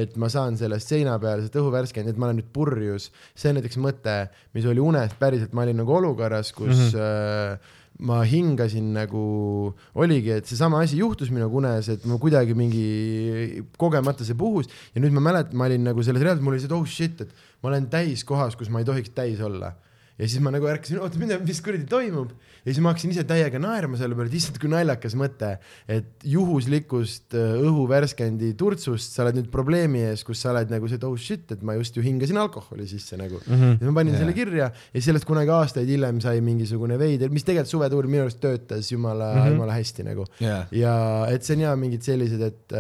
et ma saan sellest seinapealsest õhuvärskend, et ma olen nüüd purjus, see on näiteks mõte, mis oli unes päriselt, ma olin nagu olukorras, kus mm -hmm. ma hingasin nagu, oligi, et seesama asi juhtus minuga unes, et ma kuidagi mingi kogemata see puhus ja nüüd ma mäletan, ma olin nagu selles reaalsuses, mul oli see, et oh shit, et ma olen täis kohas, kus ma ei tohiks täis olla ja siis ma nagu ärkasin, oota, mida, mis kuradi toimub ja siis ma hakkasin ise täiega naerma selle peale, et issand, kui naljakas mõte, et juhuslikust äh, õhuvärskendi turtsust sa oled nüüd probleemi ees, kus sa oled nagu see, et oh shit, et ma just ju hingasin alkoholi sisse nagu mm. -hmm. ja ma panin yeah. selle kirja ja sellest kunagi aastaid hiljem sai mingisugune veider, mis tegelikult suvetuur minu arust töötas jumala mm, -hmm. jumala hästi nagu jaa, ja et see on ja mingid sellised, et,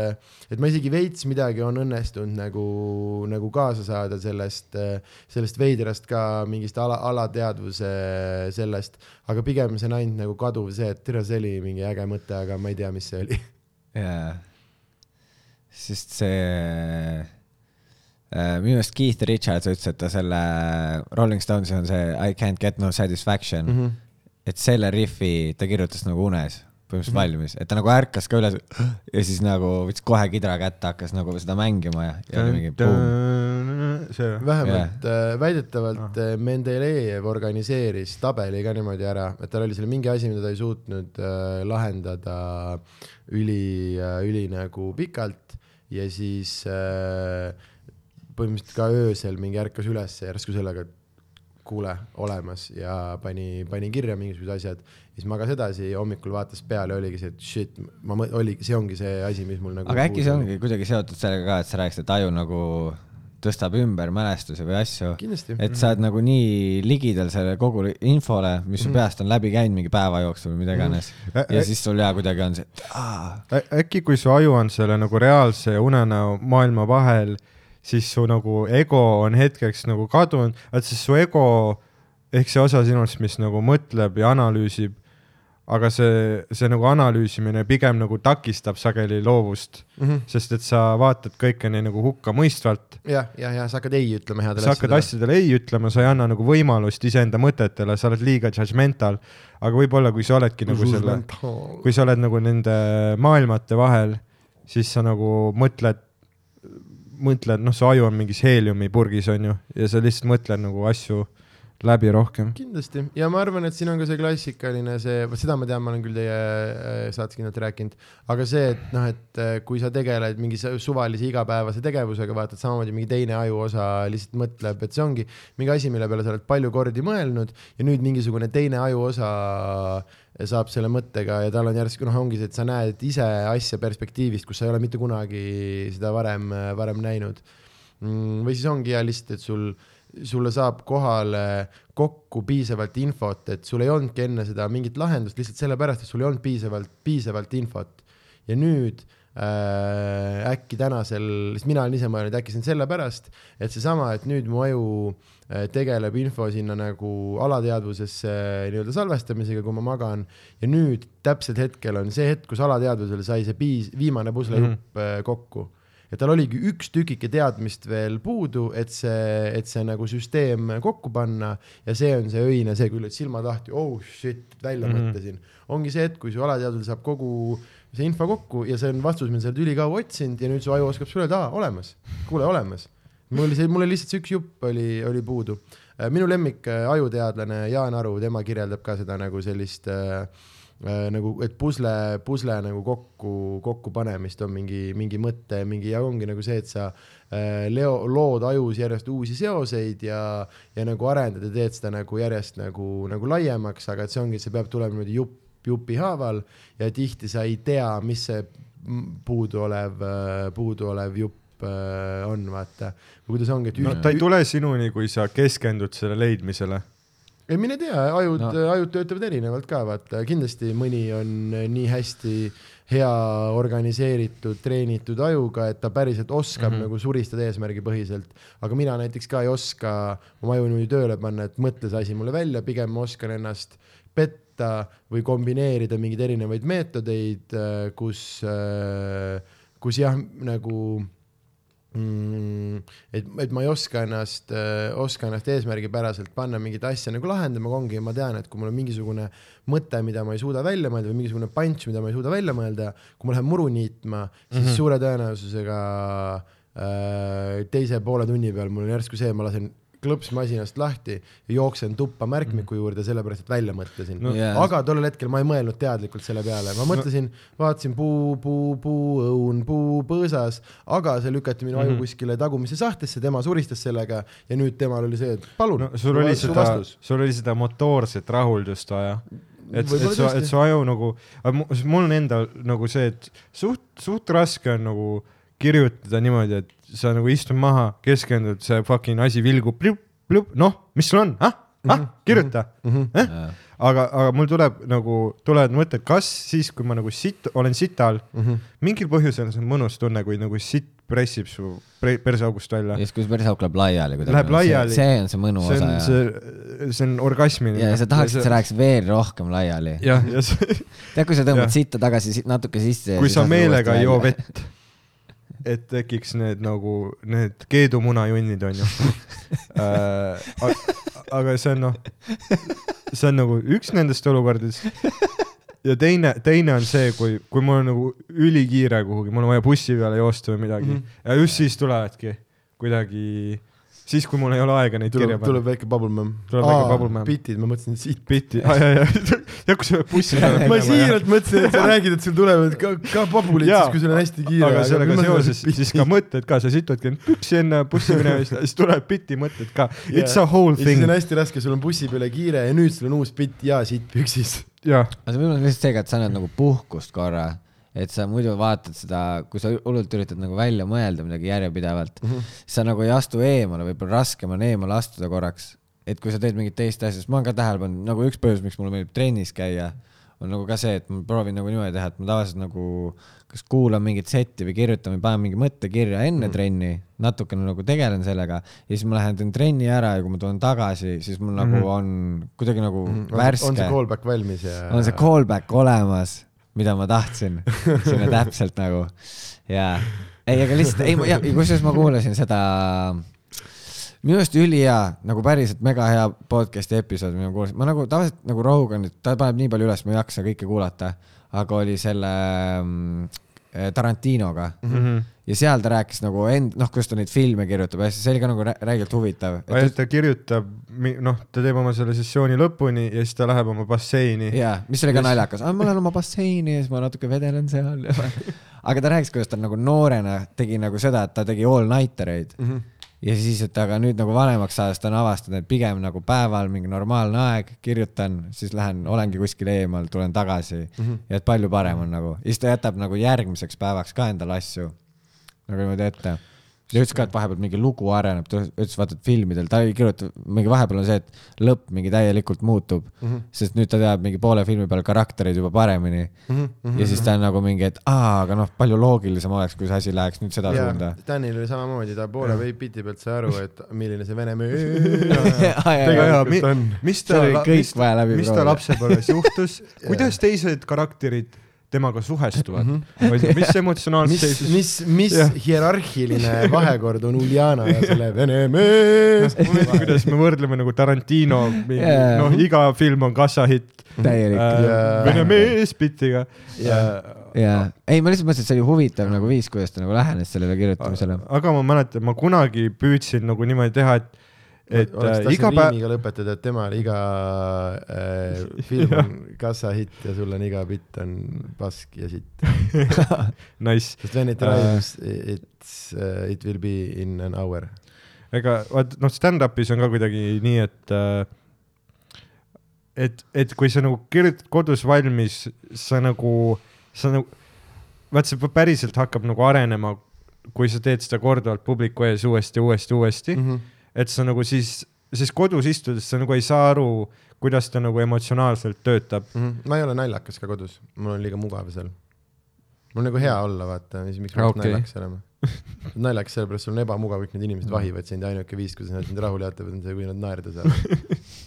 et ma isegi veits midagi on õnnestunud nagu, nagu kaasa saada sellest, sellest veidrast ka mingist ala, alateadvuse sellest, aga pigem see on ainult nagu kaduv see, et tere, see oli mingi äge mõte, aga ma ei tea, mis see oli. jaa. sest see äh,, minu arust Keith Richards ütles, et ta selle Rolling Stonesi on see I can't get no satisfaction mm. -hmm. et selle rifi ta kirjutas nagu unes põhimõtteliselt mm -hmm. valmis, et ta nagu ärkas ka üles ja siis nagu võttis kohe kidra kätte, hakkas nagu seda mängima ja, ja oli mingi see, vähemalt yeah. väidetavalt ah. Mendelejev organiseeris tabeli ka niimoodi ära, et tal oli seal mingi asi, mida ta ei suutnud äh, lahendada üli äh,, üli nagu pikalt ja siis äh, põhimõtteliselt ka öösel mingi ärkas üles järsku sellega, et kuule, olemas ja pani, pani kirja mingisugused asjad, siis magas edasi, hommikul vaatas peale, oligi see, et shit, ma oli, see ongi see asi, mis mul nagu aga äkki see ongi kuidagi seotud sellega ka, et sa rääkisid, et aju nagu tõstab ümber mälestusi või asju, et sa oled nagu nii ligidal selle kogu infole, mis su peast on läbi käinud mingi päeva jooksul või mida iganes. Ä- ja siis sul ja kuidagi on see, et aa, äkki kui su aju on selle nagu reaalse ja unenäo maailma vahel, siis su nagu ego on hetkeks nagu kadunud, et siis su ego ehk see osa sinust, mis nagu mõtleb ja analüüsib, aga see, see nagu analüüsimine pigem nagu takistab sageli loovust mm. -hmm. sest et sa vaatad kõike nii nagu hukkamõistvalt jah, jah, jah, sa hakkad ei ütlema headele sa hakkad asjadele ei ütlema, sa ei anna nagu võimalust iseenda mõtetele, sa oled liiga judgmental, aga võib-olla kui sa oledki nagu selle, kui sa oled nagu nende maailmate vahel, siis sa nagu mõtled, mõtled, noh, su aju on mingis heeliumipurgis, on ju, ja sa lihtsalt mõtled nagu asju läbi rohkem. kindlasti ja ma arvan, et siin on ka see klassikaline see, seda ma tean, ma olen küll teie äh, saates kindlalt rääkinud, aga see, et noh, et äh, kui sa tegeled mingi su- suvalise igapäevase tegevusega, vaata, et samamoodi mingi teine ajuosa lihtsalt mõtleb, et see ongi mingi asi, mille peale sa oled palju kordi mõelnud ja nüüd mingisugune teine ajuosa saab selle mõttega ja tal on järsku noh, ongi see, et sa näed ise asja perspektiivist, kus sa ei ole mitte kunagi seda varem, varem näinud mm,. või siis ongi ja lihtsalt, et sul sulle saab kohale kokku piisavalt infot, et sul ei olnudki enne seda mingit lahendust lihtsalt sellepärast, et sul ei olnud piisavalt, piisavalt infot. ja nüüd äh, äkki tänasel, sest mina olen ise mõelnud, äkki see on sellepärast, et seesama, et nüüd mu aju äh, tegeleb info sinna nagu alateadvusesse nii-öelda salvestamisega, kui ma magan ja nüüd täpselt hetkel on see hetk, kus alateadvusel sai see piis, viimane puslejupp mm -hmm. kokku ja tal oligi üks tükike teadmist veel puudu, et see, et see nagu süsteem kokku panna ja see on see öine, see küll, et silmad lahti, oh shit, välja mm. -hmm. mõtlesin. ongi see hetk, kui su alateadvusel saab kogu see info kokku ja see on vastus, mida sa oled ülikaua otsinud ja nüüd su aju oskab sulle öelda, aa, olemas, kuule, olemas. mul oli see, mul oli lihtsalt see üks jupp oli, oli puudu. minu lemmik ajuteadlane Jaan Aru, tema kirjeldab ka seda nagu sellist äh, nagu, et pusle, pusle nagu kokku, kokkupanemist on mingi, mingi mõte, mingi ja ongi nagu see, et sa äh, leo, lood ajus järjest uusi seoseid ja, ja nagu arendad ja teed seda nagu järjest nagu, nagu laiemaks, aga et see ongi, see peab tulema niimoodi jupp, jupi haaval ja tihti sa ei tea, mis see puuduolev, puuduolev jupp äh, on, vaata. kuidas ongi, et no üht- ta ei tule sinuni, kui sa keskendud selle leidmisele. Ei mine tea, ajud No. ajud töötavad erinevalt ka, vaata, kindlasti mõni on nii hästi hea organiseeritud, treenitud ajuga, et ta päriselt oskab mm. -hmm. nagu suristada eesmärgipõhiselt. aga mina näiteks ka ei oska oma aju niimoodi tööle panna, et mõtle see asi mulle välja, pigem ma oskan ennast petta või kombineerida mingeid erinevaid meetodeid, kus, kus jah, nagu mm, et, et ma ei oska ennast, oska ennast eesmärgipäraselt panna mingit asja nagu lahendama, aga ongi, ma tean, et kui mul on mingisugune mõte, mida ma ei suuda välja mõelda või mingisugune punch, mida ma ei suuda välja mõelda, kui ma lähen muru niitma, siis mm -hmm. suure tõenäosusega äh, teise poole tunni peal mul on järsku see, ma lasen klõpsmasinast lahti ja jooksen tuppa märkmiku juurde, sellepärast et välja mõtlesin no,. Jaa. aga tollel hetkel ma ei mõelnud teadlikult selle peale, ma mõtlesin no., vaatasin puu, puu, puu, õun, puu põõsas, aga see lükati minu aju Mhm. kuskile tagumisse sahtlisse, tema suristas sellega ja nüüd temal oli see, et palun no sul oli seda, sul oli seda motoorset rahuldust vaja. et, et su, et su aju nagu, mul on endal nagu see, et suht, suht raske on nagu kirjutada niimoodi, et sa nagu istud maha, keskendud, see fucking asi vilgub, noh, mis sul on, ah, ah, kirjuta mm. -hmm. Eh? aga, aga mul tuleb nagu, tulevad mõtted, kas siis, kui ma nagu sitt, olen sita all mm, -hmm. mingil põhjusel see on mõnus tunne, kui nagu sitt pressib su perseaugust välja ja. siis, kui see perseauk läheb laiali kuidagi. Läheb laiali. see on see mõnu see osa on ja, see, see on orgasmiline. ja sa tahaks, et see läheks veel rohkem laiali. jah, ja see, tead, kui sa tõmbad sitta tagasi si- natuke sisse. kui sa meelega ei joo. vett, et tekiks need nagu need keedumunajunnid onju äh,. aga see on noh, see on nagu üks nendest olukordadest. ja teine, teine on see, kui, kui mul on nagu ülikiire kuhugi, mul on vaja bussi peale joosta või midagi mm -hmm. ja just siis tulevadki kuidagi, siis kui mul ei ole aega neid kirja tuleb, panna tuleb. väike bubble mem. Tuleb väike bubble mem. bitid, ma mõtlesin, et siit. bitti, ja, ja, ja kui sa pead bussi peale ma siiralt mõtlesin, et sa räägid, et sul tulevad ka, ka babulid siis, kui sul on hästi kiire. aga sellega seoses siis ka mõtted ka, sa situdki end püksi enne bussi minemist ja siis tuleb biti mõtted ka. It's a whole ja siis thing on. hästi raske, sul on bussi peale kiire ja nüüd sul on uus bitt ja siit püksis. jah, aga see võib olla lihtsalt see, et sa annad nagu puhkust korra, et sa muidu vaatad seda, kui sa hullult üritad nagu välja mõelda midagi järjepidevalt mm, -hmm. sa nagu ei astu eemale, võib-olla raskem on eemale astuda korraks. et kui sa teed mingit teist asja, sest ma olen ka tähele pannud, nagu üks põhjus, miks mulle meeldib trennis käia, on nagu ka see, et ma proovin nagu niimoodi teha, et ma tavaliselt nagu kas kuulan mingit setti või kirjutan või panen mingi mõtte kirja enne mm. trenni, natukene nagu tegelen sellega ja siis ma lähen teen trenni ära ja kui ma tulen tagasi, siis mul nagu on kuidagi nagu värske on see callback valmis ja. on see callback olemas, mida ma tahtsin sinna täpselt nagu ja ei, aga lihtsalt ei, ja kusjuures ma kuulasin seda minu arust ülihea, nagu päriselt mega hea podcast'i episood, mida ma kuulasin, ma nagu tavaliselt nagu Roganit, ta paneb nii palju üles, ma ei jaksa kõike kuulata, aga oli selle mm, Tarantinoga mm. -hmm. Ja seal ta rääkis nagu end-, noh, kuidas ta neid filme kirjutab ja see oli ka nagu rä- räigelt huvitav. ainult ta kirjutab, noh, ta teeb oma selle sessiooni lõpuni ja siis ta läheb oma basseini. jaa, mis oli ka naljakas, ma lähen oma basseini ja siis ma natuke vedelen seal. aga ta rääkis, kuidas ta nagu noorena tegi nagu seda, et ta tegi all-nighter eid mm. -hmm. ja siis, et aga nüüd nagu vanemaks saades ta on avastanud, et pigem nagu päeval mingi normaalne aeg, kirjutan, siis lähen, olengi kuskil eemal, tulen tagasi mm -hmm. ja et palju parem on nagu. ja siis ta jätab nagu järgmiseks päevaks ka endale asju nagu niimoodi ette ja ütles ka, et vahepeal mingi lugu areneb, ta ütles, vaata, et filmidel ta ei kirjuta, mingi vahepeal on see, et lõpp mingi täielikult muutub mm, -hmm. sest nüüd ta teab mingi poole filmi peal karaktereid juba paremini mm. -hmm. ja siis ta on nagu mingi, et aa, aga noh, palju loogilisem oleks, kui see asi läheks nüüd seda suunda. Danil oli samamoodi, ta poole biti pealt sai aru, et milline see vene müü tegelikult on. mis ta mis, vaja läbi mis ta lapsepõlves juhtus, kuidas teised karakterid temaga suhestuvad või mis emotsionaalset mis, seisus mis, mis Jah. hierarhiline vahekord on Uljana ja selle vene mees kuidas me võrdleme nagu Tarantino, Jaa. noh, iga film on kassahitt täielik äh, vene mees bitiga. Jaa. jaa, ei, ma lihtsalt mõtlesin, et see oli huvitav nagu viis, kuidas ta nagu lähenes sellele kirjutamisele. aga ma mäletan, ma kunagi püüdsin nagu niimoodi teha, et, et äh, iga päev, riimiga lõpetada, et temal iga äh, film on kassahitt ja sul on iga bitt on pask ja sitt. nice, sest when it Äh. arrives, it's uh,, it will be in an hour. ega vaat noh, stand-up'is on ka kuidagi nii, et äh, et, et kui sa nagu kirjutad kodus valmis, sa nagu, sa nagu, vaat see päriselt hakkab nagu arenema, kui sa teed seda korduvalt publiku ees uuesti, uuesti, uuesti mm. -hmm. Et sa nagu siis, siis kodus istudes sa nagu ei saa aru, kuidas ta nagu emotsionaalselt töötab. ma ei ole naljakas ka kodus, mul on liiga mugav seal. mul on nagu hea olla, vaata, siis miks ma okei. naljakas olema. naljakas sellepärast, sul on ebamugav, kõik need inimesed Mm. vahivad sind ja ainuke viis, kuidas nad sind rahule jätavad, on see, kui nad naerda saavad.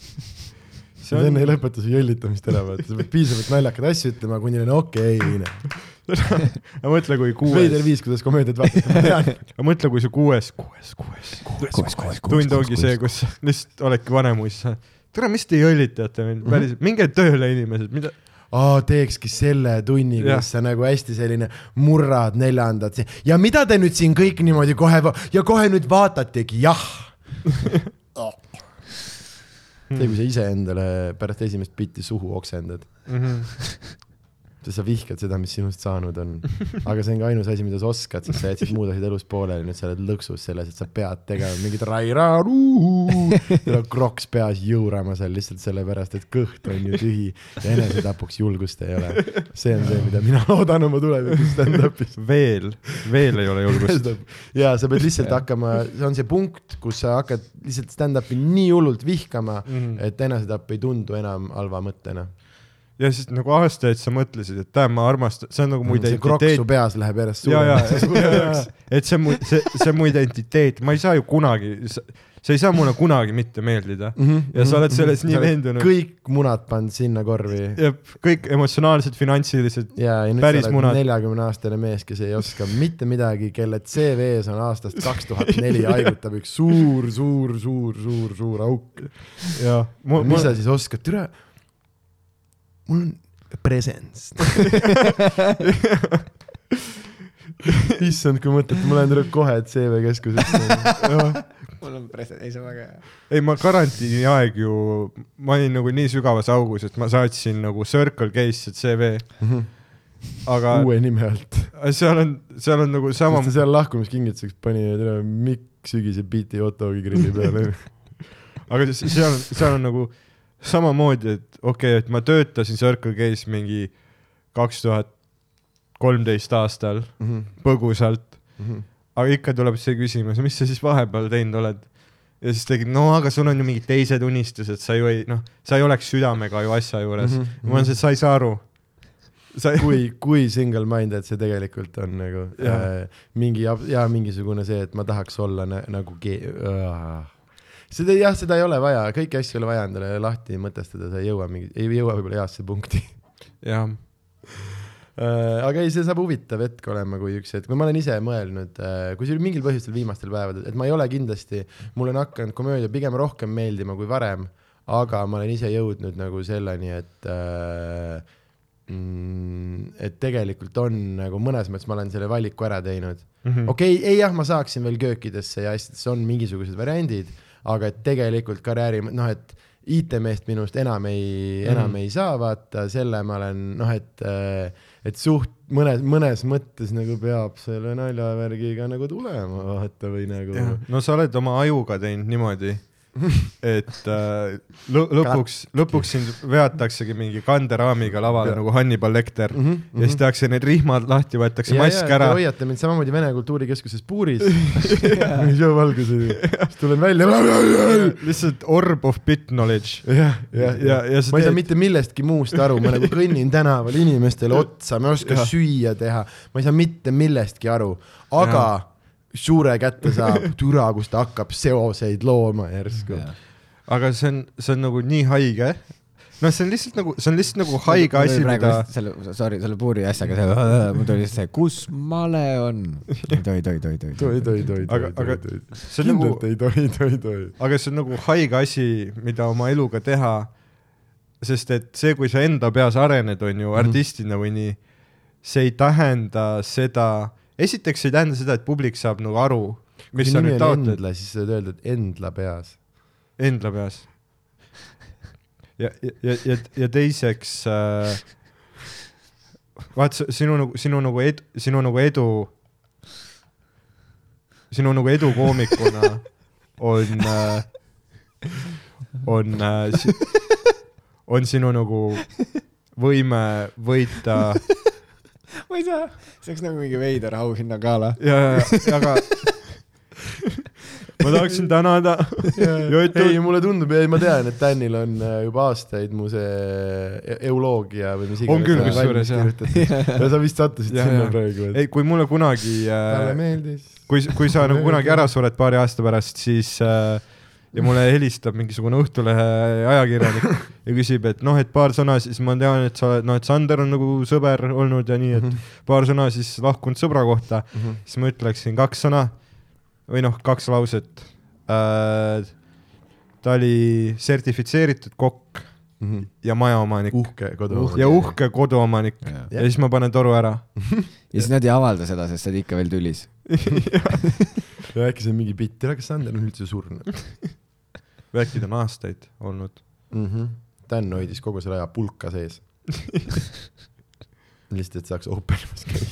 see Nad enne ei on, lõpeta su jõllitamist ära, vaata, sa pead piisavalt naljakaid asju ütlema, kuni on okei okay, mõtle kui veider kuues, viis, kuidas komöödiat vaadata, ma tean. mõtle kui see kuues, kuues, kuues, kuues, kuues, tund ongi see, kus sa lihtsalt oledki vanemuisa. tere, mis te jõllitate mind, päriselt, minge tööle, inimesed, mida, aa, teekski selle tunni, kus sa nagu hästi selline murrad neljandat ja mida te nüüd siin kõik niimoodi kohe ja kohe nüüd vaatategi, jah. see, kui sa iseendale pärast esimest bitti suhu oksendad, sest sa vihkad seda, mis sinust saanud on. aga see ongi ainus asi, mida sa oskad, sest sa jätsid muud asjad elus pooleli, nüüd sa oled lõksus selles, et sa pead tegema mingit rairaaru, kroks peas jõurama seal lihtsalt sellepärast, et kõht on ju tühi ja enesetapuks julgust ei ole. see on see, mida mina loodan oma tulevikus stand-up'is. veel, veel ei ole julgust. ja sa pead lihtsalt hakkama, see on see punkt, kus sa hakkad lihtsalt stand-up'i nii hullult vihkama, Mhm. et enesetapp ei tundu enam halva mõttena. Ja siis nagu aastaid sa mõtlesid, et tähendab, ma armastan, see on nagu mu see krokk identiteet su. peas läheb järjest ja, ja, suuremaks. et see on mu, see, see on mu identiteet, ma ei saa ju kunagi, sa ei saa mulle kunagi mitte meeldida. ja sa oled selles nii veendunud. kõik munad pannud sinna korvi. ja kõik emotsionaalsed, finantsilised, ja, ja nüüd Päris sa oled munad. neljakümne aastane mees, kes ei oska mitte midagi, kelle CV-s on aastast kaks tuhat neli haigutab üks suur, suur, suur, suur, suur auk. ja mu, mis sa siis oskad, türa, mul on presence. issand, kui mõtled, ma lähen tuleb kohe CV keskusesse. mul on present, ei see on väga hea. ei ma karantiini aeg ju, ma olin nagu nii sügavas augus, et ma saatsin nagu Circle K-sse CV, aga uue nime alt. seal on, seal on nagu sama sest ta seal lahkumiskingituseks pani, Mikk Sügise biiti Ottogi grilli peale. aga seal, seal on nagu samamoodi, et okei okay,, et ma töötasin Circle K-s mingi kaks tuhat kolmteist aastal põgusalt, aga ikka tuleb see küsimus, mis sa siis vahepeal teinud oled? ja siis tegid, no aga sul on ju mingid teised unistused, sa ju ei, noh, sa ei oleks südamega ju asja juures mm. Mhm, -hmm. ma olen see, sa ei saa aru. sa kui, kui single-minded see tegelikult on nagu Jah. äh, mingi ja mingisugune see, et ma tahaks olla nä nagu ge- uh.. Seda jah, seda ei ole vaja, kõiki asju ei ole vaja endale lahti mõtestada, sa ei jõua mingi, ei jõua võib-olla heasse punkti jah, uh,. aga ei, see saab huvitav hetk olema, kui üks hetk, ma olen ise mõelnud uh,, kusjuures mingil põhjustel viimastel päevadel, et ma ei ole kindlasti, mulle on hakanud komöödia pigem rohkem meeldima kui varem, aga ma olen ise jõudnud nagu selleni, et uh, mm, et tegelikult on nagu mõnes mõttes ma olen selle valiku ära teinud. Mhm. okei okay,, ei jah, ma saaksin veel köökidesse ja asjadesse on mingisugused variandid, aga et tegelikult karjääri, noh, et IT-meest minust enam ei mm, enam ei saa, vaata, selle ma olen, noh, et et suht mõnes, mõnes mõttes nagu peab selle naljavärgiga nagu tulema, vaata, või nagu no sa oled oma ajuga teinud niimoodi, et äh, lõ lõpuks, lõpuks sind veataksegi mingi kanderaamiga lavale Ja. nagu Hannibal Lecter. Mm Mhm, -hmm. ja siis tehakse need rihmad lahti, võetakse ja, mask ja ära. te hoiate mind samamoodi Vene Kultuurikeskuses puuris. showvalguseni, siis tulen välja. lihtsalt orb of bit knowledge. jah, Ja- ja, ja sa ma ei saa mitte millestki muust aru, ma nagu kõnnin tänaval inimestele otsa, ma ei oska süüa teha, ma ei saa mitte millestki aru, aga suure kätte saab türa, kus ta hakkab seoseid looma järsku. aga see on, see on nagu nii haige. noh, see on lihtsalt nagu, see on lihtsalt nagu haige asi, mida, selle, sorry, selle puuri asjaga, mul tuli see, kus male on. ei tohi, tohi, tohi, tohi. tohi, tohi, tohi, Aga- tohi, aga tohi, tohi. see on nagu kindlalt, ei tohi, tohi, tohi. aga see on nagu haige asi, mida oma eluga teha. sest et see, kui sa enda peas arened, on ju artistina või nii, see ei tähenda seda, esiteks ei tähenda seda, et publik saab nagu aru, mis sa nüüd taotled Endla, siis sa saad öelda, et Endla peas. enda peas. ja, ja, ja, ja, teiseks äh,, vaat sinu nagu, sinu nagu edu, sinu nagu edu, sinu nagu edu koomikuna on äh,, on äh,, on sinu nagu võime võita ma ei saa, see oleks nagu mingi veider auhinnagala. ja, ja, ja aga ma tahaksin tänada Jotu- ei, mulle tundub, ei ma tean, et Danil on äh, juba aastaid mu see e- euloogia või mis On küll, sa kusjuures, jah. ja sa vist sattusid Ja, sinna ja. praegu, et ei, kui mulle kunagi talle äh, meeldis. kui, kui sa nagu kunagi ära sured paari aasta pärast, siis äh, ja mulle helistab mingisugune Õhtulehe ajakirjanik ja küsib, et noh, et paar sõna, siis ma tean, et sa oled, noh, et Sander on nagu sõber olnud ja nii, et paar sõna siis lahkunud sõbra kohta, siis ma ütleksin kaks sõna või noh, kaks lauset äh,. ta oli sertifitseeritud kokk ja majaomanik uhke kodu. ja uhke koduomanik ja ja siis ma panen toru ära. siis nad ei avalda seda, sest sa oled ikka veel tülis. ja äkki see on mingi bitt, tere, kas Sander on üldse surnud või äkki ta on aastaid olnud. mm? -hmm. Dan hoidis kogu selle aja pulka sees. lihtsalt, et saaks Openimas käia.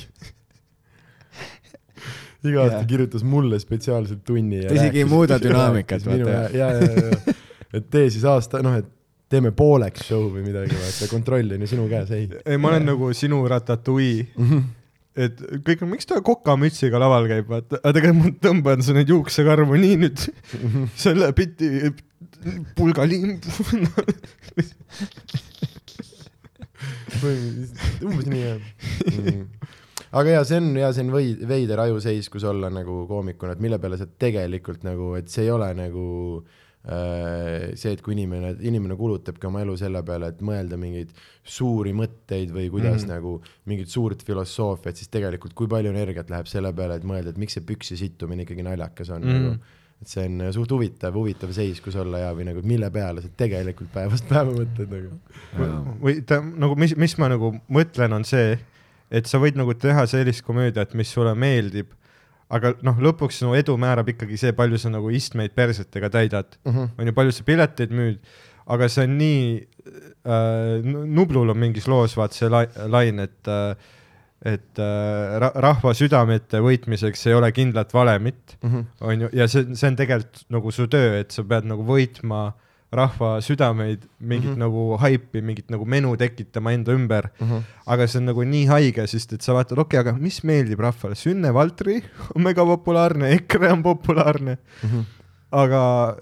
iga aasta kirjutas mulle spetsiaalselt tunni. Ta isegi ei muuda dünaamikat, vaata. ja, ja, ja, ja, et tee siis aasta, noh, et teeme pooleks show või midagi, vaata, kontroll on ju sinu käes, ei. ei, ma olen nagu sinu ratatouille, et kõik on, miks ta kokamütsiga laval käib, vaata, aga tegelikult ma tõmban su neid juuksekarvu nii nüüd. Selle biti pulgaliim. umbes nii jah. Aga jaa, see on ja see on või- veider ajuseis, kus olla nagu koomikuna, et mille peale sa tegelikult nagu, et see ei ole nagu äh, see, et kui inimene, inimene kulutabki oma elu selle peale, et mõelda mingeid suuri mõtteid või kuidas mm -hmm. nagu mingit suurt filosoofiat, siis tegelikult kui palju energiat läheb selle peale, et mõelda, et miks see püksi sittumine ikkagi naljakas on mm. Mhm. -hmm. nagu et see on äh, suht huvitav, huvitav seis, kus olla ja, või nagu mille peale sa tegelikult päevast päeva mõtled nagu. või ta nagu, mis, mis ma nagu mõtlen, on see, et sa võid nagu teha sellist komöödiat, mis sulle meeldib, aga noh, lõpuks sinu edu määrab ikkagi see, palju sa nagu istmeid persetega täidad Mm -hmm. on ju, palju sa pileteid müüd, aga see on nii äh,, Nublul on mingis loos vaat see lai- lain, et äh, et äh, ra rahva südamete võitmiseks ei ole kindlat valemit, Mm -hmm. on ju, ja see, see on tegelikult nagu su töö, et sa pead nagu võitma rahva südameid, mingit mm. -hmm. nagu haipi, mingit nagu menu tekitama enda ümber, Mm -hmm. aga see on nagu nii haige, sest et sa vaatad, okei okay,, aga mis meeldib rahvale, Sünne Valtri on mega populaarne, EKRE on populaarne Mm -hmm. aga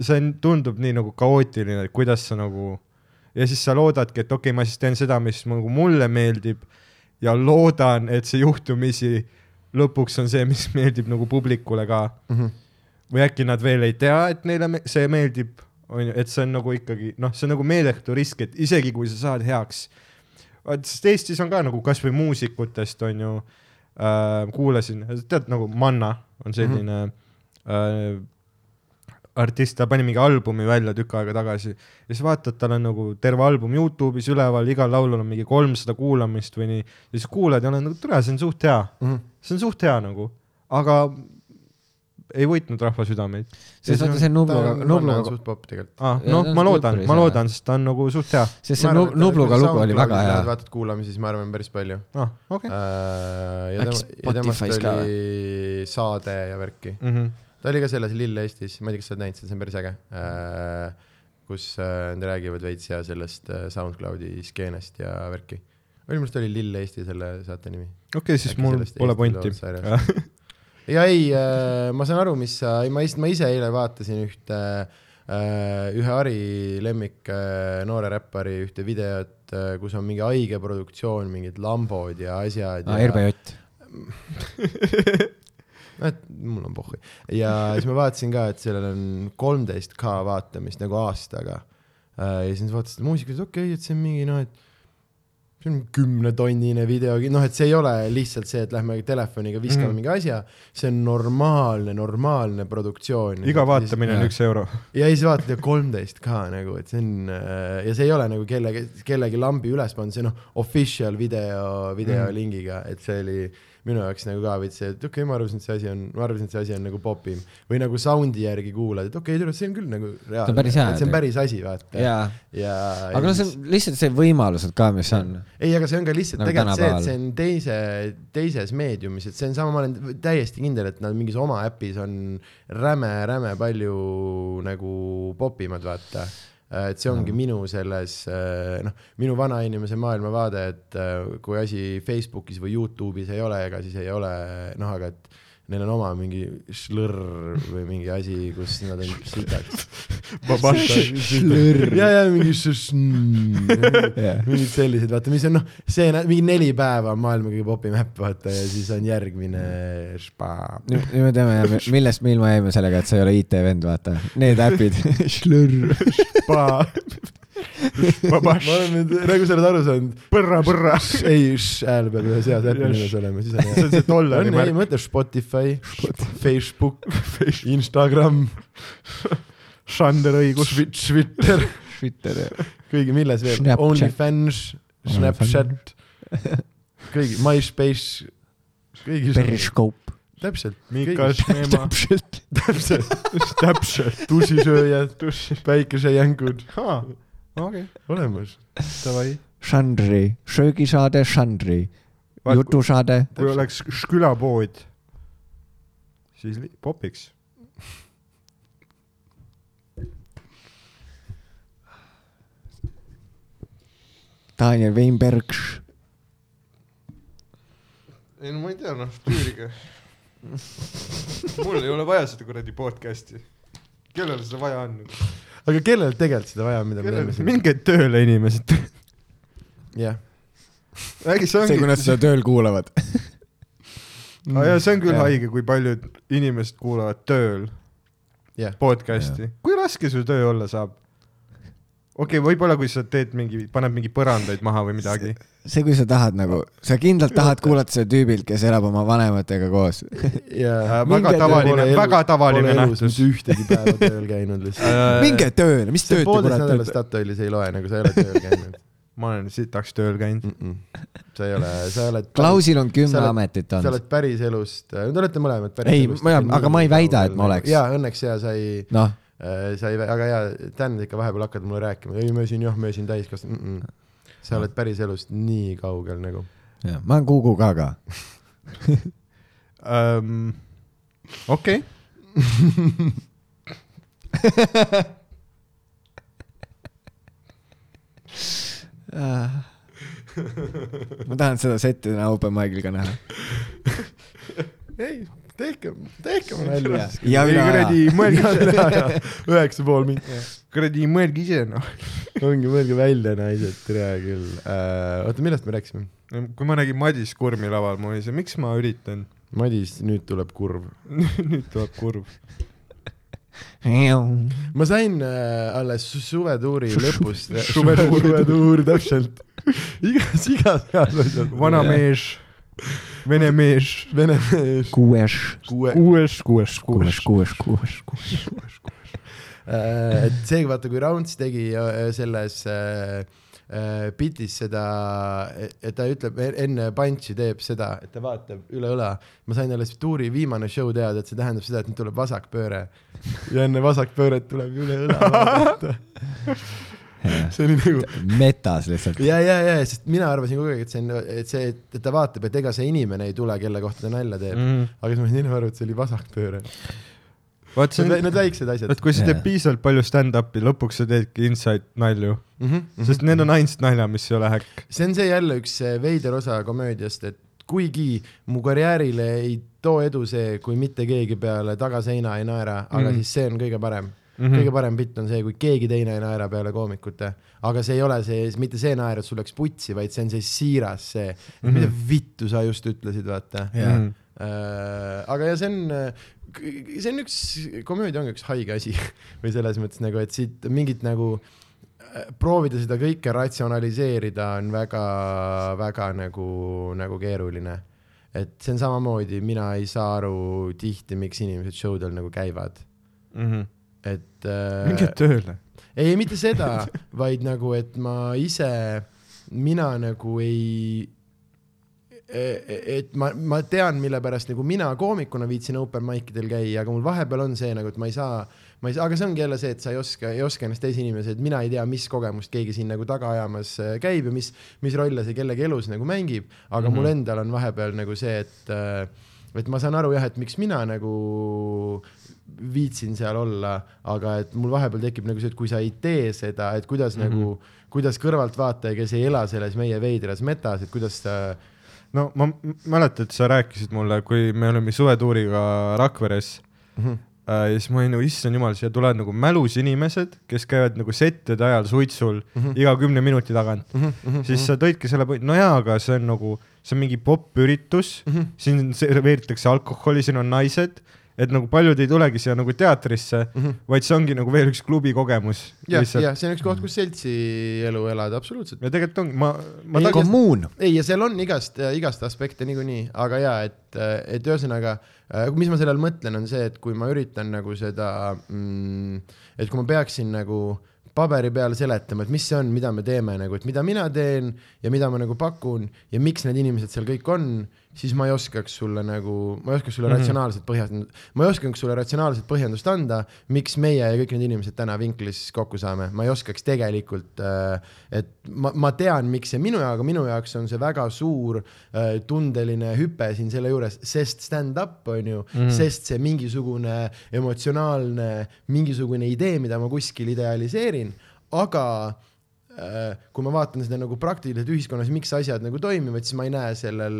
see on, tundub nii nagu kaootiline, et kuidas sa nagu ja siis sa loodadki, et okei okay,, ma siis teen seda, mis nagu mulle meeldib ja loodan, et see juhtumisi lõpuks on see, mis meeldib nagu publikule ka Mm -hmm. või äkki nad veel ei tea, et neile see meeldib, on ju, et see on nagu ikkagi noh, see on nagu meeletu risk, et isegi kui sa saad heaks, vaat sest Eestis on ka nagu kasvõi muusikutest on ju äh,, kuulasin, tead nagu Manna on selline mm -hmm. äh, artist, ta pani mingi albumi välja tükk aega tagasi ja siis vaatad, tal on nagu terve album Youtube'is üleval, igal laulul on mingi kolmsada kuulamist või nii ja siis kuulad ja oled nagu tere, see on suht hea, Mm -hmm. see on suht hea nagu, aga ei võitnud rahva südameid. sest vaata see Nubluga, Nubluga, suht popp tegelikult. ah,. Noh ma loodan, ma loodan, sest ta on nagu suht hea. sest see Nub- Nubluga lugu oli väga hea. vaatad kuulamisi, siis ma arvan päris palju. ah, okei. ja Äkki tema, ja temast oli saade ja värki. Mhm. ta oli ka selles Lill Eestis, ma ei tea, kas sa oled näinud seda, see on päris äge. kus äh, nad räägivad veits ja sellest äh, SoundCloudi skeenest ja värki. minu arust oli Lill Eesti selle saate nimi. okei, siis Äkki mul pole pointi. ja ei, ma saan aru, mis sa, ma ise, ma ise eile vaatasin ühte äh, ühe Ari lemmik äh, noore räppari ühte videot, kus on mingi haige produktsioon, mingid lambod ja asjad aa, ja RB Jott. noh, et mul on pohhui. ja siis ma vaatasin ka, et sellel on kolmteist K vaatamist nagu aastaga. ja siis vaatasin seda muusikat, okei okay,, et see on mingi noh, et see on kümnetonnine video, noh, et see ei ole lihtsalt see, et lähme telefoniga viskame mm. -hmm. mingi asja, see on normaalne, normaalne produktsioon. iga vaatamine on Jah. üks euro. ja siis vaatad ja kolmteist ka nagu, et see on ja see ei ole nagu kellegi, kellegi lambi üles pannud, see on noh, official video, videolingiga, et see oli minu jaoks nagu ka veits see, et okei okay,, ma arvasin, et see asi on, ma arvasin, et see asi on nagu popim või nagu sound'i järgi kuulad, et okei okay,, see on küll nagu reaalne, see on päris asi, vaata. jaa, ja aga no see on lihtsalt see võimalused ka, mis on. ei, aga see on ka lihtsalt Nagu tegelikult see, et see on teise, teises meediumis, et see on sama, ma olen täiesti kindel, et nad mingis oma äpis on räme-räme palju nagu popimad, vaata. Et see ongi minu selles, noh, minu vanainimese maailmavaade, et äh, kui asi Facebookis või Youtube'is ei ole, ega siis ei ole, noh, aga et neil on oma mingi šlõrr või mingi asi, kus nad on sitaks. ja, ja mingi š- Jah. mingid sellised, vaata, mis on noh, see on mingi neli päeva on maailma kõige popim äpp, vaata ja siis on järgmine špa. nüüd me teame, millest me ilma jäime sellega, et sa ei ole IT-vend, vaata. Need äpid. ma olen nüüd, nagu sa oled aru saanud, põrra, põrra. ei, hääl peab ühes heas äpi nimes olema, siis on see hea. on see dollari on, ei märk. mõtle Spotify, Facebook, Instagram, Sander õigus. Twitter, Twitter ja. kõigi, milles veel. OnlyFans, Snapchat, kõigi, MySpace, kõigi, Periscope. täpselt, Mika Šmeema. täpselt. täpselt, täpselt. tussisööjad, päikesejänkud, okei, olemas. davai. žanri, söögisaade, žanri, jutusaade. kui oleks külapood, siis popiks. Daniel Weinberg. ei no ma ei tea, noh, tüürige. mul ei ole vaja seda kuradi podcast'i. kellel seda vaja on? Aga kellel tegelikult seda vaja on, mida me teeme siin? minge tööle, inimesed. jah, äkki see see, kui nad ongi, seda tööl kuulavad. ah, ja see on küll Jah. haige, kui paljud inimesed kuulavad tööl jah, podcast'i. kui raske su töö olla saab? Okei okay,, võib-olla kui sa teed mingi, paned mingi põrandaid maha või midagi. see, kui sa tahad nagu, sa kindlalt tahad kuulata seda tüübilt, kes elab oma vanematega koos. ja Äh, väga tavaline, väga tavaline nähtus. ühtegi päeva tööl käinud lihtsalt. minge tööle, mis tööd te poolteist kurat nädalat teete? Statoilis ei loe, nagu sa ei ole tööl käinud ma olen sitaks tööl käinud. mm. -mm. sa ei ole, sa oled. Klausil on Sa kümme oled- ametit sa olnud. oled päris elust, te olete mõlemad päris Ei, elust. ma- aga ma ei väida, et ma oleks. jaa, õnneks ja sa ei noh, äh,, sa ei, aga jaa, Dan ikka vahepeal hakkad mulle rääkima, ei me siin jah, me siin täiskasvanud mm. -mm. sa oled päris elust nii kaugel nagu. ma olen Kuku ka ka. um,. okei ma tahan seda setti täna open mic'il ka näha. ei, tehke, tehke mulle välja. ja ei mina kuradi, mõelge ise, üheksa pool minti. kuradi mõelge ise noh. ongi, mõelge välja, naised, tere küll uh,. oota, millest me rääkisime? kui ma nägin Madis Kurmi laval, ma olin see, miks ma üritan. Madis, nüüd tuleb kurv. nüüd tuleb kurb. ma sain äh, alles su- suvetuuri lõpus. suvetuur, suvetuur, täpselt. igas, igas heas asjas. vana. mees, vene mees, vene mees. kuues, kuue. kuues, kuues, kuues, kuues. kuues, kuues, kuues. Äh, et see, vaata, kui Rounds tegi äh, selles äh, äh, bitis seda, et ta ütleb enne punch'i teeb seda, et ta vaatab üle õla. ma sain alles tuuri viimane show teada, et see tähendab seda, et nüüd tuleb vasakpööre. ja enne vasakpööret tuleb üle õla vaadata. see oli nagu metas lihtsalt. ja, ja, ja, sest mina arvasin kogu aeg, et see on, et see, et ta vaatab, et ega see inimene ei tule, kelle kohta ta nalja teeb mm.. Mm. aga siis ma sain hiljem aru, et see oli vasakpööre. vaat see Need, on, need väiksed asjad et kui sa teed piisavalt palju stand-up'i, lõpuks sa teedki inside nalju, mm. -hmm. sest need on ainsad naljad, mis ei ole häkk. see on see jälle üks eh, veider osa komöödiast, et kuigi mu karjäärile ei too edu see, kui mitte keegi peale tagaseina ei naera, aga Mhm. siis see on kõige parem mm. Mhm. -hmm. kõige parem bitt on see, kui keegi teine ei naera peale koomikute, aga see ei ole see, mitte see naer, et sul läks putsi, vaid see on see siiras see mm, -hmm. mida vittu sa just ütlesid, vaata Jaa. Mhm. äh,. aga ja see on, see on üks, komöödia ongi üks haige asi või selles mõttes nagu, et siit mingit nagu äh, proovida seda kõike ratsionaliseerida on väga-väga nagu, nagu keeruline. et see on samamoodi, mina ei saa aru tihti, miks inimesed show del nagu käivad, et äh, minge tööle. ei, mitte seda, vaid nagu, et ma ise, mina nagu ei, et ma, ma tean, mille pärast nagu mina koomikuna viitsin open mic idel käia, aga mul vahepeal on see nagu, et ma ei saa, ma ei saa, aga see ongi jälle see, et sa ei oska, ei oska ennast teise inimese, et mina ei tea, mis kogemust keegi siin nagu taga ajamas äh, käib ja mis, mis rolle see kellegi elus nagu mängib, aga mm -hmm. mul endal on vahepeal nagu see, et äh, et ma saan aru jah, et miks mina nagu viitsin seal olla, aga et mul vahepeal tekib nagu see, et kui sa ei tee seda, et kuidas mm -hmm. nagu, kuidas kõrvaltvaataja, kes ei ela selles meie veidras metas, et kuidas ta no ma mäletan, et sa rääkisid mulle, kui me olime suvetuuriga Rakveres Mhm. äh, ja siis ma olin nagu, issand jumal, siia tulevad nagu mälus inimesed, kes käivad nagu settide ajal suitsul Mhm. iga kümne minuti tagant. siis sa tõidki selle, no jaa, aga see on nagu, see on mingi popp-üritus, Mhm. siin serveeritakse alkoholi, siin on naised, et nagu paljud ei tulegi siia nagu teatrisse, vaid see ongi nagu veel üks klubi kogemus. Jah, jah, see on üks koht, kus seltsi elu elada, absoluutselt. ja tegelikult ongi, ma, ma Ei, kommuun. ei, ja seal on igast, igast aspekte niikuinii, aga jaa, et, et ühesõnaga, mis ma selle all mõtlen, on see, et kui ma üritan nagu seda mm,, et kui ma peaksin nagu paberi peal seletama, et mis see on, mida me teeme nagu, et mida mina teen ja mida ma nagu pakun ja miks need inimesed seal kõik on, siis ma ei oskaks sulle nagu, ma ei oskaks sulle mm -hmm. ratsionaalset põhjendust, ma ei oskaks sulle ratsionaalset põhjendust anda, miks meie ja kõik need inimesed täna Vinklis kokku saame, ma ei oskaks tegelikult äh,, et ma, ma tean, miks see minu jaoks, minu jaoks on see väga suur äh, tundeline hüpe siin selle juures, sest stand-up on ju mm, -hmm. sest see mingisugune emotsionaalne, mingisugune idee, mida ma kuskil idealiseerin, aga äh, kui ma vaatan seda nagu praktiliselt ühiskonnas, miks asjad nagu toimivad, siis ma ei näe sellel,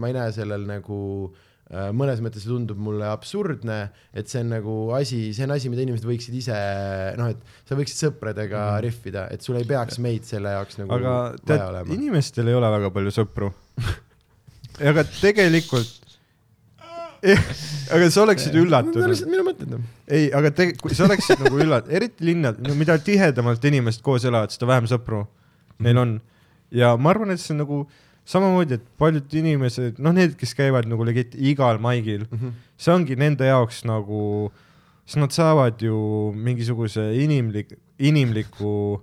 ma ei näe sellel nagu äh, mõnes mõttes see tundub mulle absurdne, et see on nagu asi, see on asi, mida inimesed võiksid ise noh, et sa võiksid sõpradega mm. rihvida, et sul ei peaks meid selle jaoks nagu aga tead, olema. inimestel ei ole väga palju sõpru. aga tegelikult, aga sa oleksid Need üllatunud. lihtsalt minu mõtted ei, aga te, kui sa oleksid nagu üllat-, eriti linnad, no mida tihedamalt inimesed koos elavad, seda vähem sõpru neil on. ja ma arvan, et see on nagu samamoodi, et paljud inimesed, noh, need, kes käivad nagu legit igal maigil, see ongi nende jaoks nagu, siis nad saavad ju mingisuguse inimlik, inimliku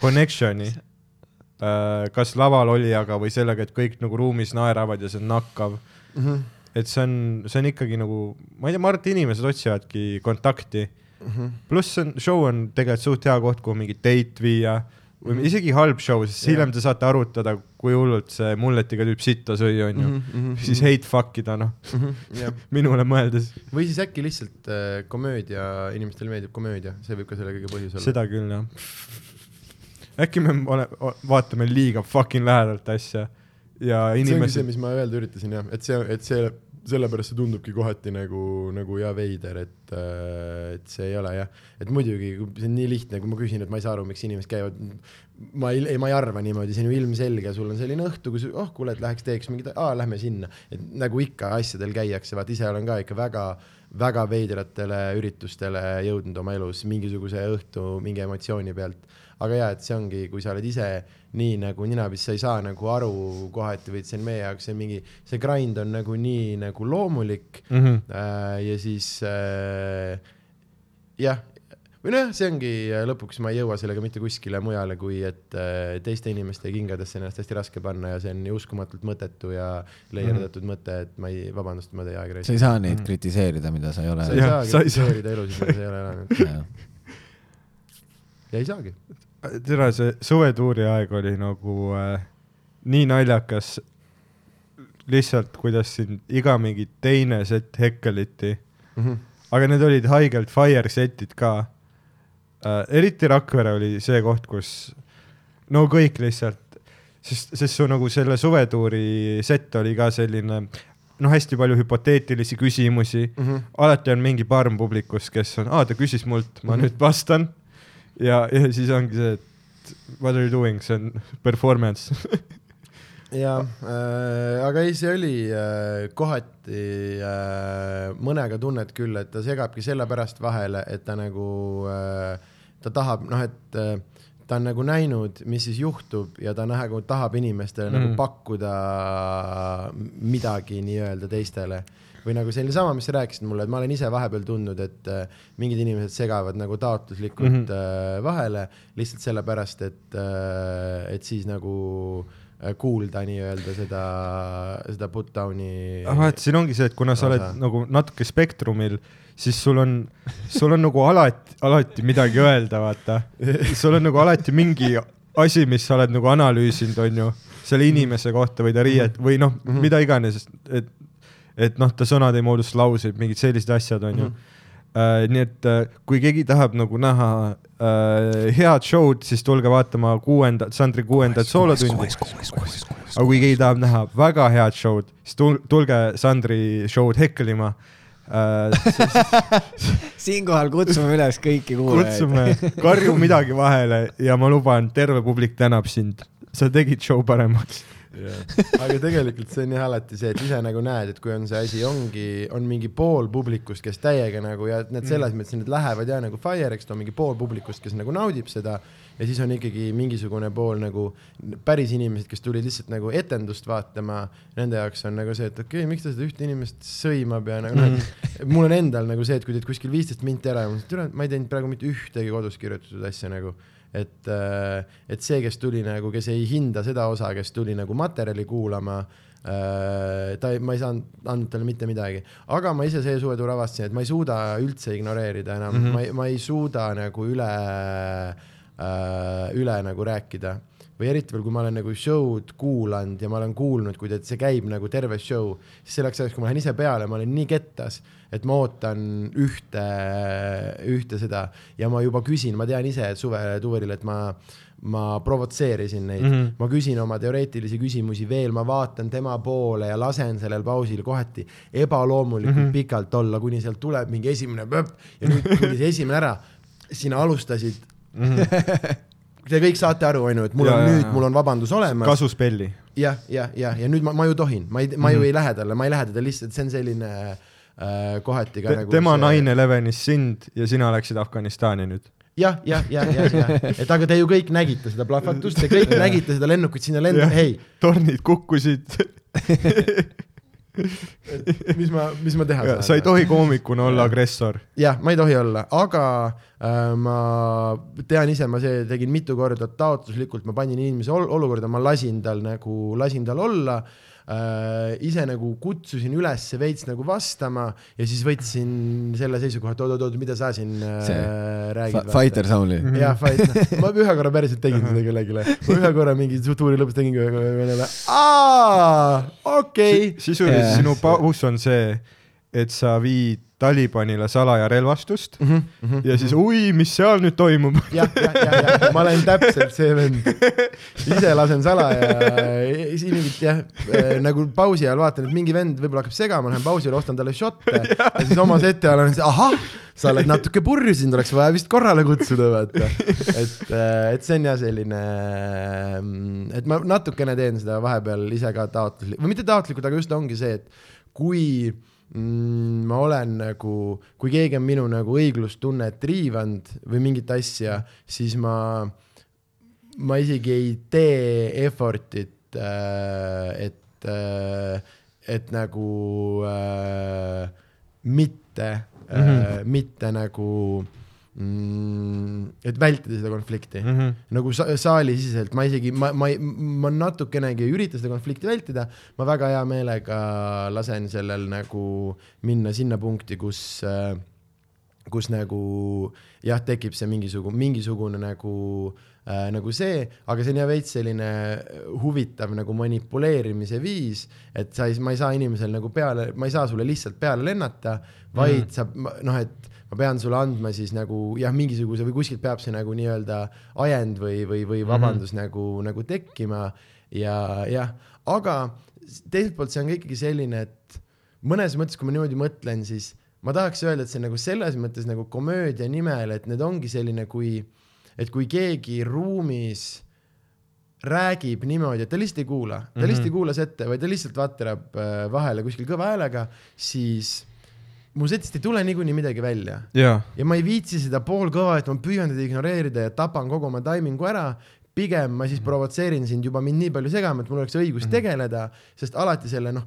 connection'i äh, kas laval olijaga või sellega, et kõik nagu ruumis naeravad ja see on nakkav. Et see on, see on ikkagi nagu, ma ei tea, ma arvan, et inimesed otsivadki kontakti. pluss see on, show on tegelikult suht hea koht, kuhu mingi date viia või isegi halb show, sest hiljem te saate arutada, kui hullult see mulletiga tüüp sitta sõi, onju. siis hate fuck ida, noh, jah, minule mõeldes, või siis äkki lihtsalt äh, komöödia, inimestele meeldib komöödia, see võib ka selle kõige põhjus olla. seda küll jah. äkki me ole, vaatame liiga fucking lähedalt asja. Ja see ongi see, inimesed, mis ma öelda üritasin jah, et see, et see, sellepärast see tundubki kohati nagu, nagu ja veider, et, et see ei ole jah, et muidugi see on nii lihtne, kui ma küsin, et ma ei saa aru, miks inimesed käivad, ma ei, ei, ma ei arva niimoodi, see on ju ilmselge, sul on selline õhtu, kus oh kuule, et läheks teeks mingit, aa lähme sinna, et nagu ikka asjadel käiakse, vaata ise olen ka ikka väga väga veidratele üritustele jõudnud oma elus mingisuguse õhtu mingi emotsiooni pealt. aga jaa, et see ongi, kui sa oled ise nii nagu ninapist, sa ei saa nagu aru kohati et see on meie jaoks see mingi, see grind on nagu nii nagu loomulik mm. -hmm. äh, ja siis äh, jah, või nojah, see ongi äh, lõpuks ma ei jõua sellega mitte kuskile mujale, kui et äh, teiste inimeste kingadesse ennast hästi raske panna ja see on uskumatult mõttetu ja leierdatud mm -hmm. mõte, et ma ei, vabandust, ma teie aega sa raiskasin. ei saa neid kritiseerida, mida sa ei ole sa ei sa saa. kritiseerida elusid, mida sa ei ole elanud ja ei saagi. tere, see suvetuuri aeg oli nagu äh, nii naljakas. lihtsalt, kuidas siin iga mingi teine sett hekkeliti, Mhm. aga need olid haigelt fire setid ka äh,. eriti Rakvere oli see koht, kus no kõik lihtsalt, sest, sest su nagu selle suvetuuri sett oli ka selline noh, hästi palju hüpoteetilisi küsimusi mm. -hmm. alati on mingi parm publikus, kes on, aa, ta küsis mult, ma nüüd vastan. ja, ja siis ongi see, et what are you doing, see on performance. jaa äh,, aga ei, see oli äh, kohati äh, mõnega tunned küll, et ta segabki sellepärast vahele, et ta nagu äh,, ta tahab noh, et äh, ta on nagu näinud, mis siis juhtub ja ta nagu tahab inimestele mm. nagu Mm. pakkuda midagi nii-öelda teistele või nagu selline sama, mis sa rääkisid mulle, et ma olen ise vahepeal tundnud, et äh, mingid inimesed segavad nagu taotluslikult mm Mhm. -hmm. äh, vahele lihtsalt sellepärast, et äh,, et siis nagu äh, kuulda nii-öelda seda, seda put-down'i. vaat siin ongi see, et kuna sa oled Osa. nagu natuke spektrumil, siis sul on, sul on nagu alati, alati midagi öelda, vaata. sul on nagu alati mingi asi, mis sa oled nagu analüüsinud, onju, selle inimese kohta või ta riiet või noh, mida iganes, et, et noh, ta sõnad ei moodusta lauseid, mingid sellised asjad, onju. äh,. nii et äh, kui keegi tahab nagu näha äh, head show'd, siis tulge vaatama kuuendat, Sandri kuuendat soolotundi. aga kui keegi tahab näha väga head show'd, siis tul- tulge Sandri show'd hekkelima siinkohal kutsume üles kõiki kuulajaid. kutsume, karju midagi vahele ja ma luban, terve publik tänab sind. sa tegid show paremaks. Aga tegelikult see on jah alati see, et ise nagu näed, et kui on see asi, ongi, on mingi pool publikust, kes täiega nagu ja need selles mõttes, need lähevad ja nagu fire'iks, on mingi pool publikust, kes nagu naudib seda. Ja siis on ikkagi mingisugune pool nagu päris inimesed, kes tulid lihtsalt nagu etendust vaatama, nende jaoks on nagu see, et okei okay,, miks ta seda ühte inimest sõimab ja nagu noh, et mul on endal nagu see, et kui teed kuskil viisteist minti ära ja ma mõtlen, et ma ei teinud praegu mitte ühtegi kodus kirjutatud asja nagu et, et see, kes tuli nagu, kes ei hinda seda osa, kes tuli nagu materjali kuulama, ta, ma ei saanud anda talle mitte midagi, aga ma ise see suvetuur avastasin, et ma ei suuda üldse ignoreerida enam. Mm, -hmm. ma ei, ma ei suuda nagu üle, üle nagu rääkida. Või eriti veel, kui ma olen nagu show'd kuulanud ja ma olen kuulnud, kui see käib nagu terve show, siis selleks ajaks, kui ma lähen ise peale, ma olen nii kettas, et ma ootan ühte, ühte seda ja ma juba küsin, ma tean ise, et suve tuuril, et ma, ma provotseerisin neid mm, Mhm. -hmm. ma küsin oma teoreetilisi küsimusi veel, ma vaatan tema poole ja lasen sellel pausil kohati ebaloomulikult mm Mhm. -hmm. pikalt olla, kuni sealt tuleb mingi esimene pöpp ja nüüd tuli see esimene ära, sina alustasid Te kõik saate aru, onju, et mul Ja, on ja, nüüd ja., mul on vabandus olemas. kasuspelli. jah, jah, jah, ja nüüd ma, ma ju tohin, ma ei, ma Mhm. ju ei lähe talle, ma ei lähe teda lihtsalt, see on selline äh, kohati ka nagu tema see... naine levenis sind ja sina läksid Afganistani nüüd. jah, jah, jah, jah, jah, et aga te ju kõik nägite seda plahvatust, te kõik nägite seda lennukit sinna lendu, hei, tornid kukkusid. mis ma, mis ma teha sa ei tohi koomikuna olla agressor. jah, ma ei tohi olla, aga äh, ma tean ise, ma see tegin mitu korda taotluslikult, ma panin inimese ol olukorda, ma lasin tal nagu, lasin tal olla äh,. Ise nagu kutsusin üles veits nagu vastama ja siis võtsin selle seisukoha, et oot-oot-oot, mida sa siin äh, See räägid. Fighter Sound'i. jah, fight, ma ühe korra päriselt tegin seda kellelegi, ma ühe korra mingi tuuri lõpus tegin ühele, aa, okei. sisuliselt Jaa. sinu paus on see, et sa viid Talibanile salaja relvastust Mhm, ja siis ui, mis seal nüüd toimub. jah, jah, jah, jah, ma olen täpselt see vend. ise lasen salaja, inimesed jah, nagu pausi ajal vaatan, et mingi vend võib-olla hakkab segama, lähen pausile, ostan talle šotte ja siis oma seti ajal on see, ahah, sa oled natuke purju, sind oleks vaja vist korrale kutsuda, vaata. et, et see on jah selline, et ma natukene teen seda vahepeal ise ka taotluslikult, või mitte taotlikult, aga just ongi see, et kui mm, ma olen nagu, kui keegi on minu nagu õiglustunnet riivanud või mingit asja, siis ma, ma isegi ei tee effort'it äh,, et äh,, et nagu äh, mitte mm, -hmm. äh, mitte nagu mm,, et vältida seda konflikti mm. -hmm nagu sa saalisiseselt, ma isegi, ma, ma, ma natukenegi ei ürita seda konflikti vältida, ma väga hea meelega lasen sellel nagu minna sinna punkti, kus äh, kus nagu jah, tekib see mingisugune, mingisugune nagu äh, nagu see, aga see on jah veits selline huvitav nagu manipuleerimise viis, et sa ei, ma ei saa inimesel nagu peale, ma ei saa sulle lihtsalt peale lennata, vaid mm. sa noh, et ma pean sulle andma siis nagu jah, mingisuguse või kuskilt peab see nagu nii-öelda ajend või, või, või vabandus mm -hmm. nagu, nagu tekkima ja jah, aga teiselt poolt see on ka ikkagi selline, et mõnes mõttes, kui ma niimoodi mõtlen, siis ma tahaks öelda, et see nagu selles mõttes nagu komöödia nimel, et need ongi selline, kui, et kui keegi ruumis räägib niimoodi, et ta lihtsalt ei kuula, ta mm -hmm. lihtsalt ei kuula sette, vaid ta lihtsalt vatrab äh, vahele kuskil kõva häälega, siis mu setist ei tule niikuinii midagi välja jaa, ja ma ei viitsi seda poolkõva, et ma püüan teda ignoreerida ja tapan kogu oma taimingu ära. pigem ma siis provotseerin sind juba mind nii palju segama, et mul oleks õigus tegeleda, sest alati selle noh,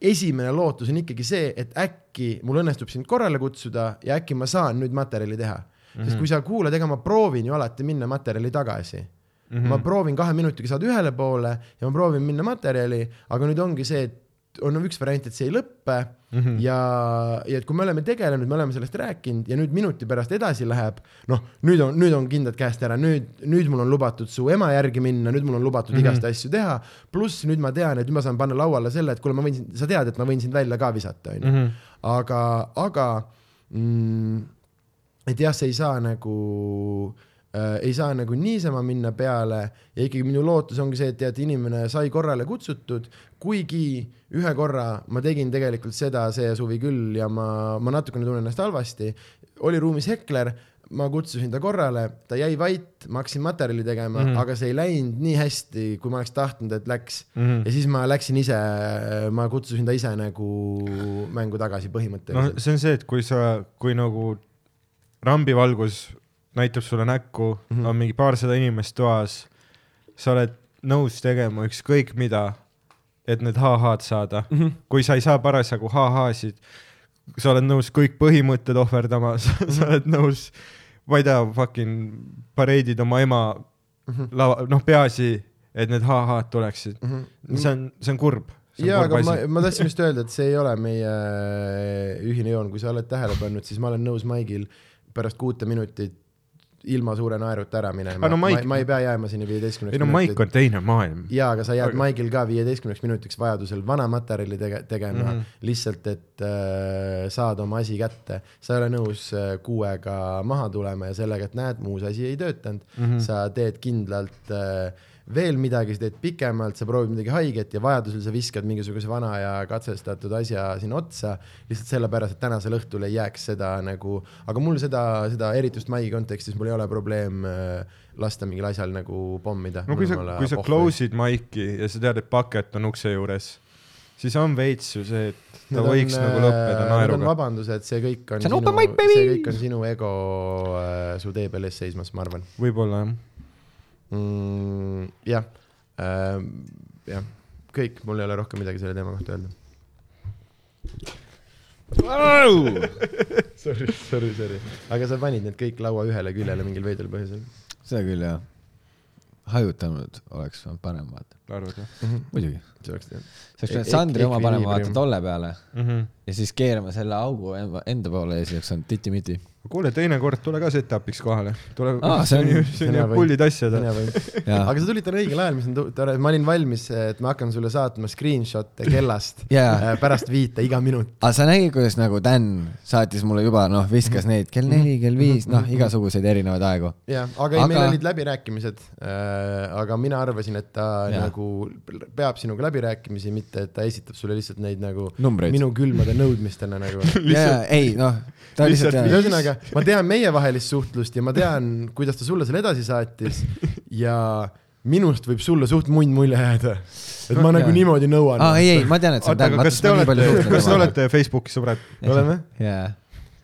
esimene lootus on ikkagi see, et äkki mul õnnestub sind korrale kutsuda ja äkki ma saan nüüd materjali teha mm. -hmm. sest kui sa kuulad, ega ma proovin ju alati minna materjali tagasi mm. -hmm. ma proovin kahe minutiga saada ühele poole ja ma proovin minna materjali, aga nüüd ongi see, et on üks variant, et see ei lõppe mm -hmm. ja, ja et kui me oleme tegelenud, me oleme sellest rääkinud ja nüüd minuti pärast edasi läheb, noh, nüüd on, nüüd on kindlad käest ära, nüüd, nüüd mul on lubatud su ema järgi minna, nüüd mul on lubatud mm -hmm. igast asju teha, pluss nüüd ma tean, et nüüd ma saan panna lauale selle, et kuule, ma võin, sa tead, et ma võin sind välja ka visata, onju. aga, aga mm, et jah, see ei saa nagu äh, ei saa nagu niisama minna peale ja ikkagi minu lootus ongi see, et tead, inimene sai korrale kutsutud, kuigi ühe korra ma tegin tegelikult seda see suvi küll ja ma, ma natukene tunnen ennast halvasti, oli ruumis Hekler, ma kutsusin ta korrale, ta jäi vait, ma hakkasin materjali tegema mm. -hmm. aga see ei läinud nii hästi, kui ma oleks tahtnud, et läks mm. -hmm. ja siis ma läksin ise, ma kutsusin ta ise nagu mängu tagasi põhimõtteliselt see on see, et kui sa, kui nagu rambivalgus näitab sulle näkku mm. -hmm. on mingi paarsada inimest toas, sa oled nõus tegema ükskõik mida, et need ha-ha-d saada mm. -hmm. kui sa ei saa parasjagu ha-ha-sid, sa oled nõus kõik põhimõtted ohverdama, sa oled nõus, ma ei tea, fucking pareedid oma ema mm. -hmm. lava, noh, peaasi, et need ha-ha-d tuleksid. Mm -hmm. see on, see on kurb. jaa, aga ma, ma tahtsin just öelda, et see ei ole meie ühine joon, kui sa oled tähele pannud, siis ma olen nõus Maigil pärast kuute minutit ilma suure naeruta ära minema no ma, Maik- ma ei pea jääma sinna viieteistkümneks ei no Maik on teine maailm. jaa, aga sa jääd Aga- Maigil ka viieteistkümneks minutiks vajadusel vana materjali tege-, tegema mm. -hmm. lihtsalt, et äh, saada oma asi kätte. sa ei ole nõus äh, kuuega maha tulema ja sellega, et näed, muu see asi ei töötanud mm. -hmm. sa teed kindlalt äh, veel midagi, sa teed pikemalt, sa proovid midagi haiget ja vajadusel sa viskad mingisuguse vana ja katsestatud asja sinna otsa, lihtsalt sellepärast, et tänasel õhtul ei jääks seda nagu, aga mul seda, seda eriti just Maigi kontekstis, mul ei ole probleem äh, lasta mingil asjal nagu pommida. no kui sa, kui sa close'id Maiki ja sa tead, et paket on ukse juures, siis on veits ju see, et ta Need võiks on, nagu lõppeda äh, naeruga. vabandused, see kõik on See on sinu, open mic, baby! see kõik on sinu ego äh, su tee peal ees seismas, ma arvan võib-olla jah. mm,. jah äh,, jah, kõik, mul ei ole rohkem midagi selle teema kohta öelda. Sorry, sorry, sorry, aga sa panid need kõik laua ühele küljele mingil veidral põhjusel seda küll jah. hajutanud oleks olnud parem vaata. arvad jah mm? -hmm. muidugi. see oleks jah. sa oleks E- pidanud Sandri e- oma panema vaata tolle peale mm? -hmm. ja siis keerama selle augu enda- enda poole ja siis oleks olnud titi-miti. kuule, teinekord tule ka set-up'iks kohale. tule Aa,, see see on on- ju, see on hea ju võim. pullid asjad. aga sa tulid täna õigel ajal, mis on tore, ma olin valmis, et ma hakkan sulle saatma screenshot'e kellast Jaa. äh, pärast viite iga minut. aga sa nägid, kuidas nagu Dan saatis mulle juba noh, viskas neid kell neli, kell viis, noh, igasuguseid erinevaid aegu. jah, aga ei, Aga- meil olid läbirääkimised äh,, aga mina arvasin, et ta ja. Nagu peab sinuga läbirääkimisi, mitte et ta esitab sulle lihtsalt neid nagu Numbreid. minu külmade nõudmistena nagu. jaa, ei noh, ta lihtsalt lihtsalt- jah, ma tean meievahelist suhtlust ja ma tean, kuidas ta sulle selle edasi saatis ja minust võib sulle suht munn mulje jääda. et ma nagu Jaa. niimoodi nõuan. aa ei, ei, ma tean, et Dan, aga kas te olete, kas te olete Facebooki sõbrad? oleme? jaa,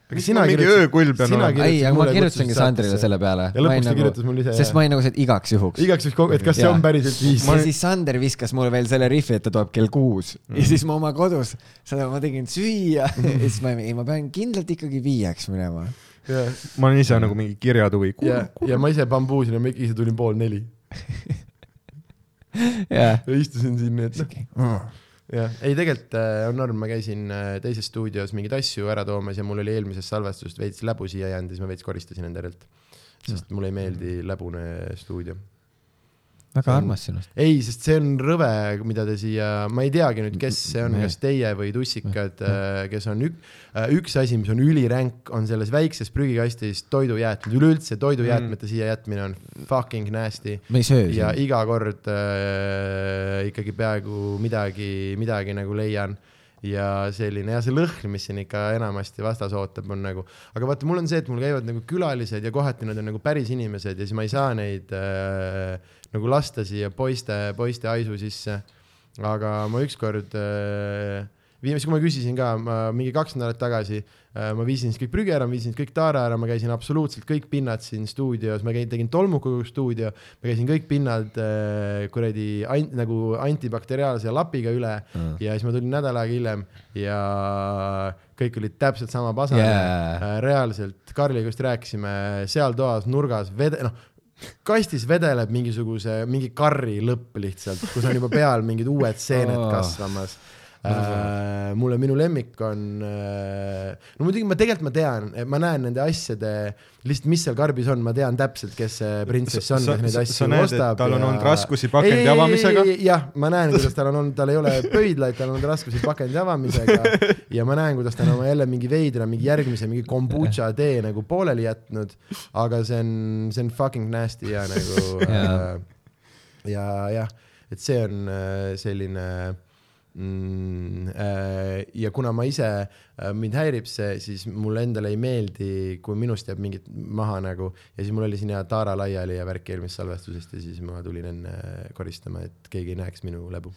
aga sina mingi kirjutasid- öökull pean sina olema. kirjutasid ei, aga ma kirjutasingi Sandrile selle peale. ja lõpuks ta kirjutas mulle ise sest ma olin nagu see, et igaks juhuks. igaks juhuks, et kas see Jaa. on päriselt viis. ja siis Sander viskas mulle veel selle rihvi, et ta tuleb kell kuus Mhm. ja siis ma oma kodus, seda ma tegin süüa ja siis ma, ei ma pean kindlalt ikkagi viieks minema. ja, ma olen ise nagu mingi kirjatuvi. ja, ja ma ise bambuusin ja ma ise tulin pool neli ja istusin siin, nii et noh. jah, ei tegelikult äh, on norm, ma käisin äh, teises stuudios mingeid asju ära toomas ja mul oli eelmisest salvestusest veits läbu siia jäänud ja siis ma veits koristasin enda järelt. sest mulle ei meeldi läbune stuudio. Väga armas sinust. ei, sest see on rõve, mida te siia, ma ei teagi nüüd, kes see on, Nee. kas teie või tussikad, kes on ük,, üks asi, mis on üliränk, on selles väikses prügikastis toidujäätmed, üleüldse toidujäätmete mm. siia jätmine on fucking nasty me ei söö ja siin. iga kord äh, ikkagi peaaegu midagi, midagi nagu leian ja selline ja see lõhn, mis siin ikka enamasti vastas ootab, on nagu, aga vaata, mul on see, et mul käivad nagu külalised ja kohati nad on nagu päris inimesed ja siis ma ei saa neid äh, nagu lasta siia poiste, poiste aisu sisse. aga ma ükskord äh,, viimast, kui ma küsisin ka, ma mingi kaks nädalat tagasi äh, ma viisin siis kõik prügi ära, ma viisin kõik taara ära, ma käisin absoluutselt kõik pinnad siin stuudios, ma käin, tegin tolmukuga stuudio, ma käisin kõik pinnad äh, kuradi ant, nagu antibakteriaalse lapiga üle Mm. ja siis ma tulin nädal aega hiljem ja kõik olid täpselt sama pasane Yeah. yeah.. reaalselt Karliga just rääkisime seal toas nurgas vede-, noh kastis vedeleb mingisuguse, mingi karri lõpp lihtsalt, kus on juba peal mingid uued seened kasvamas äh,. mulle, minu lemmik on äh,, no muidugi ma tegelikult ma tean, ma näen nende asjade, lihtsalt mis seal karbis on, ma tean täpselt, kes see printsess on, kes neid asju näed, ostab. tal on olnud raskusi pakendi avamisega? jah, ma näen, kuidas tal on olnud, tal ei ole pöidlaid, tal on olnud raskusi pakendi avamisega ja ma näen, kuidas ta on oma jälle mingi veidra, mingi järgmise mingi kombutša tee nagu pooleli jätnud, aga see on, see on fucking nasty ja nagu äh, ja jah, et see on äh, selline äh, ja kuna ma ise, mind häirib see, siis mulle endale ei meeldi, kui minust jääb mingit maha nagu ja siis mul oli siin hea taara laiali ja värk eelmisest salvestusest ja siis ma tulin enne koristama, et keegi ei näeks minu läbu.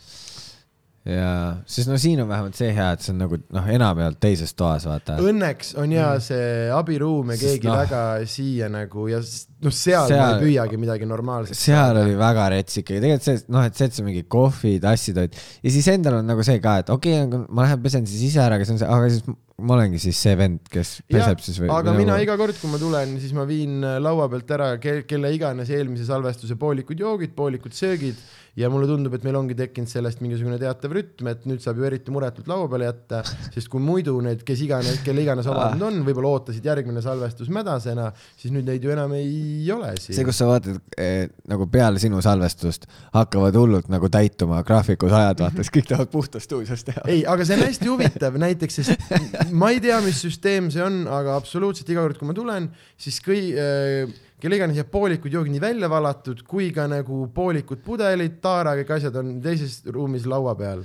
jaa, sest no siin on vähemalt see hea, et see on nagu noh, enamjaolt teises toas, vaata. Õnneks on ja see abiruum ja keegi no, väga siia nagu ja noh, seal, seal ma ei püüagi midagi normaalset. seal oli väga rets ikkagi, tegelikult see, noh, et see, et sa mingi kohvi, tassid olid ja siis endal on nagu see ka, et okei okay,, ma lähen pesen siis ise ära, aga see on see, aga siis ma olengi siis see vend, kes peseb siis või. aga või mina nagu... iga kord, kui ma tulen, siis ma viin laua pealt ära ke kelle iganes eelmise salvestuse poolikud joogid, poolikud söögid ja mulle tundub, et meil ongi tekkinud sellest mingisugune teatav rütm, et nüüd saab ju eriti muretult laua peale jätta, sest kui muidu need, kes iganes, kelle iganes omad need on, võib-olla ootasid järgmine salvestus mädasena, siis nüüd neid ju enam ei ole siin. see, kus sa vaatad eh, nagu peale sinu salvestust hakkavad hullult nagu täituma graafikus ajad, vaata, siis kõik tahavad puhta stuudios teha. ei, aga see on hästi huvitav näiteks, sest ma ei tea, mis süsteem see on, aga absoluutselt iga kord, kui ma tulen, siis kõi- äh,, kelle iganes jääb poolikud joogid nii välja valatud kui ka nagu poolikud pudelid, taara, kõik asjad on teises ruumis laua peal.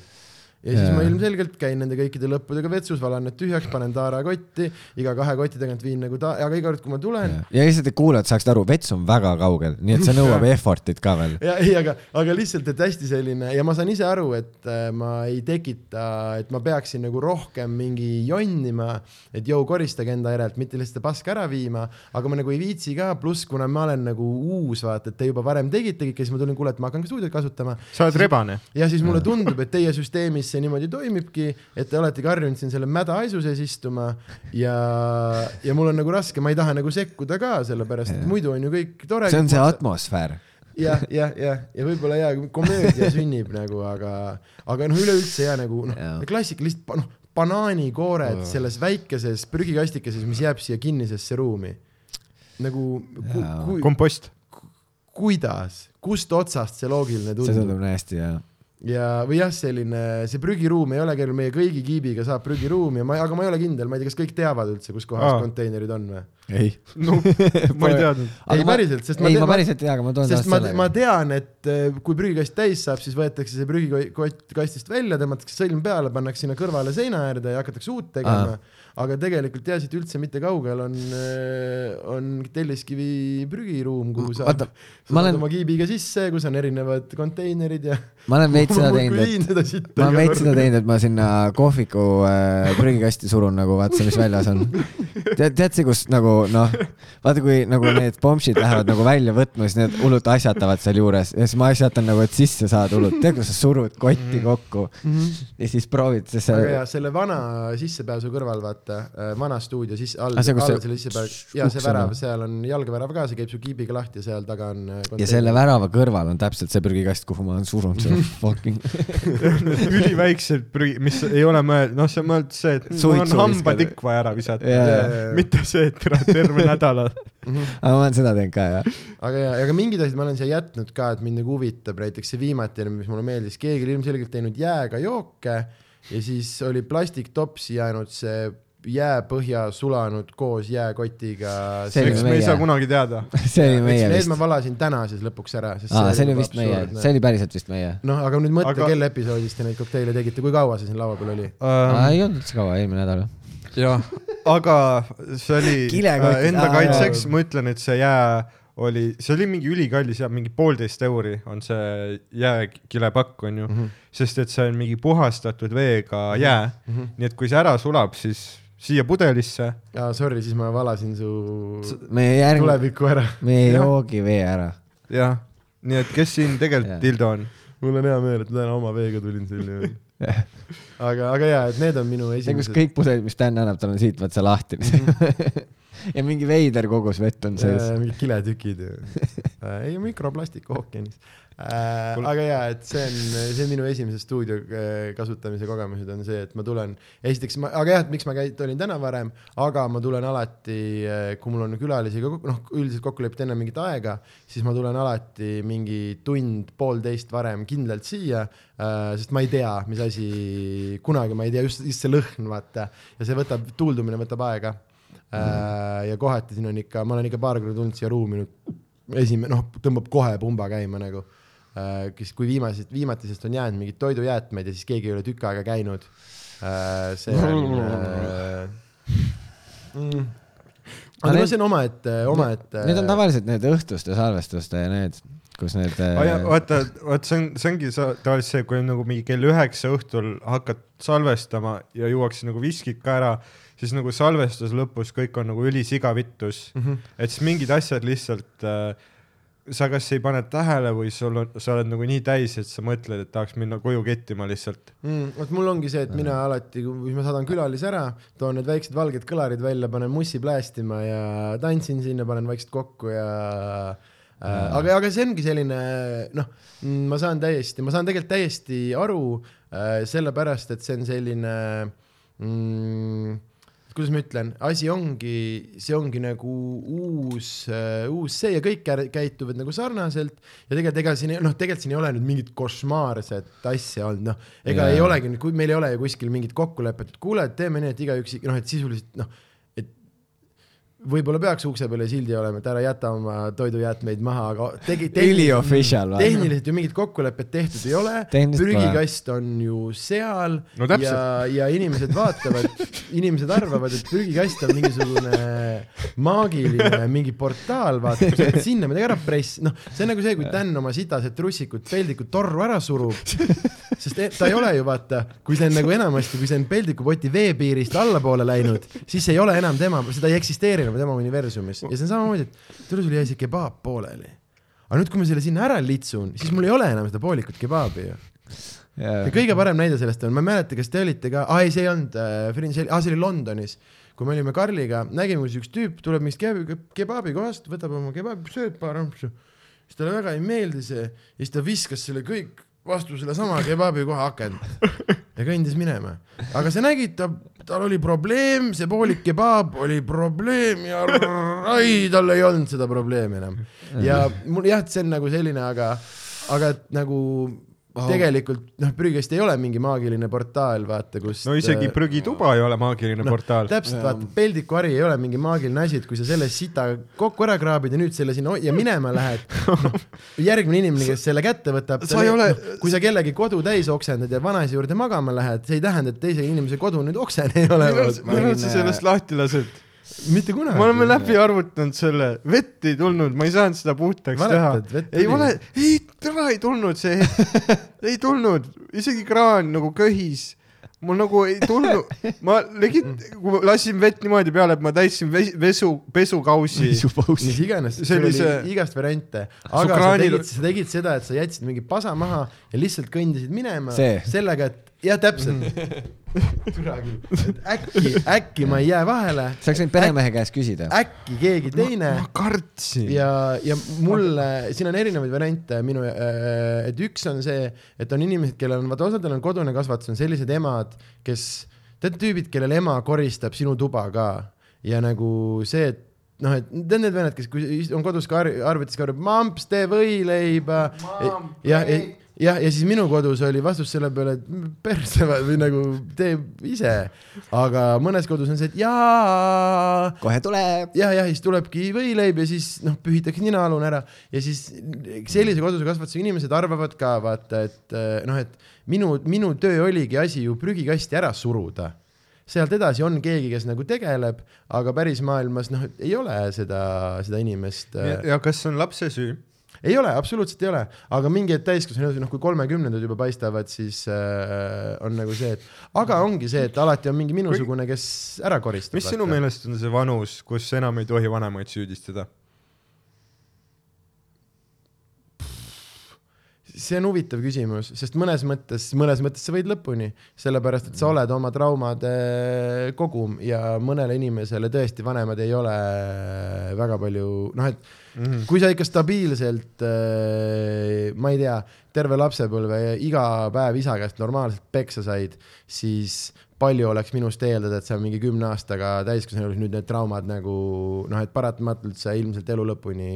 Ja siis Jaa. ma ilmselgelt käin nende kõikide lõppudega vetsus, valan need tühjaks, panen taara kotti, iga kahe koti tagant viin nagu ta-, aga iga kord, kui ma tulen, ja lihtsalt, et kuulajad saaksid aru, vets on väga kaugel, nii et see nõuab effort'it ka veel. ja ei, aga, aga lihtsalt, et hästi selline ja ma saan ise aru, et äh, ma ei tekita, et ma peaksin nagu rohkem mingi jonnima, et jõu koristage enda järelt, mitte lihtsalt paska ära viima, aga ma nagu ei viitsi ka, pluss kuna ma olen nagu uus, vaata, et te juba varem tegite kõike, siis ma tulin, kuule, et ma hakkan ka stuudiot kasutama. sa oled rebane. ja siis mulle tundub, et teie süsteemis see niimoodi toimibki, et te oletegi harjunud siin selle mäda haisu sees istuma ja, ja mul on nagu raske, ma ei taha nagu sekkuda ka, sellepärast et muidu on ju kõik tore. see on see atmosfäär. jah, jah, jah, ja võib-olla ja komöödia sünnib nagu, aga, aga noh, üleüldse ja nagu noh Jaa., klassikalist noh, banaanikoored selles väikeses prügikastikeses, mis jääb siia kinnisesse ruumi. nagu ku, ku, kompost. kuidas, kust otsast see loogiline see tundub tundub nii hästi ja. ja, või jah, selline see prügiruum ei ole küll meie kõigi kiibiga saab prügiruumi ja ma, aga ma ei ole kindel, ma ei tea, kas kõik teavad üldse, kus kohas Aa. konteinerid on või? ei. no ma ei teadnud. ei päriselt, sest ma ei, ma päriselt ei tea, aga ma toon sest ma, ma tean, et eh, kui prügikast täis saab, siis võetakse see prügikott kastist välja, tõmmatakse sõlm peale, pannakse sinna kõrvale seina äärde ja hakatakse uut tegema. Aga tegelikult jah, siit üldse mitte kaugel on, on Telliskivi prügiruum, kuhu saab, Vaata, saad olen- oma kiibiga sisse, kus on erinevad konteinerid ja. ma olen veits seda teinud, et ma olen veits seda teinud, et ma sinna kohviku äh, prügikasti surun nagu vaata see, mis väljas on. tead, tead see, kus nagu noh, vaata kui nagu need pommsid lähevad nagu välja võtma, siis need hullult asjatavad sealjuures ja siis ma asjatan nagu, et sisse saada hullult, tead, kus sa surud kotti kokku ja siis proovid, sest aga see ja selle vana sissepääsu kõrval, vaata, vana stuudio sisse, all, Ah, all selle sissepääsu, ja see värav, seal on jalgevärav ka, see käib su kiibiga lahti ja seal taga on. äh, ja selle värava kõrval on täpselt see prügikast, kuhu ma olen surunud seda fucking üliväiksed prügi, mis ei ole mõeldud, noh, see on mõeldud see, et mul on hambatikk vaja ära visata jaa, jaa. mitte see, et ära terve nädala. aga ma olen seda teinud ka jah. aga ja, aga mingid asjad ma olen siia jätnud ka, et mind nagu huvitab, näiteks see viimatine, mis mulle meeldis, keegi oli ilmselgelt teinud jääga jooke ja siis oli plastiktopsi jäänud see jääpõhja sulanud koos jääkotiga. See oli eks me ei saa kunagi teada. see oli meie Need vist ma. valasin täna siis lõpuks ära. aa, see oli vist meie, see oli päriselt vist meie. noh, aga nüüd mõtle Aga- kelle episoodist te neid kokteile tegite, kui kaua see siin laua peal oli? aa, ei olnud üldse kaua, eelmine nädal. jah, aga see oli Kilekotis- äh, enda kaitseks ma ütlen, et see jää oli, see oli mingi ülikallis ja mingi poolteist euri on see jääkilepakk onju mm. -hmm. sest et see on mingi puhastatud veega jää mm. -hmm. nii et kui see ära sulab, siis siia pudelisse aa, sorry, siis ma valasin su meie järgmine, tulevikku ära. meie Jah. joogivee ära. jah, nii et kes siin tegelikult. Tildo on? mul on hea meel, et ma täna oma veega tulin selle aga, aga jaa, et need on minu esimesed. kõik pudelid, mis Dan annab, tal on siit vaata see lahti. ja mingi veider kogus vett on sees. mingid kiletükid ju. ei, mikroplastik ookeanis. Aga jaa, et see on, see on minu esimese stuudio äh, kasutamise kogemused on see, et ma tulen, esiteks ma, aga jah, et miks ma käi-, tulin täna varem, aga ma tulen alati, kui mul on külalisi noh, üldiselt kokku lepiti enne mingit aega, siis ma tulen alati mingi tund-poolteist varem kindlalt siia, sest ma ei tea, mis asi, kunagi ma ei tea, just, just see lõhn, vaata, ja see võtab, tuuldumine võtab aega mm.. ja kohati siin on ikka, ma olen ikka paar korda tulnud siia ruumi nüüd, esimene, noh, tõmbab kohe pumba käima nagu. kes, kui viimasest, viimatisest on jäänud mingeid toidujäätmeid ja siis keegi ei ole tükk aega käinud. see on mm. aga need- no see on omaette, omaette. Need on tavaliselt need õhtuste salvestuste ja need, kus need oh,. vaata, vaata see on, see ongi sa- tavaliselt see, kui on nagu mingi kell üheksa õhtul hakkad salvestama ja juuakse nagu viskid ka ära, siis nagu salvestuse lõpus kõik on nagu ülisigavittus mm. -hmm. et siis mingid asjad lihtsalt äh, sa kas ei pane tähele või sul on, sa oled nagu nii täis, et sa mõtled, et tahaks minna koju kettima lihtsalt. mm,. vot mul ongi see, et mina alati, kui ma saadan külalisi ära, toon need väiksed valged kõlarid välja, panen mussi plästima ja tantsin sinna, panen vaikselt kokku ja äh, aga, aga see ongi selline noh, ma saan täiesti, ma saan tegelikult täiesti aru äh, sellepärast, et see on selline mm, kuidas ma ütlen, asi ongi, see ongi nagu uus uh,, uus see ja kõik käi- käituvad nagu sarnaselt ja tegelikult ega siin, noh, tegelikult siin ei ole nüüd mingit košmaarset asja olnud, noh, ega yeah. ei olegi, kui meil ei ole ju kuskil mingit kokkulepet, et kuule, et teeme nii, et igaüks, noh, et sisuliselt noh, võib-olla peaks ukse peale sildi olema, et ära jäta oma toidujäätmeid maha, aga tegi Üli-official, vaata. tehniliselt ju mingit kokkulepet tehtud ei ole, prügikast on ju seal No täpselt. ja, ja inimesed vaatavad, inimesed arvavad, et prügikast on mingisugune maagiline mingi portaal, vaata, kui sa lähed sinna midagi ära press-, noh, see on nagu see, kui Dan oma sitased trussikut peldiku torru ära surub, sest e- ta ei ole ju vaata, kui see on nagu enamasti, kui see on peldikupoti veepiirist allapoole läinud, siis see ei ole enam tema, seda ei eksisteeri enam tema universumis. Ja see on samamoodi, et tule sul jäi see kebaab pooleli. aga nüüd, kui ma selle sinna ära litsun, siis mul ei ole enam seda poolikut kebaabi ju. Ja kõige parem näide sellest on, ma ei mäleta, kas te olite ka, aa ei, see ei olnud äh, Fringe, aa see oli Londonis, kui me olime Karliga, nägime, kuidas üks tüüp tuleb mingist kebabi, kebabi kohast, võtab oma kebabi, sööb paar ampsu, siis talle väga ei meeldi see ja siis ta viskas selle kõik vastu sellesama kebabi koha akent. Ja kõndis minema. aga sa nägid, ta, tal oli probleem, see poolik kebaab oli probleem ja ai, tal ei olnud seda probleemi enam. ja mul jah, see on nagu selline, aga, aga et nagu oh. tegelikult noh, prügikast ei ole mingi maagiline portaal, vaata, kus no isegi prügituba ei ole maagiline no, portaal. täpselt, vaata, peldikuhari ei ole mingi maagiline asi, et kui sa selle sita kokku ära kraabid ja nüüd selle sinna ja minema lähed no, järgmine inimene, kes selle kätte võtab, Sa ei ole- kui sa kellegi kodu täis oksendad ja vanaisa juurde magama lähed, see ei tähenda, et teise inimese kodu nüüd oksene ei ole. millal sa sellest lahti lased? Mitte kunagi. me oleme läbi arvutanud selle, vett ei tulnud, ma ei saanud seda puhtaks Valetad, teha ei ole, ei, täna ei tulnud see ei tulnud, isegi kraan nagu köhis. mul nagu ei tulnud, ma legit, kui ma lasin vett niimoodi peale, et ma täitsin ves- vesu, pesukausi. mis iganes, See sul oli see- igast variante, aga sa kraanil- tegid, sa tegid seda, et sa jätsid mingi pasa maha ja lihtsalt kõndisid minema See. sellega, et jah, täpselt. küll, et äkki, äkki ma ei jää vahele, sa oleks võinud peremehe käest küsida. äkki keegi teine ma kartsin. ja, ja mulle, siin on erinevaid variante minu, et üks on see, et on inimesed, kellel on, vaata osadel on kodune kasvatus, on sellised emad, kes, tead tüübid, kellel ema koristab sinu tuba ka ja nagu see, et noh, et tead need vennad, kes, on kodus ka ar- arvutis ka, mamps, tee võileiba. jah, ja, ja, ja siis minu kodus oli vastus selle peale, et perse või nagu tee ise. aga mõnes kodus on see, et jaa kohe tuleb. ja, ja siis tulebki võileib ja siis noh, pühitakse ninaalune ära ja siis sellise koduse kasvatusega inimesed arvavad ka vaata, et eh, noh, et minu, minu töö oligi asi ju prügikasti ära suruda. sealt edasi on keegi, kes nagu tegeleb, aga päris maailmas noh, ei ole seda, seda inimest ja, ja kas see on lapse süü? Ei ole, absoluutselt ei ole, aga mingi hetk täiskasvanud, noh kui kolmekümnendad juba paistavad, siis äh, on nagu see, et aga ongi see, et alati on mingi minusugune, kes ära koristab. mis sinu meelest on see vanus, kus enam ei tohi vanemaid süüdistada? See on huvitav küsimus, sest mõnes mõttes, mõnes mõttes sa võid lõpuni, sellepärast et sa oled oma traumade kogum ja mõnele inimesele tõesti vanemad ei ole väga palju, noh, et Mhm. kui sa ikka stabiilselt, ma ei tea, terve lapsepõlve ja iga päev isa käest normaalselt peksa said, siis palju oleks minust eeldada, et sa mingi kümne aastaga täiskasvanu elus nüüd need traumad nagu noh, et paratamatult see ilmselt elu lõpuni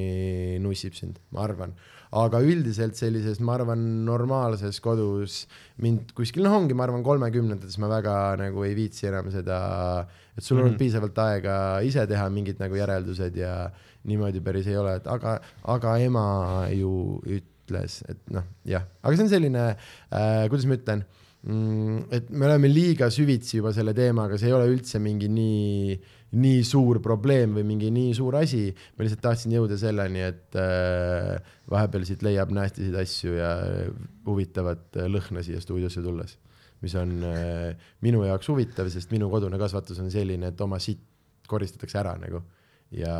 nussib sind, ma arvan. Aga üldiselt sellises, ma arvan, normaalses kodus mind kuskil, noh, ongi, ma arvan, kolmekümnendates ma väga nagu ei viitsi enam seda, et sul on olnud Mhm. piisavalt aega ise teha mingid nagu järeldused ja niimoodi päris ei ole, et aga, aga ema ju ütles, et noh, jah, aga see on selline äh,, kuidas ma ütlen mm,, et me oleme liiga süvitsi juba selle teemaga, see ei ole üldse mingi nii, nii suur probleem või mingi nii suur asi. ma lihtsalt tahtsin jõuda selleni, et äh, vahepeal siit leiab nästisid asju ja huvitavat äh, lõhna siia stuudiosse tulles, mis on äh, minu jaoks huvitav, sest minu kodune kasvatus on selline, et oma sitt koristatakse ära nagu ja,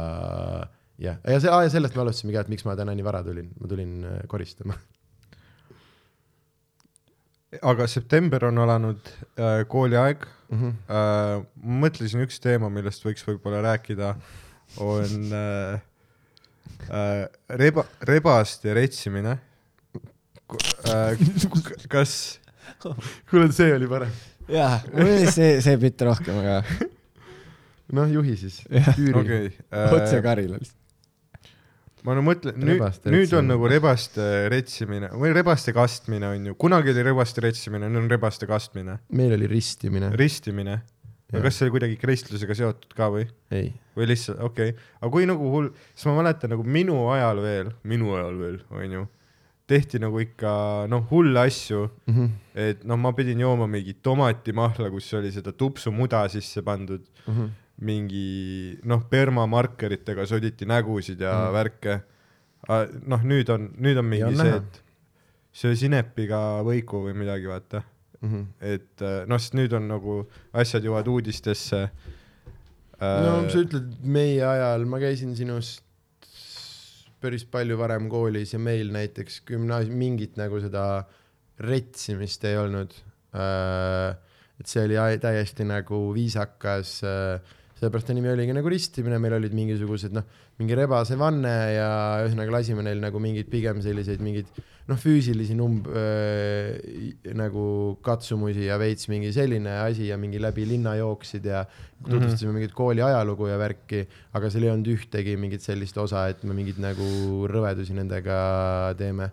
jah, ja see, sellest me alustasime ka, et miks ma täna nii vara tulin, ma tulin äh, koristama. Aga september on alanud äh, kooliaeg Mm -hmm. äh,. mõtlesin üks teema, millest võiks võib-olla rääkida, on äh, äh, reba, rebaste retsimine. Äh, kas, kuule, see oli parem. jaa, see, see bitt rohkem, aga noh, juhi siis. Okei otse lihtsalt. Ma no mõtlen, nüüd nüüd on nagu rebaste retsimine või rebaste kastmine on ju, kunagi oli rebaste retsimine, nüüd on rebaste kastmine, meil oli ristimine. ristimine. Aga kas see oli kuidagi kristlusega seotud ka või? ei, või lihtsalt, okei okay., aga kui nagu hull, siis ma mäletan nagu minu ajal veel, minu ajal veel, onju, tehti nagu ikka noh, hulle asju, Mhm. et noh, ma pidin jooma mingit tomatimahla, kus oli seda tupsumuda sisse pandud, Mhm. Mingi noh, permamarkeritega soditi nägusid ja mm. värke. noh, nüüd on, nüüd on mingi on see, et söö sinepiga võiku või midagi, vaata. Mhm. et äh, noh, sest nüüd on nagu asjad jõuavad uudistesse äh, no sa ütled meie ajal, ma käisin sinust päris palju varem koolis ja meil näiteks gümnaasium, mingit nagu seda retsimist ei olnud. et see oli täiesti nagu viisakas, sellepärast ta nimi oligi nagu ristimine, meil olid mingisugused noh, mingi rebase vanne ja ühesõnaga lasime neil nagu mingeid pigem selliseid mingeid noh, füüsilisi numb- äh, nagu katsumusi ja veits mingi selline asi ja mingi läbi linna jooksid ja tutvustasime mingit kooli ajalugu ja värki, aga seal ei olnud ühtegi mingit sellist osa, et me mingeid nagu rõvedusi nendega teeme.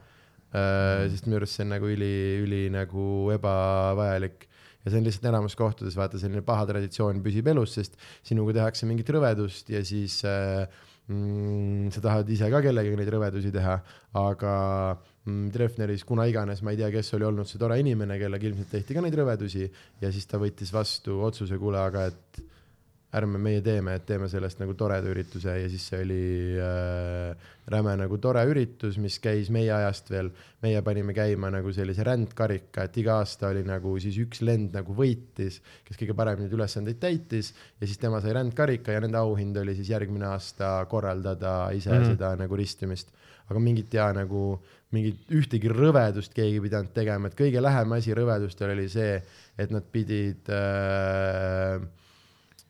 Äh,. sest minu arust see on nagu üli, üli nagu ebavajalik ja see on lihtsalt enamus kohtades vaata selline paha traditsioon püsib elus, sest sinuga tehakse mingit rõvedust ja siis äh, mm, sa tahad ise ka kellegagi neid rõvedusi teha, aga mm, Treffneris, kuna iganes, ma ei tea, kes oli olnud see tore inimene, kellega ilmselt tehti ka neid rõvedusi ja siis ta võttis vastu otsuse, kuule, aga et ärme meie teeme, et teeme sellest nagu toreda ürituse ja siis see oli äh, räme nagu tore üritus, mis käis meie ajast veel, meie panime käima nagu sellise rändkarika, et iga aasta oli nagu siis üks lend nagu võitis, kes kõige paremini neid ülesandeid täitis ja siis tema sai rändkarika ja nende auhind oli siis järgmine aasta korraldada ise mm. -hmm. seda nagu ristimist. aga mingit ja nagu mingit ühtegi rõvedust keegi ei pidanud tegema, et kõige lähem asi rõvedustele oli see, et nad pidid äh,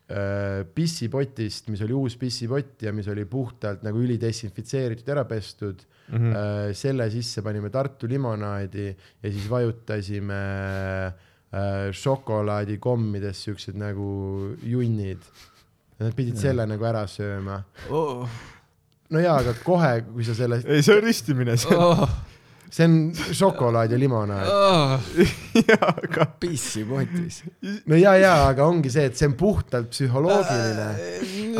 pissipotist, mis oli uus pissipott ja mis oli puhtalt nagu ülidesinfitseeritud, ära pestud mm, -hmm. selle sisse panime Tartu limonaadi ja siis vajutasime äh, šokolaadikommidest siuksed nagu junnid. Nad pidid selle nagu ära sööma. oh,. no jaa, aga kohe, kui sa selle, ei, see on ristimine, see Oh, see on šokolaad ja limonaad. oh, jaa, aga pissi potis. no ja, ja, aga ongi see, et see on puhtalt psühholoogiline,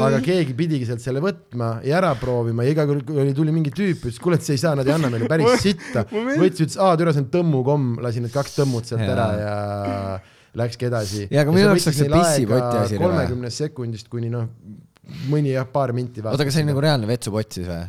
aga keegi pidigi sealt selle võtma ja ära proovima ja iga kord, oli, tuli mingi tüüp, ütles, kuule, et see ei saa, nad ei anna meile päris sitta. Võttis, ütles, aa, türa, see on tõmmukomm, lasi need kaks tõmmut sealt ära ja läkski edasi. Jaa, aga minu jaoks oleks see pissipoti asi kolmekümnest sekundist kuni noh, mõni jah, paar minti. oota, aga see oli nagu reaalne vetsupott siis või?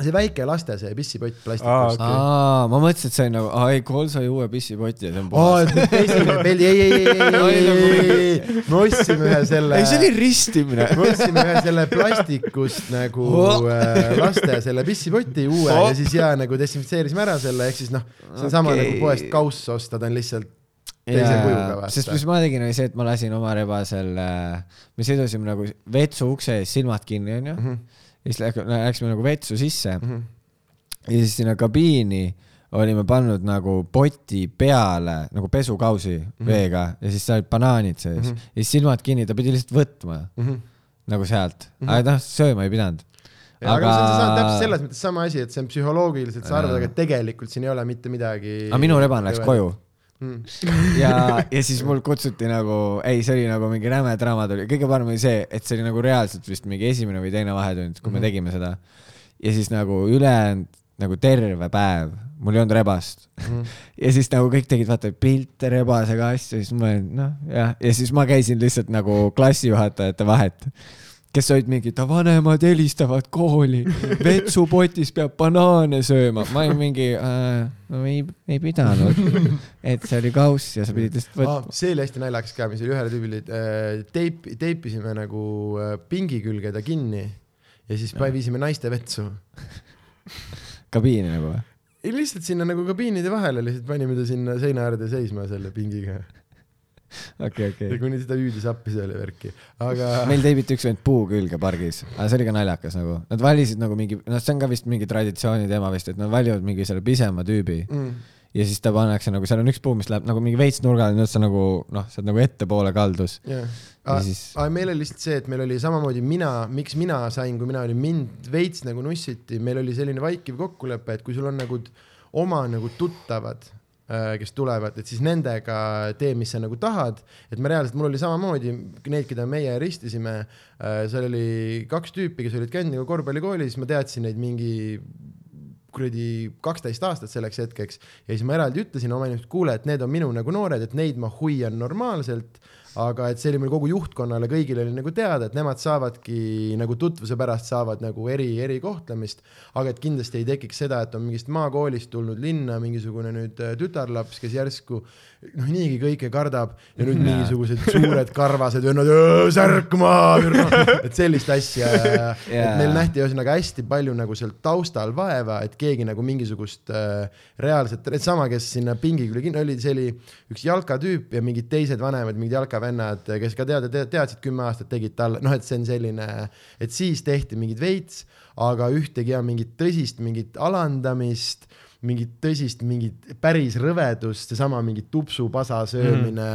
See väike laste see pissipott Aa, plastikust. okei. aa, ma mõtlesin, et see on nagu, aa ei, Kool sai uue pissipoti ja see on aa, puhas. et nüüd esimene peldi, ei, ei, ei, ei, ei, ei, ei, me ostsime ühe selle. ei, see oli ristimine. me ostsime ühe selle plastikust nagu Oh. äh, laste selle pissipoti uue Oh. ja siis ja nagu desinfitseerisime ära selle, ehk siis noh, see on sama Okei. nagu poest kauss osta, ta on lihtsalt teise kujuga vaata. sest mis ma tegin, oli see, et ma lasin oma rebasel, me sidusime nagu vetsu ukse ees silmad kinni, onju. Ja siis läk- läksime nagu vetsu sisse. ja siis sinna kabiini olime pannud nagu poti peale nagu pesukausi veega ja siis seal olid banaanid sees ja siis silmad kinni, ta pidi lihtsalt võtma nagu sealt, aga noh, sööma ei pidanud. aga, aga see on seesama, täpselt selles mõttes sama asi, et see on psühholoogiliselt, sa arvad, aga tegelikult siin ei ole mitte midagi. aga minu reban läks koju mm.. ja, ja siis mul kutsuti nagu, ei, see oli nagu mingi räme draama tuli, kõige parem oli see, et see oli nagu reaalselt vist mingi esimene või teine vahetund, kui me tegime seda. ja siis nagu ülejäänud nagu terve päev, mul ei olnud rebast mm. ja siis nagu kõik tegid vaata pilte rebasega asju, siis ma olin noh, jah, ja siis ma käisin lihtsalt nagu klassijuhatajate vahet kes olid mingid, vanemad helistavad kooli, vetsupotis peab banaane sööma, ma olin mingi äh,, no ei, ei pidanud, et see oli kauss ja sa pidid lihtsalt Ah, võtma. see oli hästi naljakas ka, mis oli ühele tüübile äh,, teip, teipisime nagu äh, pingi külge ta kinni ja siis ja. viisime naiste vetsu. kabiini nagu või? ei lihtsalt sinna nagu kabiinide vahele lihtsalt panime ta sinna seina äärde seisma selle pingiga okei, ja okei. kuni teda hüüdis appi selle värki, aga meil teibiti üks vend puu külge pargis, aga see oli ka naljakas nagu, nad valisid nagu mingi, noh, see on ka vist mingi traditsiooni teema vist, et nad valivad mingi selle pisema tüübi. Mm, ja siis ta pannakse nagu, seal on üks puu, mis läheb nagu mingi veits nurgale, nüüd sa nagu noh, sa oled nagu ettepoole kaldus. Ja siis- aga meil oli lihtsalt see, et meil oli samamoodi mina, miks mina sain, kui mina olin, mind veits nagu nussiti, meil oli selline vaikiv kokkulepe, et kui sul on nagu oma nagu tuttavad, kes tulevad, et siis nendega tee, mis sa nagu tahad, et me reaalselt, mul oli samamoodi need, keda meie ristisime, seal oli kaks tüüpi, kes olid käinud nagu korvpallikoolis, ma teadsin neid mingi kuradi kaksteist aastat selleks hetkeks. Ja siis ma eraldi ütlesin oma inimestele, kuule, et need on minu nagu noored, et neid ma hoian normaalselt, aga et see oli meil kogu juhtkonnale, kõigile oli nagu teada, et nemad saavadki nagu tutvuse pärast saavad nagu eri, erikohtlemist, aga et kindlasti ei tekiks seda, et on mingist maakoolist tulnud linna mingisugune nüüd äh, tütarlaps, kes järsku noh, niigi kõike kardab ja nüüd mingisugused suured karvased vennad, särkma, et sellist asja, et Jaa. meil nähti ühesõnaga hästi palju nagu seal taustal vaeva, et keegi nagu mingisugust äh, reaalset, sama, kes sinna pingi külge kinni oli, see oli üks jalkatüüp ja mingid teised vanemad, mingid jalkavennad, kes ka teada te,, teadsid kümme aastat, tegid talle, noh, et see on selline, et siis tehti mingid veits, aga ühtegi ja mingit tõsist, mingit alandamist mingit tõsist, mingit päris rõvedust, seesama mingi tupsupasa söömine.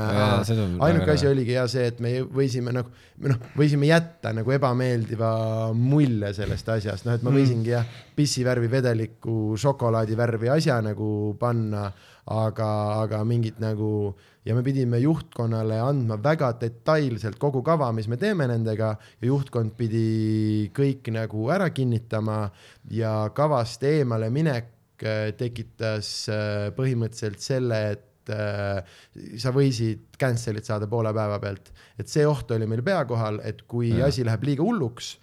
Mm. Ainuke asi oligi hea see, et me võisime nagu, noh, võisime jätta nagu ebameeldiva mulje sellest asjast, noh, et ma võisingi jah, pissivärvi vedelikku šokolaadivärvi asja nagu panna, aga, aga mingit nagu ja me pidime juhtkonnale andma väga detailselt kogu kava, mis me teeme nendega ja juhtkond pidi kõik nagu ära kinnitama ja kavast eemale minek tekitas äh, põhimõtteliselt selle, et äh, sa võisid cancel'it saada poole päeva pealt, et see oht oli meil pea kohal, et kui ja. asi läheb liiga hulluks,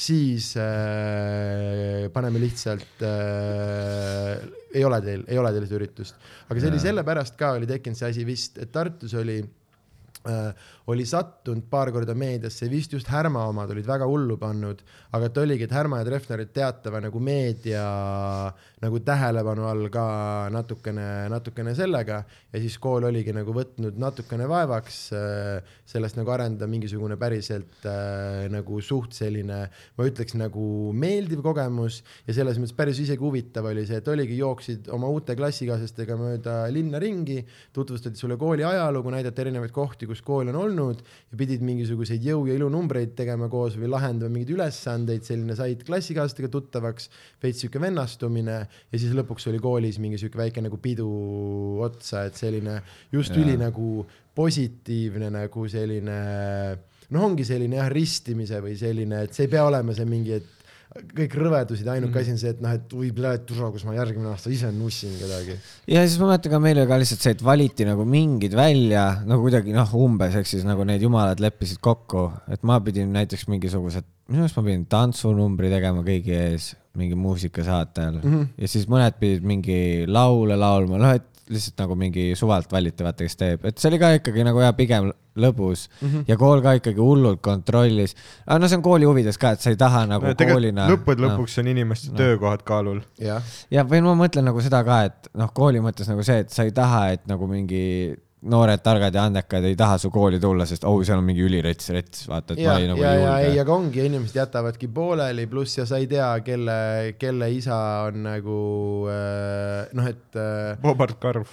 siis äh, paneme lihtsalt äh,, ei ole teil, ei ole teil seda üritust. aga see oli sellepärast ka oli tekkinud see asi vist, et Tartus oli äh, oli sattunud paar korda meediasse, vist just Härma omad olid väga hullu pannud, aga et oligi, et Härma ja Treffner olid teatava nagu meedia nagu tähelepanu all ka natukene, natukene sellega ja siis kool oligi nagu võtnud natukene vaevaks äh, sellest nagu arendada mingisugune päriselt äh, nagu suht selline, ma ütleks nagu meeldiv kogemus ja selles mõttes päris isegi huvitav oli see, et oligi, jooksid oma uute klassikaaslastega mööda linna ringi, tutvustati sulle kooli ajalugu, näidati erinevaid kohti, kus kool on olnud ja pidid mingisuguseid jõu ja ilunumbreid tegema koos või lahendama mingeid ülesandeid, selline said klassikaaslastega tuttavaks, veits sihuke vennastumine ja siis lõpuks oli koolis mingi sihuke väike nagu pidu otsa, et selline just Jaa. üli nagu positiivne nagu selline noh, ongi selline jah, ristimise või selline, et see ei pea olema see mingi, et kõik rõvedused, ainuke asi on see, et noh, et oi, tule, kus ma järgmine aasta ise nussin kedagi. ja siis ma mäletan ka meil oli ka lihtsalt see, et valiti nagu mingid välja nagu kuidagi noh, umbes ehk siis nagu need jumalad leppisid kokku, et ma pidin näiteks mingisugused, minu arust ma pidin tantsunumbri tegema kõigi ees mingi muusikasaate all mm Mhm. -hmm. ja siis mõned pidid mingi laule laulma, noh, et lihtsalt nagu mingi suvalt valiti, vaata, kes teeb, et see oli ka ikkagi nagu jah, pigem lõbus mm. -hmm. ja kool ka ikkagi hullult kontrollis. aga no see on kooli huvides ka, et sa ei taha nagu no, no, koolina. lõppude lõpuks on inimeste no. töökohad kaalul. jah, ja, või ma mõtlen nagu seda ka, et noh, kooli mõttes nagu see, et sa ei taha, et nagu mingi noored, targad ja andekad ei taha su kooli tulla, sest oh, seal on mingi ülirets rets, vaata, et ja, ma ei nagu ja, ei ja ei, julge. aga ongi, inimesed jätavadki pooleli, pluss ja sa ei tea, kelle, kelle isa on nagu äh, noh, et äh, Bobart Karv.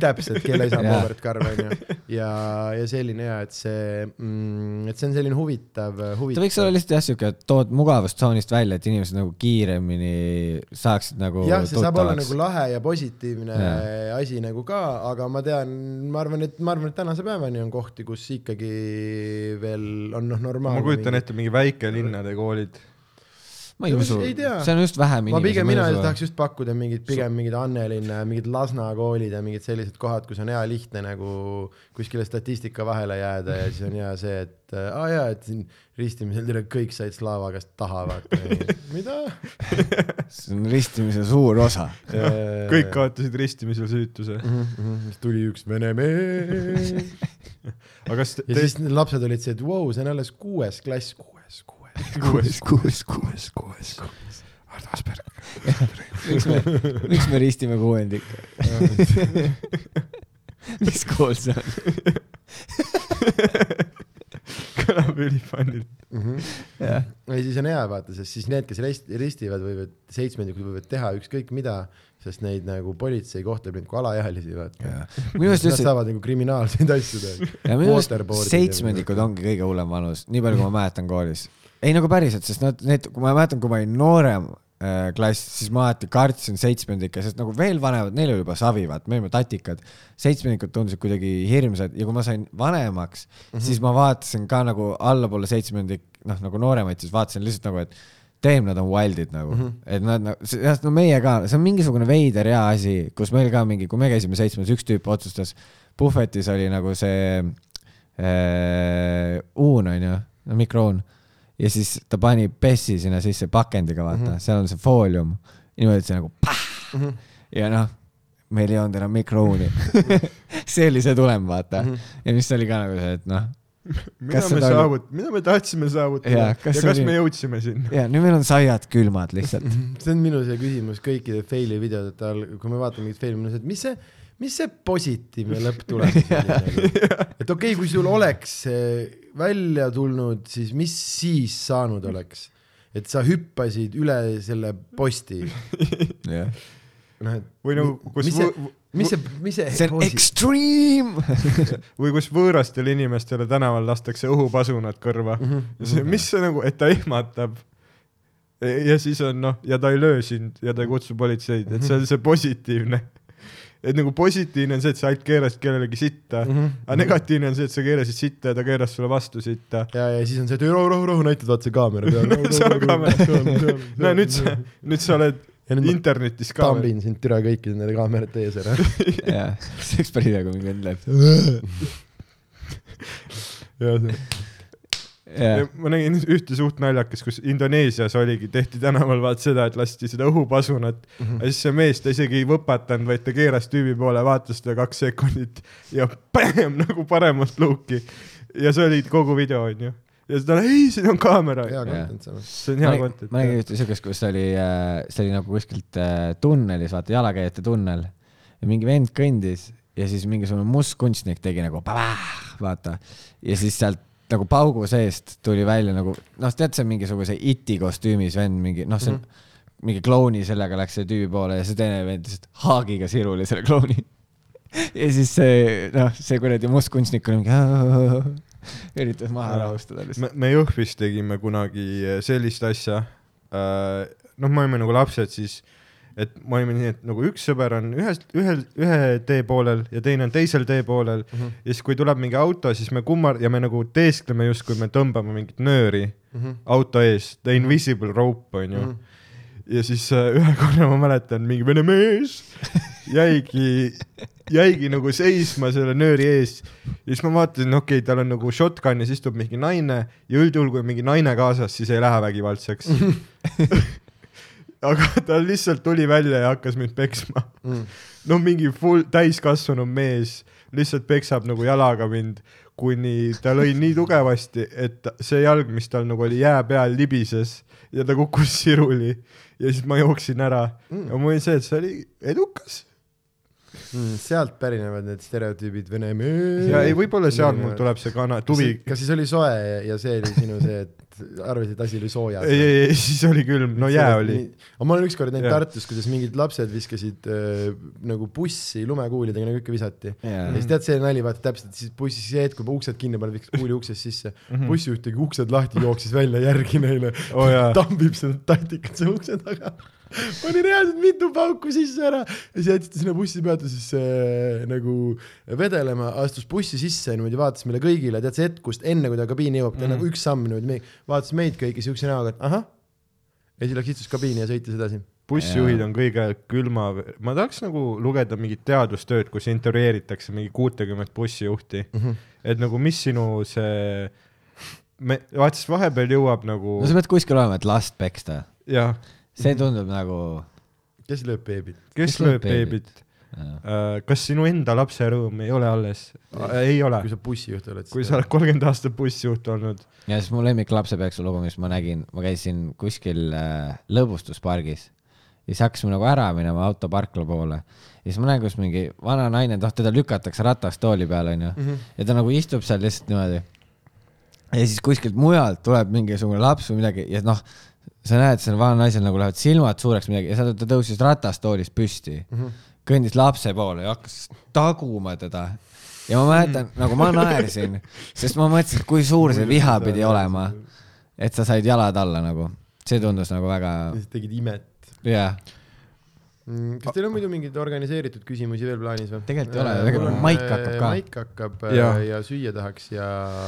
täpselt, kelle isa on. Robert Karv onju. ja, ja selline ja, et see mm,, et see on selline huvitav, ta huvitav. võiks olla lihtsalt jah, siuke, et tood mugavustsoonist välja, et inimesed nagu kiiremini saaksid nagu jah, see saab olla tuttavaks. nagu lahe ja positiivne ja. asi nagu ka, aga ma tean, ma arvan, et ma arvan, et tänase päevani on kohti, kus ikkagi veel on noh, normaalne. ma kujutan ette mingi väikelinnade koolid. Ma ei usu, see on just vähem ma inimesi. pigem, mina tahaks just pakkuda mingid, pigem mingid Annelinna, mingid Lasna koolid ja mingid sellised kohad, kus on hea lihtne nagu kuskile statistika vahele jääda ja siis on hea see, et aa ah, jaa, et siin ristimisel tegelikult kõik said Slava käest taha, vaata. mida? see on ristimise suur osa. kõik kaotasid ristimisel süütuse. siis tuli üks vene mees aga kas te, ja siis need lapsed olid see, et vau wow,, see on alles kuues klass, kuues, kuues. kuues, kuues, kuues, kuues, kuues. Ardo Asperg. miks me, miks me ristime kuuendikke? mis kool see on? kõlab ülifannilt. jah, ja siis on hea vaata, sest siis need, kes rist- ristivad, võivad, seitsmendikud võivad teha ükskõik mida, sest neid nagu politsei kohtleb neid kui alaealisi, vaata. minu arust Nad üldse, saavad nagu kriminaalseid asju teha. ja minu arust seitsmendikud ongi kõige hullem vanus, nii palju, kui ma mäletan koolis. Ei nagu päriselt, sest nad, need, kui ma mäletan, kui ma olin noorem äh, klass, siis ma alati kartsin seitsmendikke, sest nagu veel vanemad, neil oli juba savi, vaat me olime tatikad. seitsmendikud tundusid kuidagi hirmsad ja kui ma sain vanemaks mm, -hmm. siis ma vaatasin ka nagu allapoole seitsmendik, noh nagu nooremaid, siis vaatasin lihtsalt nagu, et damn, nad on wild'id nagu mm, -hmm. et nad nagu, no meie ka, see on mingisugune veider hea asi, kus meil ka mingi, kui me käisime seitsmes, üks tüüp otsustas, puhvetis oli nagu see äh, uun onju, no mikrouun ja siis ta pani pessi sinna sisse pakendiga, vaata mm, -hmm. seal on see foolium, niimoodi, et see nagu pah! mm -hmm. ja noh, meil ei olnud enam mikrouuni see oli see tulem, vaata mm. -hmm. ja mis oli ka nagu see, et noh, mida me seda oli- saavut-, mida me tahtsime saavutada ja kas see kas oli- me jõudsime sinna? ja nüüd meil on saiad külmad lihtsalt. see on minu see küsimus kõikide fail'i videote all, kui me vaatame mingit fail'i, et mis see, mis see positiivne oli nagu. et okei okay,, kui sul oleks see välja tulnud, siis mis siis saanud oleks? et sa hüppasid üle selle posti, jah, noh et või nagu, kus mis see mis see, mis see, see on posi- extreme. või kus võõrastele inimestele tänaval lastakse õhupasunad kõrva mm. -hmm. See, mis see nagu, et ta ehmatab. ja siis on noh, ja ta ei löö sind ja ta ei kutsu politseid, et see on see positiivne. Et nagu positiivne on see, et sa ainult keerasid kellelegi sitta mm, -hmm. aga negatiivne on see, et sa keerasid sitta ja ta keeras sulle vastu sitta. ja, ja siis on see, et rahu, rahu, rahu, näitad, vaata see kaamera peal. seal on kaamera. no nüüd sa, nüüd sa oled internetis ka. tambin sind türa kõikide nende kaamerate ees ära. jah, see oleks päris hea, kui mingi vend läheb. ja see, jah, ma nägin ühte suht naljakas, kus Indoneesias oligi, tehti tänaval vaat seda, et lasti seda õhupasunat mm, -hmm. ja siis see mees ta isegi ei võpatanud, vaid ta keeras tüübi poole, vaatas teda kaks sekundit ja pämm nagu paremalt luuki. ja see oli kogu video onju. ja siis ta, ei, siin on kaamera. see on hea content ma. nägin ühte siukest, kus oli, see oli nagu kuskilt äh, tunnelis, vaata jalakäijate tunnel ja mingi vend kõndis ja siis mingisugune must kunstnik tegi nagu vaata ja siis sealt nagu paugu seest tuli välja nagu noh, tead, see on mingisuguse iti kostüümis vend, mingi noh, see on mm -hmm. mingi klouni, sellega läks see tüübi poole ja see teine vend lihtsalt haagiga siruli selle klouni. ja siis see noh, see kuradi must kunstnik oli mingi üritas maha rahustada me lihtsalt., me Jõhvis tegime kunagi sellist asja. noh, me olime nagu lapsed siis, et me olime nii, et nagu üks sõber on ühes, ühel, ühe tee poolel ja teine on teisel tee poolel mm. -hmm. ja siis, kui tuleb mingi auto, siis me kummar- ja me nagu teeskleme justkui me tõmbame mingit nööri mm -hmm. auto ees, the invisible rope onju mm. -hmm. ja siis äh, ühe korra ma mäletan, mingi vene mees jäigi, jäigi nagu seisma selle nööri ees ja siis ma vaatasin, okei okay,, tal on nagu shotgun ja siis tuleb mingi naine ja üldjuhul, kui on mingi naine kaasas, siis ei lähe vägivaldseks. aga ta lihtsalt tuli välja ja hakkas mind peksma. mm.. no mingi full täiskasvanud mees lihtsalt peksab nagu jalaga mind, kuni ta lõi nii tugevasti, et see jalg, mis tal nagu oli jää peal, libises ja ta kukkus siruli ja siis ma jooksin ära Mm. ja mul oli see, et see oli edukas Mm, sealt pärinevad need stereotüübid vene mees. ja ei, võib-olla seal mul tuleb see kana, tuvi, kas siis oli soe ja, ja see oli sinu see, et arvasid, et asi oli soojas? ei, ei, ei, siis oli külm, no jää oli. aga ma olen ükskord näinud. Tartus, kuidas mingid lapsed viskasid äh, nagu bussi lumekuulidega, nagu ikka visati. Jaa. ja siis tead see nali, vaata täpselt, siis bussis see hetk, kui uksed kinni paned, viskad kuuli uksest sisse mm. -hmm. bussijuht tegi uksed lahti, jooksis välja järgi neile Oh tambib seda tatikat seal ukse taga. Pani reaalselt mitu pauku sisse ära ja siis jättis ta sinna bussipeatusesse äh, nagu vedelema, astus bussi sisse niimoodi, vaatas meile kõigile, tead see hetk, kust enne kui ta kabiini jõuab, ta mm. nagu üks samm niimoodi, vaatas meid kõiki siukse näoga, et ahah. ja siis läks istus kabiini ja sõitis edasi. bussijuhid on kõige külma, ma tahaks nagu lugeda mingit teadustööd, kus intervjueeritakse mingi kuutekümmet bussijuhti mm. -hmm. et nagu mis sinu see, me, vaata siis vahepeal jõuab nagu no sa pead kuskil olema, et last peksta. jah, see tundub nagu. kes lööb beebit? kes lööb beebit? jah. kas sinu enda lapse rõõm ei ole alles? ei ole kui, sa bussijuht oled. kui sa oled kolmkümmend aastat bussijuht olnud. ja siis mu lemmik lapsepeksu lugu, mis ma nägin, ma käisin kuskil äh, lõbustuspargis ja siis hakkasime nagu ära minema autoparkla poole ja siis ma näen, kus mingi vana naine, noh teda lükatakse ratast tooli peale onju mm -hmm. ja ta nagu istub seal lihtsalt niimoodi. ja siis kuskilt mujalt tuleb mingisugune laps või midagi ja noh, sa näed, sellel vanal naisel nagu lähevad silmad suureks midagi ja sa- ta tõusis ratastoolist püsti mm, -hmm. kõndis lapse poole ja hakkas taguma teda ja ma mäletan, nagu ma naersin, sest ma mõtlesin, et kui suur see viha pidi olema, et sa said jalad alla nagu, see tundus nagu väga, tegid imet. jah, kas teil on muidu mingeid organiseeritud küsimusi veel plaanis või? Tegelikult ei ole, tegelikult maik hakkab ka. maik hakkab äh, Jah. ja süüa tahaks ja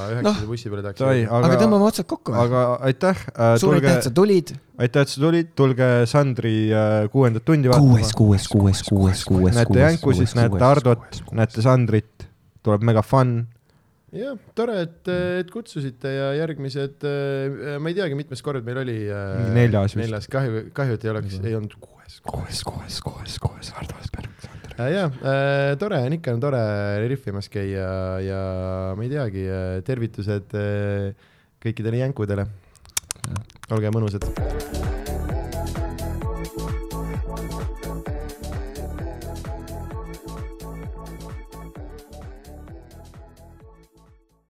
üheksase Noh, bussi peale tahaks aga aga, tõmbame otsad kokku aga aitäh äh,, suur tulge aitäh, et sa, tulid. aitäh, et sa tulid, tulge Sandri äh, kuuendat tundi kuues, vaatama. kuues, kuues, kuues, kuues. näete Jänkusit, näete Hardot, näete Sandrit, tuleb mega fun. jah, tore, et, et kutsusite ja järgmised, ma ei teagi, mitmes kord meil oli. Neljas vist. neljas, kahju, kahju, et ei oleks, ei olnud kuues, kuues, kuues, kuues, Hardo Asperg, Sander. ja, ja tore on ikka on tore rihvimas käia ja ma ei teagi, tervitused äh, kõikidele jänkudele. olge mõnusad.